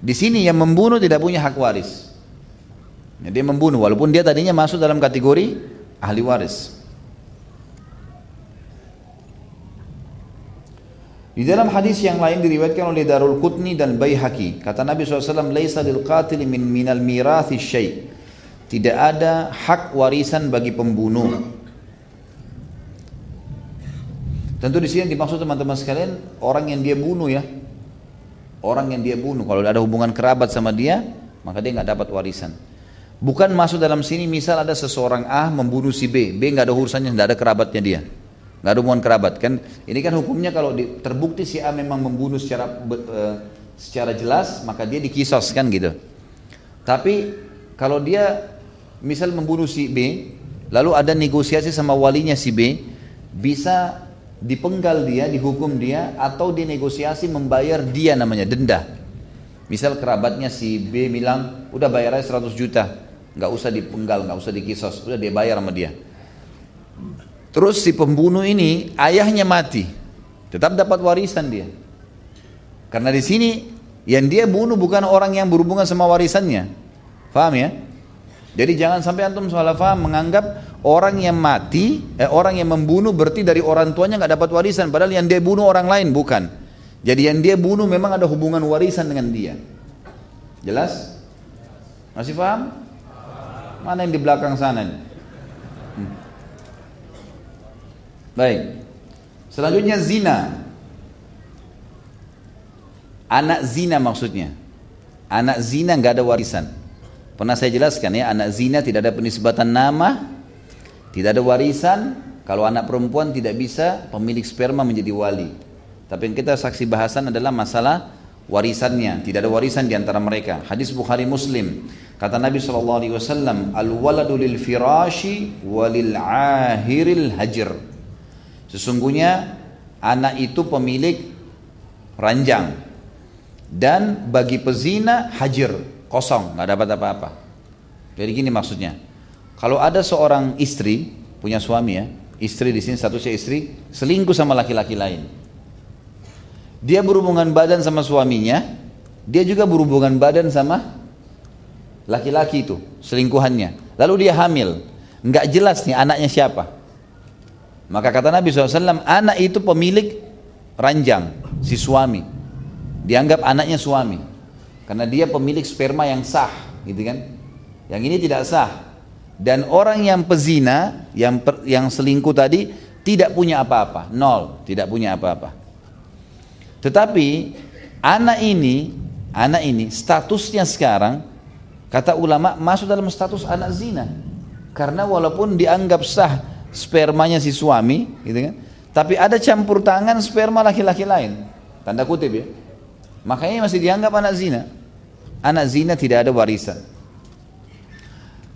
Di sini yang membunuh tidak punya hak waris. Dia membunuh walaupun dia tadinya masuk dalam kategori ahli waris Di dalam hadis yang lain diriwayatkan oleh Darul Qutni dan Baihaqi, kata Nabi SAW, "Laisa lil qatil min minal mirathi syai." Tidak ada hak warisan bagi pembunuh. Tentu di sini dimaksud teman-teman sekalian orang yang dia bunuh ya. Orang yang dia bunuh kalau ada hubungan kerabat sama dia, maka dia nggak dapat warisan. Bukan masuk dalam sini misal ada seseorang A membunuh si B, B nggak ada urusannya, nggak ada kerabatnya dia nggak ada hubungan kerabat kan? Ini kan hukumnya kalau terbukti si A memang membunuh secara uh, secara jelas maka dia dikisos kan gitu. Tapi kalau dia misal membunuh si B lalu ada negosiasi sama walinya si B bisa dipenggal dia dihukum dia atau dinegosiasi membayar dia namanya denda. Misal kerabatnya si B bilang udah bayar aja 100 juta nggak usah dipenggal nggak usah dikisos udah dia bayar sama dia Terus si pembunuh ini ayahnya mati, tetap dapat warisan dia. Karena di sini yang dia bunuh bukan orang yang berhubungan sama warisannya. Faham ya? Jadi jangan sampai antum salah faham menganggap orang yang mati, eh, orang yang membunuh berarti dari orang tuanya nggak dapat warisan, padahal yang dia bunuh orang lain bukan. Jadi yang dia bunuh memang ada hubungan warisan dengan dia. Jelas? Masih paham? Mana yang di belakang sana? Nih? Baik. Selanjutnya zina. Anak zina maksudnya. Anak zina nggak ada warisan. Pernah saya jelaskan ya, anak zina tidak ada penisbatan nama, tidak ada warisan. Kalau anak perempuan tidak bisa pemilik sperma menjadi wali. Tapi yang kita saksi bahasan adalah masalah warisannya. Tidak ada warisan di antara mereka. Hadis Bukhari Muslim. Kata Nabi SAW, Al-waladu lil firashi walil ahiril hajr. Sesungguhnya anak itu pemilik ranjang dan bagi pezina hajir kosong nggak dapat apa-apa. Jadi gini maksudnya, kalau ada seorang istri punya suami ya, istri di sini statusnya istri selingkuh sama laki-laki lain, dia berhubungan badan sama suaminya, dia juga berhubungan badan sama laki-laki itu selingkuhannya. Lalu dia hamil, nggak jelas nih anaknya siapa. Maka kata Nabi SAW, anak itu pemilik ranjang, si suami. Dianggap anaknya suami. Karena dia pemilik sperma yang sah, gitu kan. Yang ini tidak sah. Dan orang yang pezina, yang per, yang selingkuh tadi, tidak punya apa-apa. Nol, tidak punya apa-apa. Tetapi, anak ini, anak ini, statusnya sekarang, kata ulama, masuk dalam status anak zina. Karena walaupun dianggap sah spermanya si suami, gitu kan? Tapi ada campur tangan sperma laki-laki lain. Tanda kutip ya. Makanya masih dianggap anak zina. Anak zina tidak ada warisan.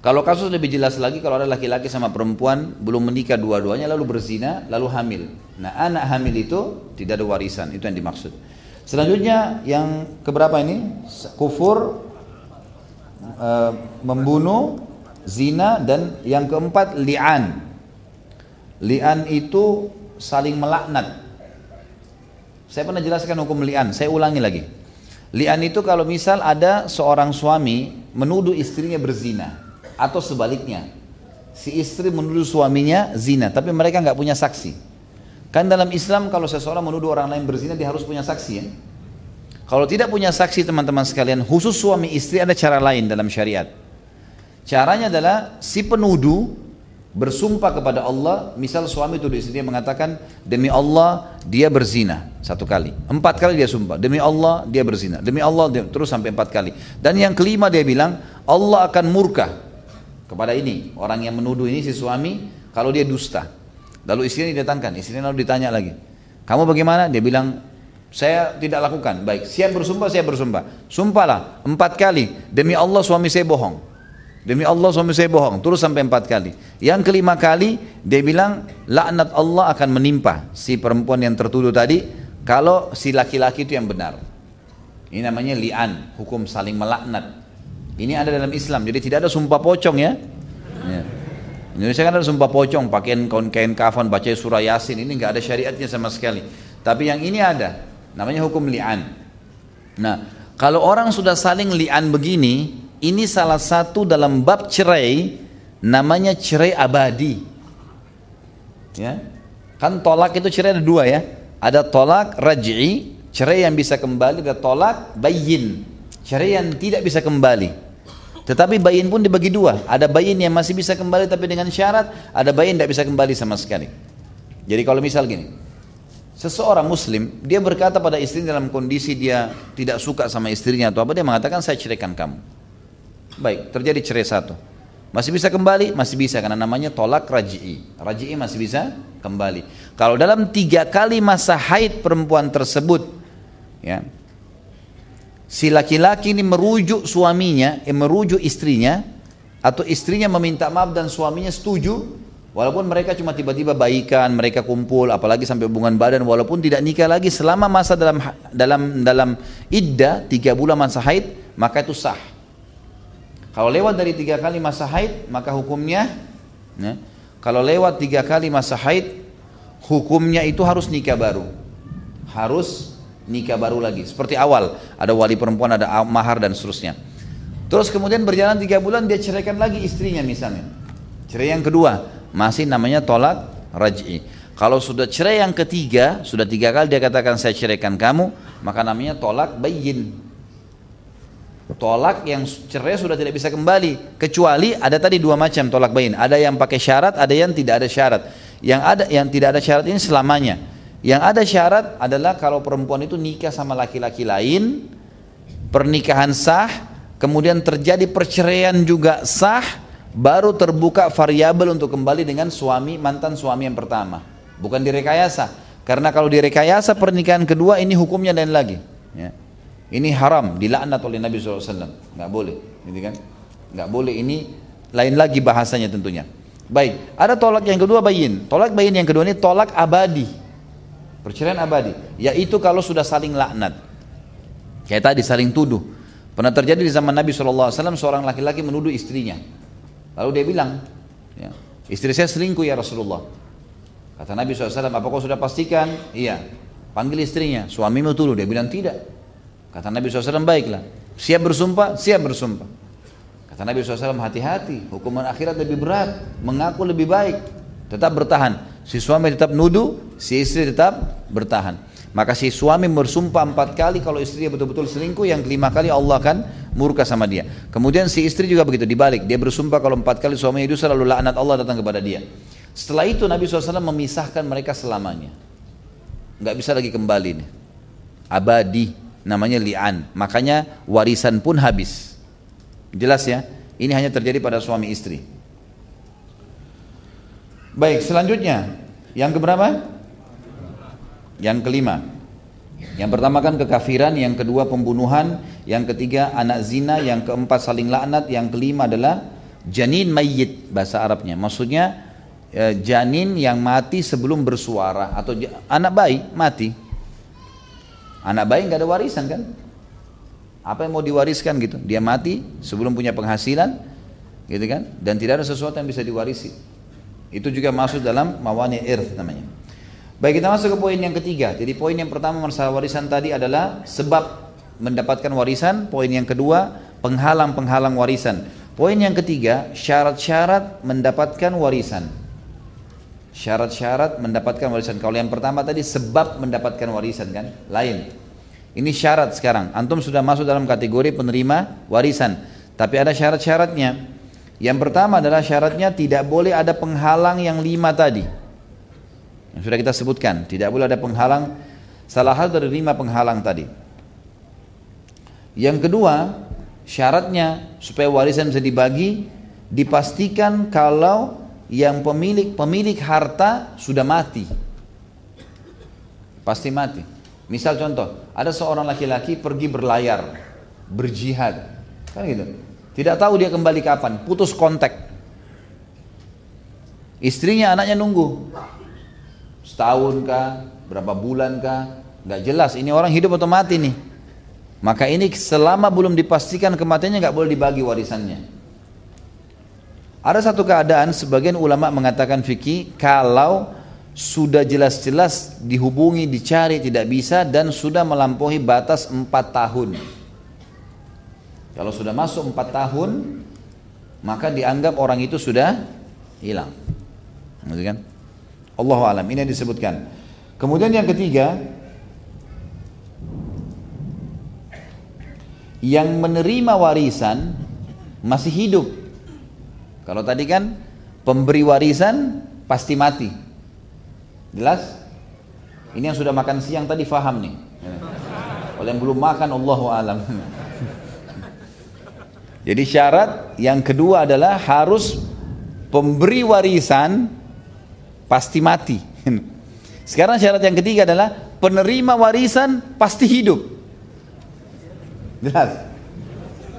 Kalau kasus lebih jelas lagi kalau ada laki-laki sama perempuan belum menikah dua-duanya lalu berzina lalu hamil. Nah anak hamil itu tidak ada warisan itu yang dimaksud. Selanjutnya yang keberapa ini kufur e, membunuh zina dan yang keempat li'an Li'an itu saling melaknat. Saya pernah jelaskan hukum li'an, saya ulangi lagi. Li'an itu kalau misal ada seorang suami menuduh istrinya berzina atau sebaliknya. Si istri menuduh suaminya zina, tapi mereka nggak punya saksi. Kan dalam Islam kalau seseorang menuduh orang lain berzina dia harus punya saksi ya. Kalau tidak punya saksi teman-teman sekalian, khusus suami istri ada cara lain dalam syariat. Caranya adalah si penuduh bersumpah kepada Allah, misal suami itu istrinya mengatakan demi Allah dia berzina. satu kali. Empat kali dia sumpah. Demi Allah dia berzina. Demi Allah dia, terus sampai empat kali. Dan yang kelima dia bilang Allah akan murka kepada ini orang yang menuduh ini si suami kalau dia dusta. Lalu istrinya didatangkan. Istrinya lalu ditanya lagi. Kamu bagaimana? Dia bilang saya tidak lakukan. Baik, siap bersumpah, saya bersumpah. Sumpahlah empat kali. Demi Allah suami saya bohong. Demi Allah suami saya bohong. Terus sampai empat kali. Yang kelima kali dia bilang laknat Allah akan menimpa si perempuan yang tertuduh tadi kalau si laki-laki itu yang benar. Ini namanya li'an, hukum saling melaknat. Ini ada dalam Islam, jadi tidak ada sumpah pocong ya. ya. Indonesia kan ada sumpah pocong, pakaian kain kafan, baca surah yasin, ini nggak ada syariatnya sama sekali. Tapi yang ini ada, namanya hukum li'an. Nah, kalau orang sudah saling li'an begini, ini salah satu dalam bab cerai, namanya cerai abadi. Ya, kan tolak itu cerai ada dua ya ada tolak raj'i, cerai yang bisa kembali, ada tolak bayin, cerai yang tidak bisa kembali. Tetapi bayin pun dibagi dua. Ada bayin yang masih bisa kembali tapi dengan syarat, ada bayin tidak bisa kembali sama sekali. Jadi kalau misal gini, seseorang muslim, dia berkata pada istri dalam kondisi dia tidak suka sama istrinya atau apa, dia mengatakan saya ceraikan kamu. Baik, terjadi cerai satu. Masih bisa kembali? Masih bisa karena namanya tolak raji'i. Raji'i masih bisa kembali. Kalau dalam tiga kali masa haid perempuan tersebut, ya, si laki-laki ini merujuk suaminya, eh, merujuk istrinya, atau istrinya meminta maaf dan suaminya setuju, walaupun mereka cuma tiba-tiba baikan, mereka kumpul, apalagi sampai hubungan badan, walaupun tidak nikah lagi selama masa dalam dalam dalam iddah tiga bulan masa haid, maka itu sah kalau lewat dari tiga kali masa haid, maka hukumnya, ya, kalau lewat tiga kali masa haid, hukumnya itu harus nikah baru. Harus nikah baru lagi. Seperti awal, ada wali perempuan, ada mahar dan seterusnya. Terus kemudian berjalan tiga bulan, dia ceraikan lagi istrinya misalnya. Cerai yang kedua, masih namanya tolak raj'i. Kalau sudah cerai yang ketiga, sudah tiga kali dia katakan saya ceraikan kamu, maka namanya tolak bayin. Tolak yang cerai sudah tidak bisa kembali kecuali ada tadi dua macam tolak bain. Ada yang pakai syarat, ada yang tidak ada syarat. Yang ada yang tidak ada syarat ini selamanya. Yang ada syarat adalah kalau perempuan itu nikah sama laki-laki lain, pernikahan sah, kemudian terjadi perceraian juga sah, baru terbuka variabel untuk kembali dengan suami mantan suami yang pertama. Bukan direkayasa. Karena kalau direkayasa pernikahan kedua ini hukumnya lain lagi. Ya. Ini haram, dilaknat oleh Nabi SAW. Nggak boleh, gitu kan? Nggak boleh. Ini lain lagi bahasanya tentunya. Baik, ada tolak yang kedua bayin. Tolak bayin yang kedua ini tolak abadi. Perceraian abadi, yaitu kalau sudah saling laknat. Kayak tadi saling tuduh. Pernah terjadi di zaman Nabi SAW seorang laki-laki menuduh istrinya. Lalu dia bilang, ya, istri saya selingkuh ya Rasulullah. Kata Nabi SAW, apa kau sudah pastikan? Iya. Panggil istrinya, suamimu tuduh. Dia bilang tidak. Kata Nabi SAW, baiklah. Siap bersumpah? Siap bersumpah. Kata Nabi SAW, hati-hati. Hukuman akhirat lebih berat. Mengaku lebih baik. Tetap bertahan. Si suami tetap nuduh, si istri tetap bertahan. Maka si suami bersumpah empat kali kalau istrinya betul-betul selingkuh, yang kelima kali Allah akan murka sama dia. Kemudian si istri juga begitu dibalik. Dia bersumpah kalau empat kali suaminya itu selalu laknat Allah datang kepada dia. Setelah itu Nabi SAW memisahkan mereka selamanya. Nggak bisa lagi kembali nih. Abadi namanya li'an. Makanya warisan pun habis. Jelas ya? Ini hanya terjadi pada suami istri. Baik, selanjutnya yang keberapa? Yang kelima. Yang pertama kan kekafiran, yang kedua pembunuhan, yang ketiga anak zina, yang keempat saling laknat, yang kelima adalah janin mayit bahasa Arabnya. Maksudnya eh, janin yang mati sebelum bersuara atau anak bayi mati Anak bayi nggak ada warisan kan? Apa yang mau diwariskan gitu? Dia mati sebelum punya penghasilan, gitu kan? Dan tidak ada sesuatu yang bisa diwarisi. Itu juga masuk dalam mawani irth namanya. Baik kita masuk ke poin yang ketiga. Jadi poin yang pertama masalah warisan tadi adalah sebab mendapatkan warisan. Poin yang kedua penghalang-penghalang warisan. Poin yang ketiga syarat-syarat mendapatkan warisan. Syarat-syarat mendapatkan warisan. Kalau yang pertama tadi sebab mendapatkan warisan kan, lain. Ini syarat sekarang. Antum sudah masuk dalam kategori penerima warisan. Tapi ada syarat-syaratnya. Yang pertama adalah syaratnya tidak boleh ada penghalang yang lima tadi. Yang sudah kita sebutkan. Tidak boleh ada penghalang Salah satu dari lima penghalang tadi. Yang kedua, syaratnya supaya warisan bisa dibagi dipastikan kalau yang pemilik pemilik harta sudah mati. Pasti mati. Misal contoh, ada seorang laki-laki pergi berlayar, berjihad. Kan gitu. Tidak tahu dia kembali kapan, putus kontak. Istrinya, anaknya nunggu. Setahun kah, berapa bulan kah, nggak jelas. Ini orang hidup atau mati nih. Maka ini selama belum dipastikan kematiannya nggak boleh dibagi warisannya. Ada satu keadaan sebagian ulama mengatakan fikih kalau sudah jelas-jelas dihubungi, dicari tidak bisa dan sudah melampaui batas empat tahun. Kalau sudah masuk empat tahun, maka dianggap orang itu sudah hilang. Maksudnya kan? Allah alam ini yang disebutkan. Kemudian yang ketiga, yang menerima warisan masih hidup kalau tadi kan pemberi warisan pasti mati. Jelas? Ini yang sudah makan siang tadi faham nih. Kalau yang belum makan Allahu alam. Jadi syarat yang kedua adalah harus pemberi warisan pasti mati. Sekarang syarat yang ketiga adalah penerima warisan pasti hidup. Jelas?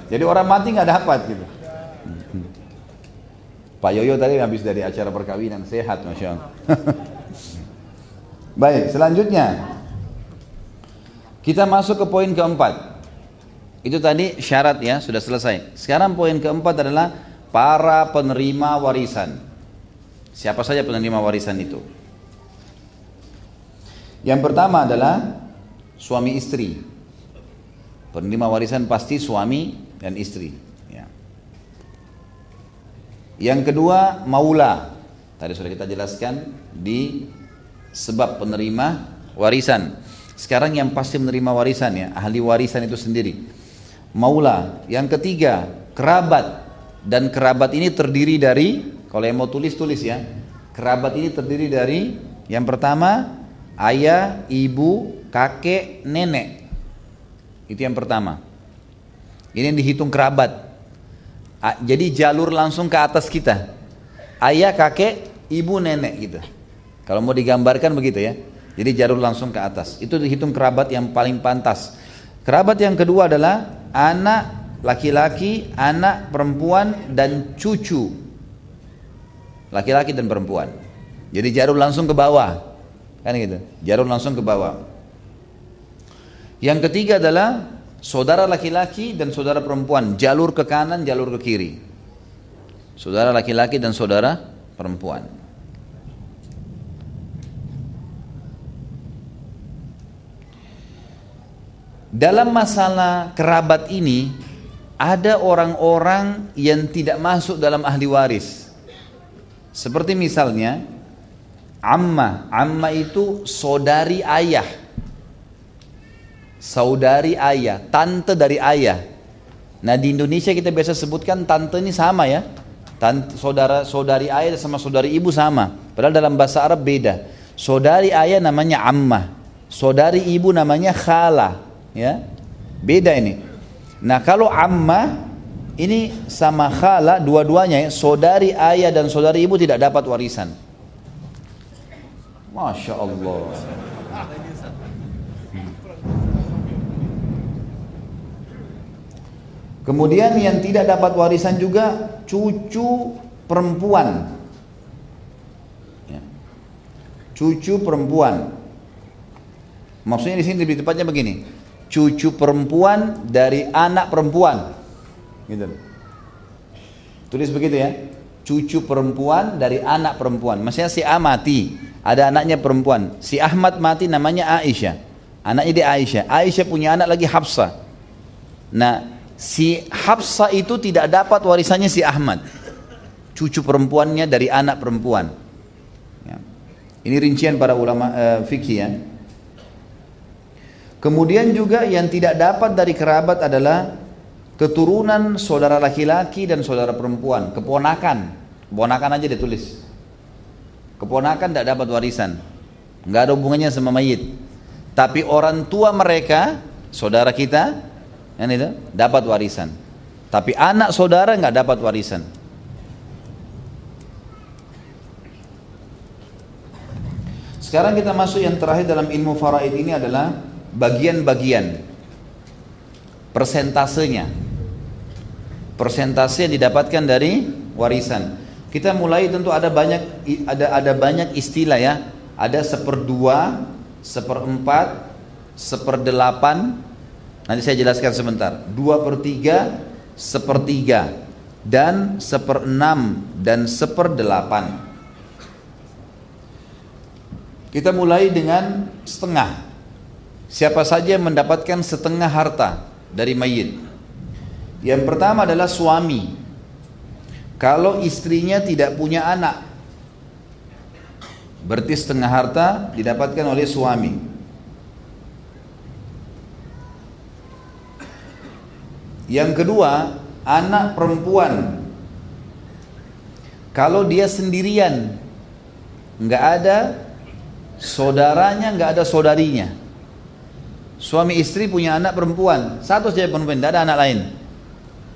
Jadi orang mati nggak dapat gitu. Pak Yoyo tadi habis dari acara perkawinan sehat masya Allah. Baik, selanjutnya kita masuk ke poin keempat. Itu tadi syarat ya sudah selesai. Sekarang poin keempat adalah para penerima warisan. Siapa saja penerima warisan itu? Yang pertama adalah suami istri. Penerima warisan pasti suami dan istri. Yang kedua maula. Tadi sudah kita jelaskan di sebab penerima warisan. Sekarang yang pasti menerima warisan ya, ahli warisan itu sendiri. Maula. Yang ketiga, kerabat. Dan kerabat ini terdiri dari, kalau yang mau tulis-tulis ya, kerabat ini terdiri dari yang pertama, ayah, ibu, kakek, nenek. Itu yang pertama. Ini yang dihitung kerabat. Jadi jalur langsung ke atas kita. Ayah, kakek, ibu, nenek gitu. Kalau mau digambarkan begitu ya. Jadi jalur langsung ke atas. Itu dihitung kerabat yang paling pantas. Kerabat yang kedua adalah anak laki-laki, anak perempuan dan cucu. Laki-laki dan perempuan. Jadi jalur langsung ke bawah. Kan gitu. Jalur langsung ke bawah. Yang ketiga adalah saudara laki-laki dan saudara perempuan, jalur ke kanan, jalur ke kiri. Saudara laki-laki dan saudara perempuan. Dalam masalah kerabat ini ada orang-orang yang tidak masuk dalam ahli waris. Seperti misalnya amma, amma itu saudari ayah saudari ayah, tante dari ayah. Nah di Indonesia kita biasa sebutkan tante ini sama ya. Tante, saudara saudari ayah sama saudari ibu sama. Padahal dalam bahasa Arab beda. Saudari ayah namanya ammah, saudari ibu namanya khala, ya. Beda ini. Nah kalau ammah ini sama khala dua-duanya ya, saudari ayah dan saudari ibu tidak dapat warisan. Masya Allah. Kemudian yang tidak dapat warisan juga cucu perempuan. Ya. Cucu perempuan. Maksudnya di sini lebih tepatnya begini. Cucu perempuan dari anak perempuan. Gitu. Tulis begitu ya. Cucu perempuan dari anak perempuan. Maksudnya si A mati, ada anaknya perempuan. Si Ahmad mati namanya Aisyah. Anaknya dia Aisyah. Aisyah punya anak lagi Hafsah. Nah, si Hafsah itu tidak dapat warisannya si Ahmad. Cucu perempuannya dari anak perempuan. Ya. ini rincian para ulama uh, fikih ya. Kemudian juga yang tidak dapat dari kerabat adalah keturunan saudara laki-laki dan saudara perempuan. Keponakan. Keponakan aja ditulis keponakan tidak dapat warisan. Nggak ada hubungannya sama mayit. Tapi orang tua mereka, saudara kita, yang itu dapat warisan. Tapi anak saudara nggak dapat warisan. Sekarang kita masuk yang terakhir dalam ilmu faraid ini adalah bagian-bagian persentasenya. Persentase yang didapatkan dari warisan. Kita mulai tentu ada banyak ada ada banyak istilah ya. Ada seperdua, seperempat, seperdelapan, nanti saya jelaskan sebentar, dua per tiga, sepertiga, dan seperenam, dan seperdelapan. Kita mulai dengan setengah. Siapa saja yang mendapatkan setengah harta dari mayit. Yang pertama adalah suami. Kalau istrinya tidak punya anak, Berarti setengah harta didapatkan oleh suami. Yang kedua, anak perempuan. Kalau dia sendirian, nggak ada saudaranya, nggak ada saudarinya. Suami istri punya anak perempuan, satu saja perempuan, tidak ada anak lain.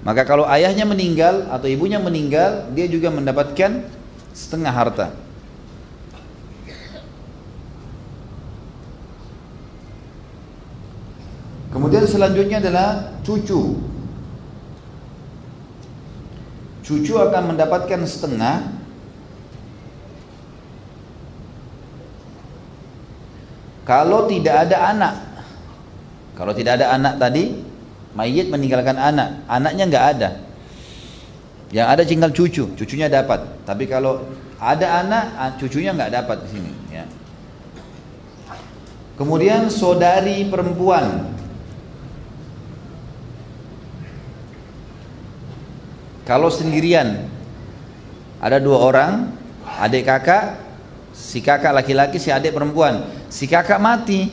Maka kalau ayahnya meninggal atau ibunya meninggal, dia juga mendapatkan setengah harta. Kemudian selanjutnya adalah cucu. Cucu akan mendapatkan setengah kalau tidak ada anak. Kalau tidak ada anak tadi, mayit meninggalkan anak, anaknya nggak ada. Yang ada tinggal cucu, cucunya dapat. Tapi kalau ada anak, cucunya nggak dapat di sini. Ya. Kemudian saudari perempuan Kalau sendirian ada dua orang, adik kakak, si kakak laki-laki, si adik perempuan. Si kakak mati,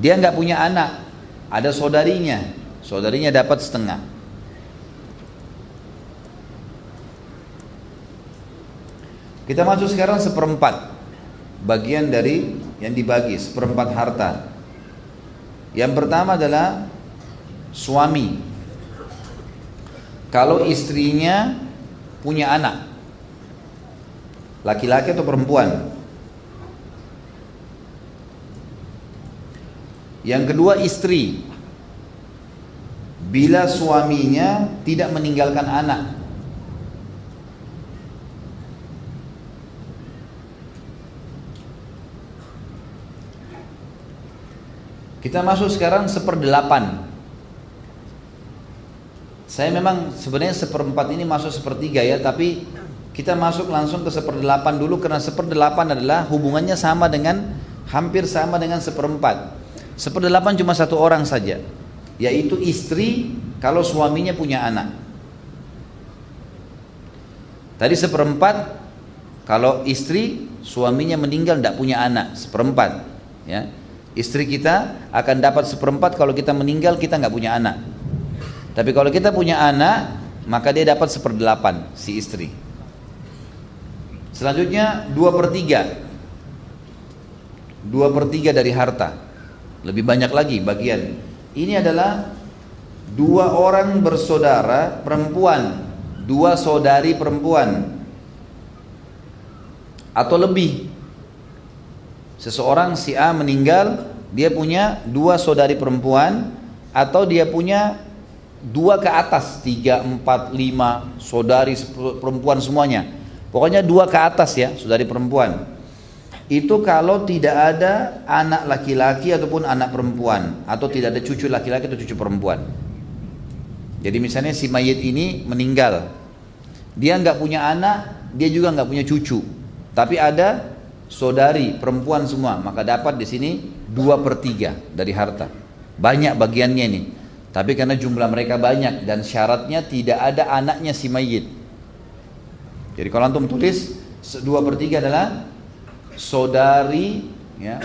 dia nggak punya anak, ada saudarinya, saudarinya dapat setengah. Kita masuk sekarang seperempat bagian dari yang dibagi seperempat harta. Yang pertama adalah suami kalau istrinya punya anak laki-laki atau perempuan? Yang kedua istri. Bila suaminya tidak meninggalkan anak kita masuk sekarang seperdelapan saya memang sebenarnya seperempat ini masuk sepertiga ya, tapi kita masuk langsung ke seperdelapan dulu karena seperdelapan adalah hubungannya sama dengan hampir sama dengan seperempat. Seperdelapan cuma satu orang saja, yaitu istri kalau suaminya punya anak. Tadi seperempat kalau istri suaminya meninggal tidak punya anak seperempat, ya istri kita akan dapat seperempat kalau kita meninggal kita nggak punya anak. Tapi kalau kita punya anak, maka dia dapat seperdelapan si istri. Selanjutnya dua per tiga, dua per tiga dari harta, lebih banyak lagi bagian. Ini adalah dua orang bersaudara perempuan, dua saudari perempuan, atau lebih. Seseorang si A meninggal, dia punya dua saudari perempuan, atau dia punya dua ke atas tiga empat lima saudari perempuan semuanya. Pokoknya dua ke atas ya saudari perempuan. Itu kalau tidak ada anak laki-laki ataupun anak perempuan atau tidak ada cucu laki-laki atau cucu perempuan. Jadi misalnya si mayit ini meninggal. Dia nggak punya anak dia juga nggak punya cucu. Tapi ada saudari perempuan semua maka dapat di sini dua per tiga dari harta. Banyak bagiannya ini tapi karena jumlah mereka banyak dan syaratnya tidak ada anaknya si mayit. Jadi kalau antum tulis dua per tiga adalah saudari ya,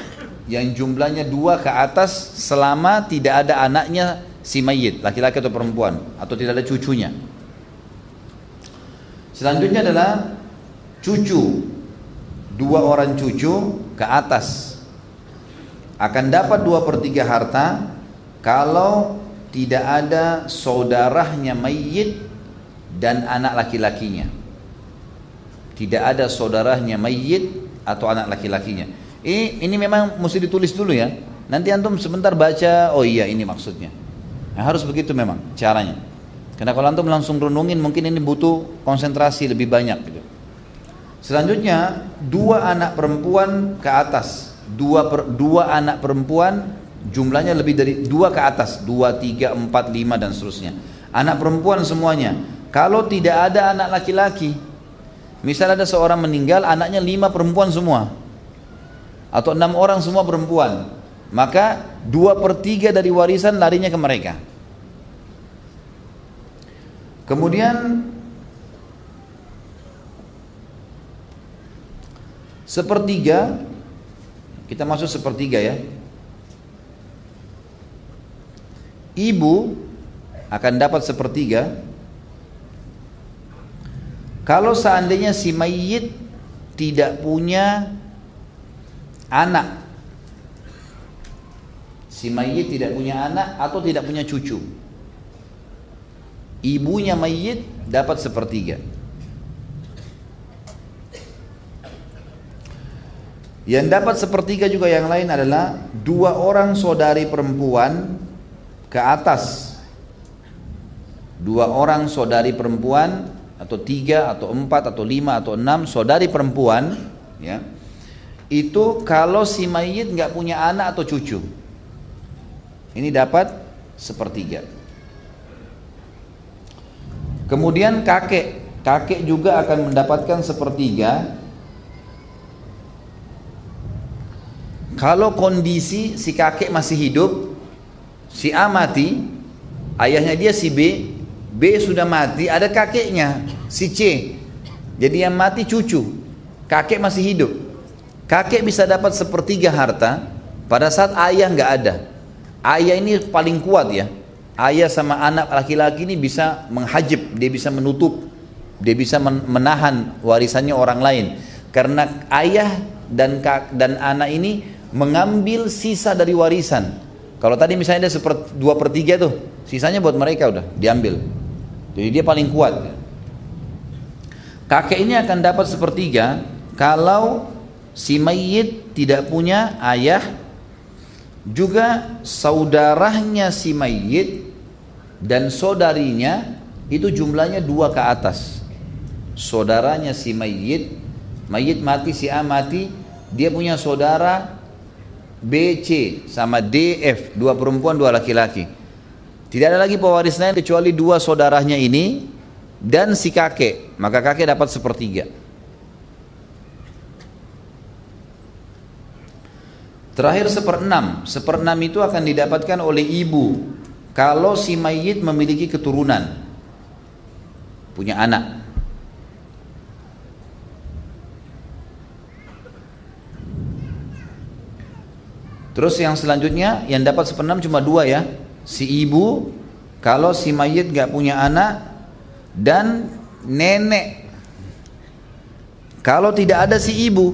yang jumlahnya dua ke atas selama tidak ada anaknya si mayit, laki-laki atau perempuan atau tidak ada cucunya. Selanjutnya adalah cucu, dua orang cucu ke atas. akan dapat dua per tiga harta kalau tidak ada saudaranya mayit dan anak laki-lakinya. Tidak ada saudaranya mayit atau anak laki-lakinya. Ini ini memang mesti ditulis dulu ya. Nanti antum sebentar baca, oh iya ini maksudnya. Nah, harus begitu memang caranya. Karena kalau antum langsung renungin mungkin ini butuh konsentrasi lebih banyak gitu. Selanjutnya dua anak perempuan ke atas, dua per, dua anak perempuan jumlahnya lebih dari dua ke atas, dua, tiga, empat, lima dan seterusnya. Anak perempuan semuanya. Kalau tidak ada anak laki-laki, misal ada seorang meninggal, anaknya lima perempuan semua, atau enam orang semua perempuan, maka dua per tiga dari warisan larinya ke mereka. Kemudian sepertiga, kita masuk sepertiga ya, ibu akan dapat sepertiga. Kalau seandainya si mayit tidak punya anak si mayit tidak punya anak atau tidak punya cucu ibunya mayit dapat sepertiga. Yang dapat sepertiga juga yang lain adalah dua orang saudari perempuan ke atas. Dua orang saudari perempuan atau tiga atau empat atau lima atau enam saudari perempuan ya. Itu kalau si mayit nggak punya anak atau cucu. Ini dapat sepertiga. Kemudian kakek. Kakek juga akan mendapatkan sepertiga. Kalau kondisi si kakek masih hidup Si A mati, ayahnya dia si B, B sudah mati, ada kakeknya, si C. Jadi yang mati cucu, kakek masih hidup. Kakek bisa dapat sepertiga harta pada saat ayah nggak ada. Ayah ini paling kuat ya. Ayah sama anak laki-laki ini bisa menghajib, dia bisa menutup, dia bisa menahan warisannya orang lain. Karena ayah dan dan anak ini mengambil sisa dari warisan kalau tadi misalnya ada seper, dua per tiga tuh, sisanya buat mereka udah diambil. Jadi dia paling kuat. Kakek ini akan dapat sepertiga kalau si mayit tidak punya ayah, juga saudaranya si mayit dan saudarinya itu jumlahnya dua ke atas. Saudaranya si mayit, mayit mati si A mati, dia punya saudara B, C sama D, F, dua perempuan, dua laki-laki. Tidak ada lagi pewaris lain kecuali dua saudaranya ini dan si kakek. Maka kakek dapat sepertiga. Terakhir seperenam. Seperenam itu akan didapatkan oleh ibu kalau si mayit memiliki keturunan, punya anak. Terus yang selanjutnya yang dapat seperenam cuma dua ya. Si ibu kalau si mayit gak punya anak dan nenek. Kalau tidak ada si ibu,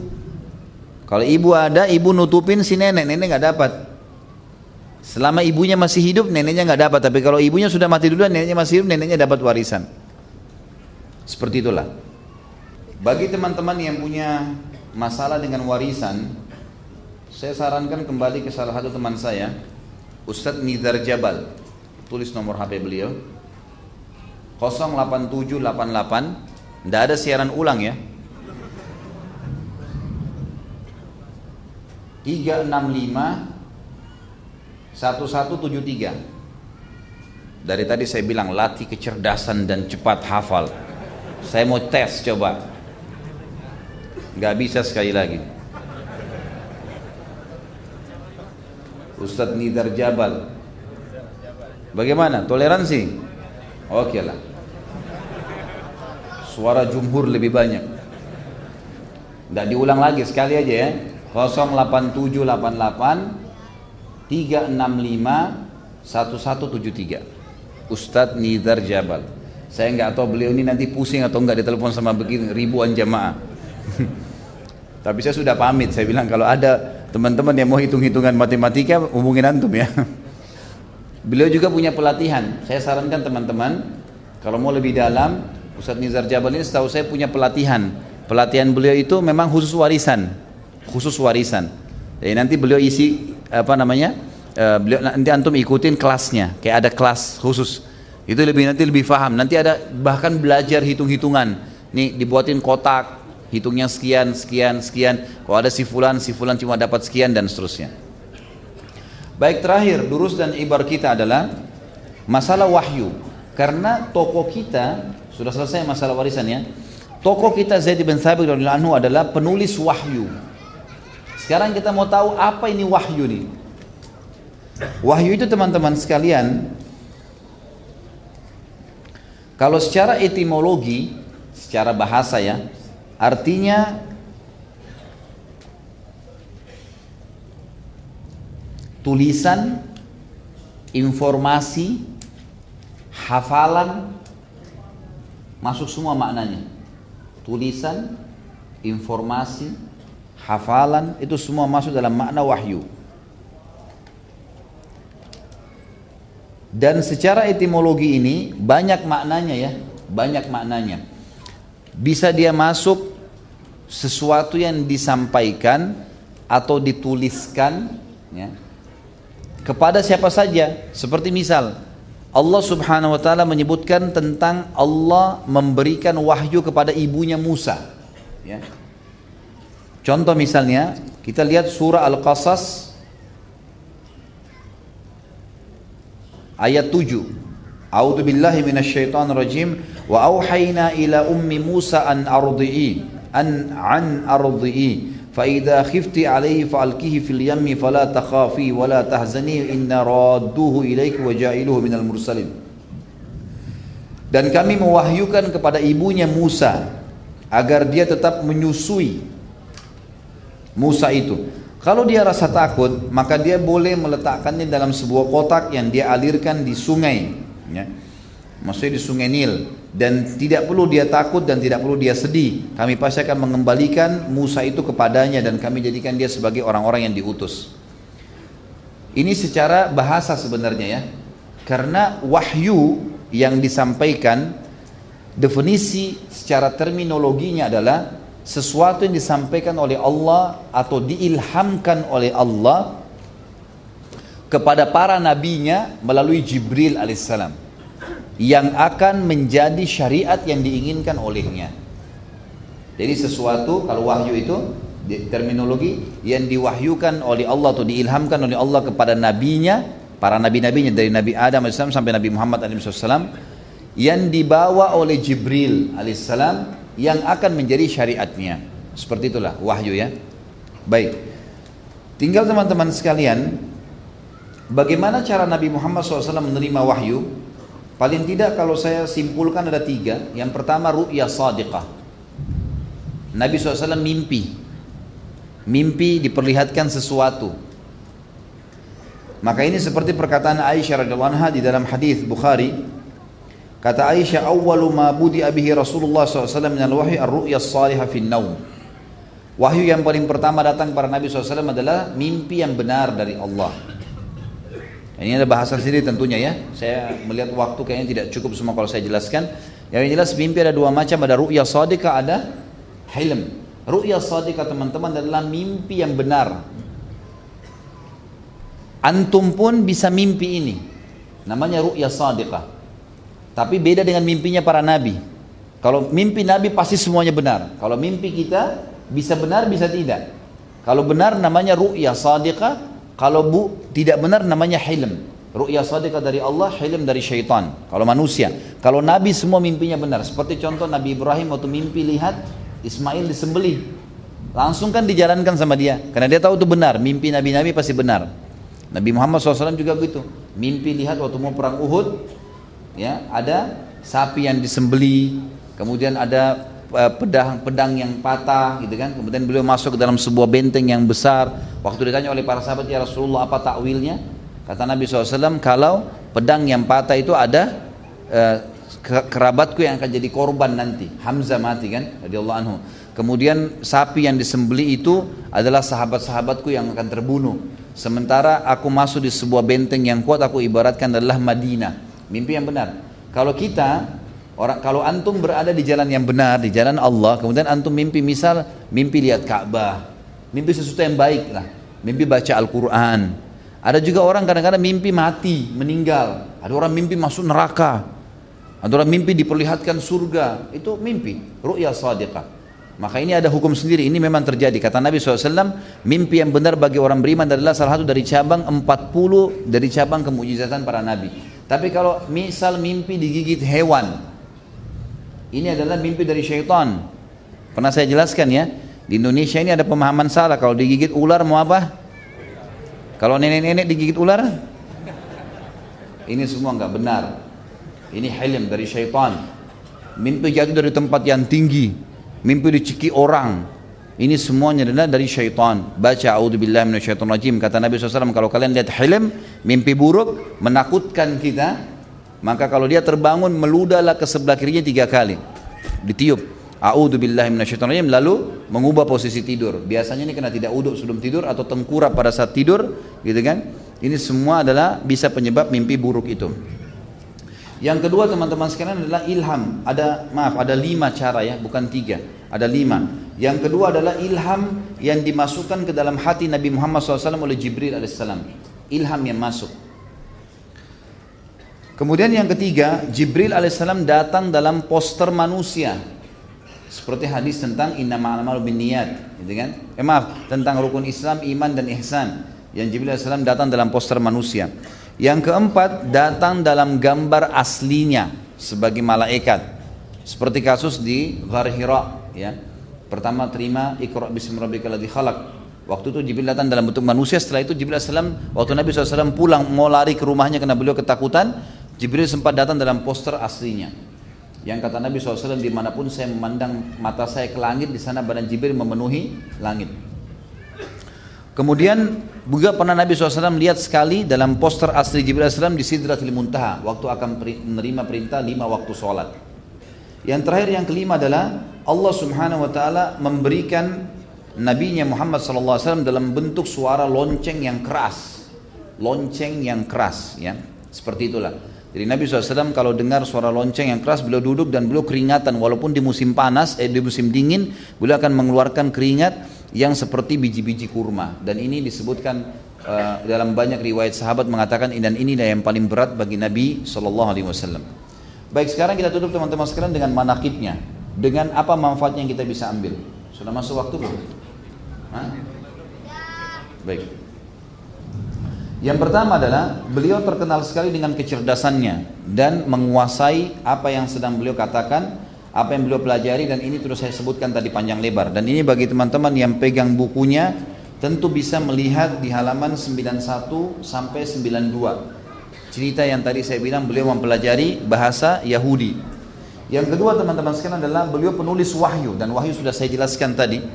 kalau ibu ada, ibu nutupin si nenek, nenek gak dapat. Selama ibunya masih hidup, neneknya gak dapat. Tapi kalau ibunya sudah mati duluan, neneknya masih hidup, neneknya dapat warisan. Seperti itulah. Bagi teman-teman yang punya masalah dengan warisan, saya sarankan kembali ke salah satu teman saya, Ustadz Nizar Jabal. Tulis nomor HP beliau. 08788 Tidak ada siaran ulang ya. 365 1173 Dari tadi saya bilang latih kecerdasan dan cepat hafal. Saya mau tes coba. Gak bisa sekali lagi Ustadz Nidar Jabal. Bagaimana? Toleransi? Oke lah. Suara jumhur lebih banyak. Tidak diulang lagi sekali aja ya. 08788 365 1173 Ustadz Nidar Jabal. Saya nggak tahu beliau ini nanti pusing atau nggak ditelepon sama begini ribuan jamaah. Tapi saya sudah pamit saya bilang kalau ada teman-teman yang mau hitung-hitungan matematika hubungin antum ya. Beliau juga punya pelatihan. Saya sarankan teman-teman kalau mau lebih dalam, Ustadz Nizar Jabal ini setahu saya punya pelatihan. Pelatihan beliau itu memang khusus warisan, khusus warisan. Jadi nanti beliau isi apa namanya? Uh, beliau nanti antum ikutin kelasnya, kayak ada kelas khusus. Itu lebih nanti lebih paham. Nanti ada bahkan belajar hitung-hitungan. Nih dibuatin kotak, hitungnya sekian, sekian, sekian. Kalau ada si fulan, si fulan cuma dapat sekian dan seterusnya. Baik terakhir, durus dan ibar kita adalah masalah wahyu. Karena toko kita sudah selesai masalah warisan ya. Toko kita Zaid bin Thabit anhu adalah penulis wahyu. Sekarang kita mau tahu apa ini wahyu nih. Wahyu itu teman-teman sekalian kalau secara etimologi, secara bahasa ya, artinya tulisan, informasi, hafalan masuk semua maknanya. Tulisan informasi hafalan itu semua masuk dalam makna wahyu. Dan secara etimologi ini banyak maknanya ya banyak maknanya bisa dia masuk sesuatu yang disampaikan atau dituliskan ya, kepada siapa saja seperti misal Allah subhanahu wa ta'ala menyebutkan tentang Allah memberikan wahyu kepada ibunya Musa. Ya. Contoh misalnya, kita lihat surah Al-Qasas ayat 7. A'udzu billahi minasyaitonir wa auhayna ila ummi Musa an ardi'i an an ardi'i فإذا خفت عليه فألقيه في اليم فلا تخافي ولا تحزني إن رادوه إليك وجائله من المرسلين dan kami mewahyukan kepada ibunya Musa agar dia tetap menyusui Musa itu kalau dia rasa takut maka dia boleh meletakkannya dalam sebuah kotak yang dia alirkan di sungai ya. maksudnya di sungai Nil dan tidak perlu dia takut dan tidak perlu dia sedih. Kami pasti akan mengembalikan Musa itu kepadanya dan kami jadikan dia sebagai orang-orang yang diutus. Ini secara bahasa sebenarnya ya. Karena wahyu yang disampaikan definisi secara terminologinya adalah sesuatu yang disampaikan oleh Allah atau diilhamkan oleh Allah kepada para nabinya melalui Jibril alaihissalam yang akan menjadi syariat yang diinginkan olehnya. Jadi sesuatu kalau wahyu itu terminologi yang diwahyukan oleh Allah atau diilhamkan oleh Allah kepada nabinya, para nabi-nabinya dari Nabi Adam AS sampai Nabi Muhammad AS yang dibawa oleh Jibril AS yang akan menjadi syariatnya. Seperti itulah wahyu ya. Baik. Tinggal teman-teman sekalian, bagaimana cara Nabi Muhammad SAW menerima wahyu? Paling tidak kalau saya simpulkan ada tiga. Yang pertama ru'ya sadiqah. Nabi SAW mimpi. Mimpi diperlihatkan sesuatu. Maka ini seperti perkataan Aisyah radhiyallahu anha di dalam hadis Bukhari. Kata Aisyah, "Awwalu ma budi abihi Rasulullah SAW min ar-ru'ya salihah fi naum." Wahyu yang paling pertama datang para Nabi SAW adalah mimpi yang benar dari Allah. Ini ada bahasa sendiri tentunya ya. Saya melihat waktu kayaknya tidak cukup semua kalau saya jelaskan. Yang jelas mimpi ada dua macam, ada ru'ya sadika, ada hilm. Ru'ya sadika teman-teman adalah mimpi yang benar. Antum pun bisa mimpi ini. Namanya ru'ya sadika. Tapi beda dengan mimpinya para nabi. Kalau mimpi nabi pasti semuanya benar. Kalau mimpi kita bisa benar bisa tidak. Kalau benar namanya ru'ya sadika, kalau bu tidak benar namanya hilm. Ru'ya sadiqah dari Allah, hilm dari syaitan. Kalau manusia. Kalau Nabi semua mimpinya benar. Seperti contoh Nabi Ibrahim waktu mimpi lihat Ismail disembelih. Langsung kan dijalankan sama dia. Karena dia tahu itu benar. Mimpi Nabi-Nabi pasti benar. Nabi Muhammad SAW juga begitu. Mimpi lihat waktu mau perang Uhud. ya Ada sapi yang disembeli. Kemudian ada Eh, pedang pedang yang patah gitu kan kemudian beliau masuk ke dalam sebuah benteng yang besar waktu ditanya oleh para sahabat ya Rasulullah apa takwilnya kata Nabi SAW kalau pedang yang patah itu ada uh, kerabatku yang akan jadi korban nanti. Hamzah mati kan, radhiyallahu anhu. Kemudian sapi yang disembeli itu adalah sahabat-sahabatku yang akan terbunuh. Sementara aku masuk di sebuah benteng yang kuat aku ibaratkan adalah Madinah. Mimpi yang benar. Kalau kita orang kalau antum berada di jalan yang benar, di jalan Allah, kemudian antum mimpi misal mimpi lihat Ka'bah, mimpi sesuatu yang baik lah, mimpi baca Al-Qur'an. Ada juga orang kadang-kadang mimpi mati, meninggal. Ada orang mimpi masuk neraka. Ada orang mimpi diperlihatkan surga. Itu mimpi, ru'ya sadiqah. Maka ini ada hukum sendiri, ini memang terjadi. Kata Nabi SAW, mimpi yang benar bagi orang beriman adalah salah satu dari cabang 40 dari cabang kemujizatan para nabi. Tapi kalau misal mimpi digigit hewan, ini adalah mimpi dari syaitan. Pernah saya jelaskan ya, di Indonesia ini ada pemahaman salah, kalau digigit ular mau apa? Kalau nenek-nenek digigit ular? Ini semua nggak benar. Ini hilm dari syaitan. Mimpi jatuh dari tempat yang tinggi, mimpi diciki orang. Ini semuanya adalah dari syaitan. Baca a'udzubillahi minasyaitonirrajim. Kata Nabi SAW, kalau kalian lihat hilm, mimpi buruk, menakutkan kita, maka kalau dia terbangun, meludahlah ke sebelah kirinya tiga kali. Ditiup. Minasyaitonirrajim lalu mengubah posisi tidur. Biasanya ini kena tidak uduk sebelum tidur atau tengkurap pada saat tidur, gitu kan? Ini semua adalah bisa penyebab mimpi buruk itu. Yang kedua teman-teman sekalian adalah ilham. Ada maaf, ada lima cara ya, bukan tiga. Ada lima. Yang kedua adalah ilham yang dimasukkan ke dalam hati Nabi Muhammad SAW oleh Jibril alaihissalam. Ilham yang masuk. Kemudian yang ketiga, Jibril alaihissalam datang dalam poster manusia. Seperti hadis tentang inna ma'amalu bin niyat, gitu kan? Eh maaf, tentang rukun Islam, iman dan ihsan. Yang Jibril alaihissalam datang dalam poster manusia. Yang keempat, datang dalam gambar aslinya sebagai malaikat. Seperti kasus di Ghar Hira, ya. Pertama terima Iqra bismi rabbikal ladzi khalaq. Waktu itu Jibril datang dalam bentuk manusia, setelah itu Jibril SAW, waktu Nabi SAW pulang mau lari ke rumahnya karena beliau ketakutan, Jibril sempat datang dalam poster aslinya. Yang kata Nabi SAW, di mana pun saya memandang mata saya ke langit, di sana badan Jibril memenuhi langit. Kemudian juga pernah Nabi SAW lihat sekali dalam poster asli Jibril SAW di Sidratil Muntaha, waktu akan menerima perintah lima waktu sholat. Yang terakhir yang kelima adalah Allah Subhanahu wa taala memberikan nabinya Muhammad wasallam dalam bentuk suara lonceng yang keras. Lonceng yang keras ya. Seperti itulah. Jadi Nabi SAW kalau dengar suara lonceng yang keras beliau duduk dan beliau keringatan walaupun di musim panas eh di musim dingin beliau akan mengeluarkan keringat yang seperti biji-biji kurma dan ini disebutkan uh, dalam banyak riwayat sahabat mengatakan dan ini yang paling berat bagi Nabi Shallallahu Alaihi Wasallam. Baik sekarang kita tutup teman-teman sekalian dengan manakibnya dengan apa manfaatnya yang kita bisa ambil. Sudah masuk waktu belum? Hah? Baik. Yang pertama adalah beliau terkenal sekali dengan kecerdasannya dan menguasai apa yang sedang beliau katakan, apa yang beliau pelajari dan ini terus saya sebutkan tadi panjang lebar. Dan ini bagi teman-teman yang pegang bukunya tentu bisa melihat di halaman 91 sampai 92. Cerita yang tadi saya bilang beliau mempelajari bahasa Yahudi yang kedua teman-teman sekalian adalah beliau penulis wahyu dan wahyu sudah saya jelaskan tadi.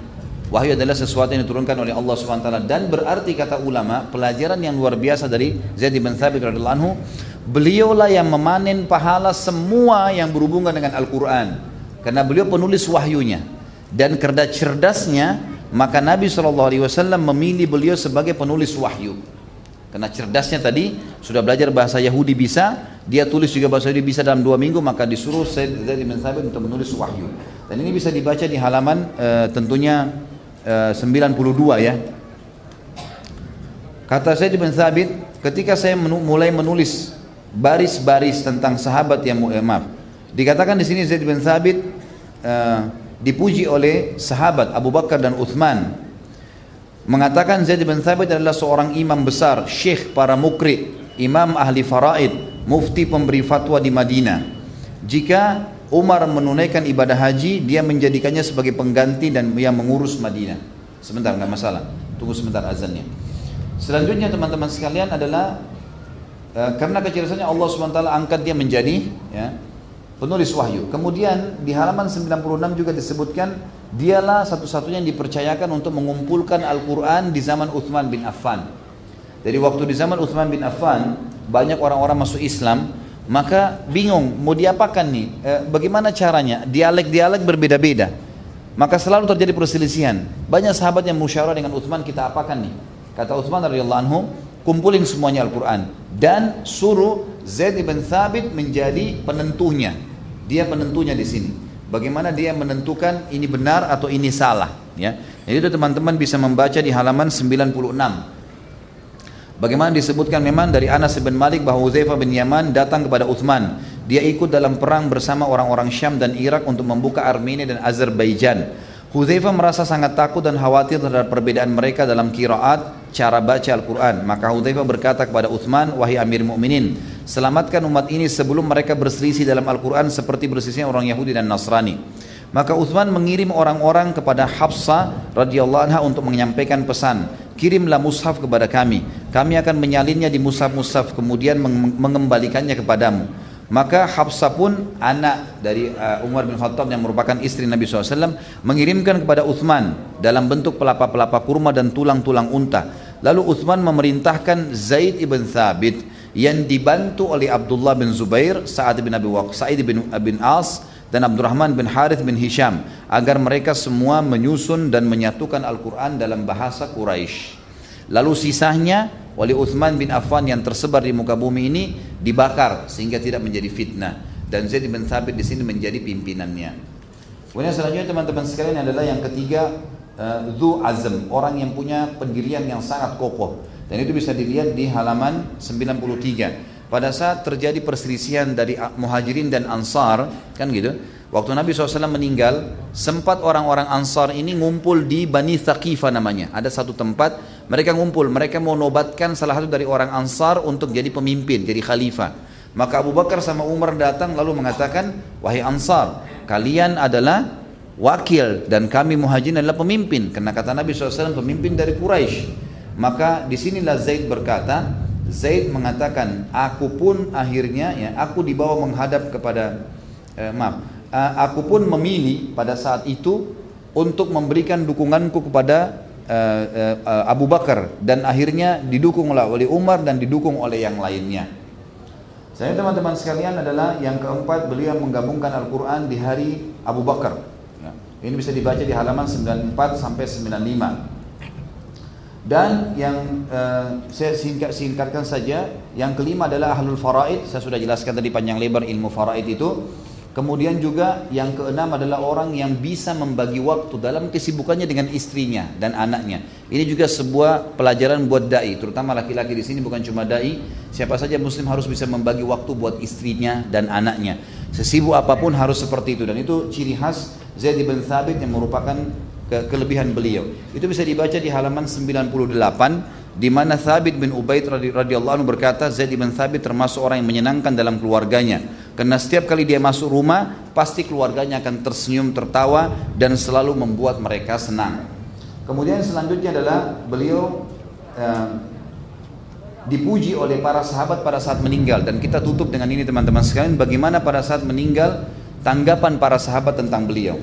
Wahyu adalah sesuatu yang diturunkan oleh Allah SWT dan berarti kata ulama pelajaran yang luar biasa dari Zaid bin Thabit anhu beliaulah yang memanen pahala semua yang berhubungan dengan Al-Quran. Karena beliau penulis wahyunya. Dan kerja cerdasnya maka Nabi SAW memilih beliau sebagai penulis wahyu. Karena cerdasnya tadi sudah belajar bahasa Yahudi bisa, dia tulis juga bahasa Yahudi bisa dalam dua minggu, maka disuruh Zaid bin Thabit untuk menulis wahyu. Dan ini bisa dibaca di halaman e, tentunya 92 ya. Kata Zaid bin Thabit, ketika saya mulai menulis baris-baris tentang sahabat yang eh, maaf, dikatakan di sini Zaid bin Thabit e, dipuji oleh sahabat Abu Bakar dan Uthman mengatakan Zaid bin Thabit adalah seorang imam besar, syekh para mukri, imam ahli faraid, mufti pemberi fatwa di Madinah. Jika Umar menunaikan ibadah haji, dia menjadikannya sebagai pengganti dan yang mengurus Madinah. Sebentar, nggak masalah. Tunggu sebentar azannya. Selanjutnya teman-teman sekalian adalah uh, karena kecerdasannya Allah SWT angkat dia menjadi ya, penulis wahyu. Kemudian di halaman 96 juga disebutkan dialah satu-satunya yang dipercayakan untuk mengumpulkan Al-Quran di zaman Uthman bin Affan. Jadi waktu di zaman Uthman bin Affan banyak orang-orang masuk Islam, Maka bingung mau diapakan nih? E, bagaimana caranya? Dialek-dialek berbeda-beda. Maka selalu terjadi perselisihan. Banyak sahabat yang musyawarah dengan Uthman kita apakan nih? Kata Uthman radhiyallahu anhu, kumpulin semuanya Al-Quran dan suruh Zaid ibn Thabit menjadi penentunya. Dia penentunya di sini. Bagaimana dia menentukan ini benar atau ini salah, ya. Jadi itu teman-teman bisa membaca di halaman 96. Bagaimana disebutkan memang dari Anas bin Malik bahwa Uzaifah bin Yaman datang kepada Uthman. Dia ikut dalam perang bersama orang-orang Syam dan Irak untuk membuka Armenia dan Azerbaijan. Hudzaifah merasa sangat takut dan khawatir terhadap perbedaan mereka dalam kiraat cara baca Al-Quran. Maka Hudzaifah berkata kepada Uthman, wahai Amir Mukminin, selamatkan umat ini sebelum mereka berselisih dalam Al-Quran seperti berselisihnya orang Yahudi dan Nasrani. Maka Uthman mengirim orang-orang kepada Hafsah radhiyallahu anha untuk menyampaikan pesan, kirimlah mushaf kepada kami. Kami akan menyalinnya di mushaf-mushaf kemudian mengembalikannya kepadamu. Maka Hafsah pun anak dari uh, Umar bin Khattab yang merupakan istri Nabi SAW mengirimkan kepada Uthman dalam bentuk pelapa-pelapa kurma dan tulang-tulang unta. Lalu Uthman memerintahkan Zaid ibn Thabit yang dibantu oleh Abdullah bin Zubair, Sa'ad bin Abi Waq, Sa'id bin, bin As dan Abdurrahman bin Harith bin Hisham agar mereka semua menyusun dan menyatukan Al-Quran dalam bahasa Quraisy. Lalu sisanya oleh Uthman bin Affan yang tersebar di muka bumi ini dibakar sehingga tidak menjadi fitnah dan Zaid bin Thabit di sini menjadi pimpinannya. Kemudian selanjutnya teman-teman sekalian adalah yang ketiga uh, Azm, orang yang punya pendirian yang sangat kokoh. Dan itu bisa dilihat di halaman 93. Pada saat terjadi perselisihan dari Muhajirin dan Ansar, kan gitu, Waktu Nabi SAW meninggal, sempat orang-orang Ansar ini ngumpul di Bani Thaqifah namanya. Ada satu tempat, mereka ngumpul, mereka mau nobatkan salah satu dari orang Ansar untuk jadi pemimpin, jadi khalifah. Maka Abu Bakar sama Umar datang lalu mengatakan, Wahai Ansar, kalian adalah wakil dan kami muhajirin adalah pemimpin. Karena kata Nabi SAW pemimpin dari Quraisy. Maka di sinilah Zaid berkata, Zaid mengatakan, aku pun akhirnya ya, aku dibawa menghadap kepada, eh, maaf, uh, aku pun memilih pada saat itu untuk memberikan dukunganku kepada uh, uh, Abu Bakar dan akhirnya didukung oleh Umar dan didukung oleh yang lainnya. Saya teman-teman sekalian adalah yang keempat beliau menggabungkan Al-Quran di hari Abu Bakar. Ya. Ini bisa dibaca di halaman 94 sampai 95. Dan yang uh, saya singkat singkatkan saja, yang kelima adalah ahlul faraid. Saya sudah jelaskan tadi panjang lebar ilmu faraid itu. Kemudian juga yang keenam adalah orang yang bisa membagi waktu dalam kesibukannya dengan istrinya dan anaknya. Ini juga sebuah pelajaran buat dai, terutama laki-laki di sini bukan cuma dai. Siapa saja muslim harus bisa membagi waktu buat istrinya dan anaknya. Sesibuk apa pun harus seperti itu dan itu ciri khas Zaid bin Thabit yang merupakan ke kelebihan beliau. Itu bisa dibaca di halaman 98 di mana Thabit bin Ubaid radhiyallahu anhu berkata Zaid bin Thabit termasuk orang yang menyenangkan dalam keluarganya. Karena setiap kali dia masuk rumah pasti keluarganya akan tersenyum tertawa dan selalu membuat mereka senang. Kemudian selanjutnya adalah beliau uh, dipuji oleh para sahabat pada saat meninggal. Dan kita tutup dengan ini teman-teman sekalian bagaimana pada saat meninggal tanggapan para sahabat tentang beliau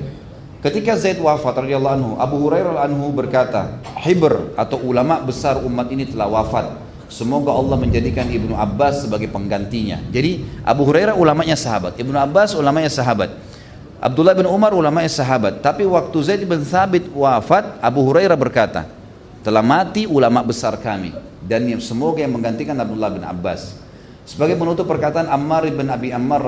Ketika Zaid wafat radhiyallahu anhu, Abu Hurairah anhu berkata, "Hibr atau ulama besar umat ini telah wafat. Semoga Allah menjadikan Ibnu Abbas sebagai penggantinya." Jadi Abu Hurairah ulamanya sahabat, Ibnu Abbas ulamanya sahabat. Abdullah bin Umar ulamanya sahabat. Tapi waktu Zaid bin Thabit wafat, Abu Hurairah berkata, "Telah mati ulama besar kami dan semoga yang menggantikan Abdullah bin Abbas." Sebagai penutup perkataan Ammar bin Abi Ammar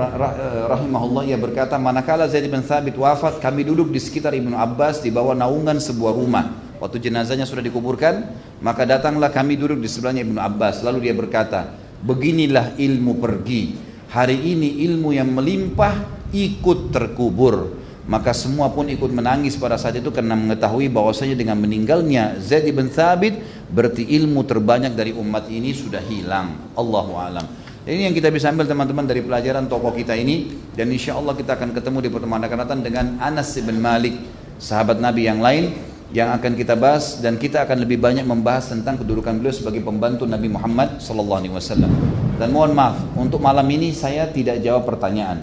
rahimahullah ia berkata manakala Zaid bin Thabit wafat kami duduk di sekitar Ibnu Abbas di bawah naungan sebuah rumah. Waktu jenazahnya sudah dikuburkan maka datanglah kami duduk di sebelahnya Ibnu Abbas. Lalu dia berkata beginilah ilmu pergi. Hari ini ilmu yang melimpah ikut terkubur. Maka semua pun ikut menangis pada saat itu karena mengetahui bahwasanya dengan meninggalnya Zaid bin Thabit berarti ilmu terbanyak dari umat ini sudah hilang. Allahu alam ini yang kita bisa ambil teman-teman dari pelajaran tokoh kita ini. Dan insya Allah kita akan ketemu di pertemuan akan dengan Anas bin Malik sahabat Nabi yang lain yang akan kita bahas. Dan kita akan lebih banyak membahas tentang kedudukan beliau sebagai pembantu Nabi Muhammad wasallam. Dan mohon maaf untuk malam ini saya tidak jawab pertanyaan.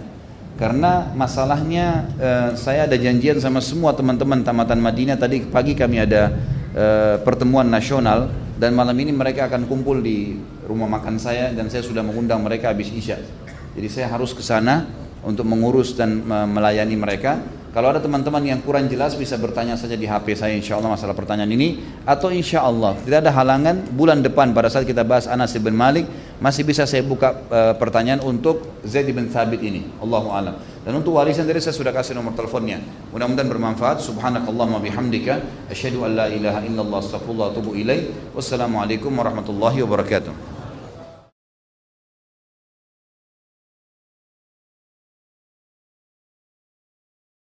Karena masalahnya eh, saya ada janjian sama semua teman-teman tamatan Madinah. Tadi pagi kami ada eh, pertemuan nasional dan malam ini mereka akan kumpul di rumah makan saya dan saya sudah mengundang mereka habis isya. Jadi saya harus ke sana untuk mengurus dan melayani mereka. Kalau ada teman-teman yang kurang jelas bisa bertanya saja di HP saya insya Allah masalah pertanyaan ini atau insya Allah tidak ada halangan bulan depan pada saat kita bahas Anas bin Malik masih bisa saya buka uh, pertanyaan untuk Zaid bin Thabit ini. Allahu alam. Dan untuk warisan dari saya sudah kasih nomor teleponnya. Mudah-mudahan bermanfaat. Subhanakallahumma bihamdika asyhadu an la ilaha illallah astaghfirullah wa atubu ilaik. Wassalamualaikum warahmatullahi wabarakatuh.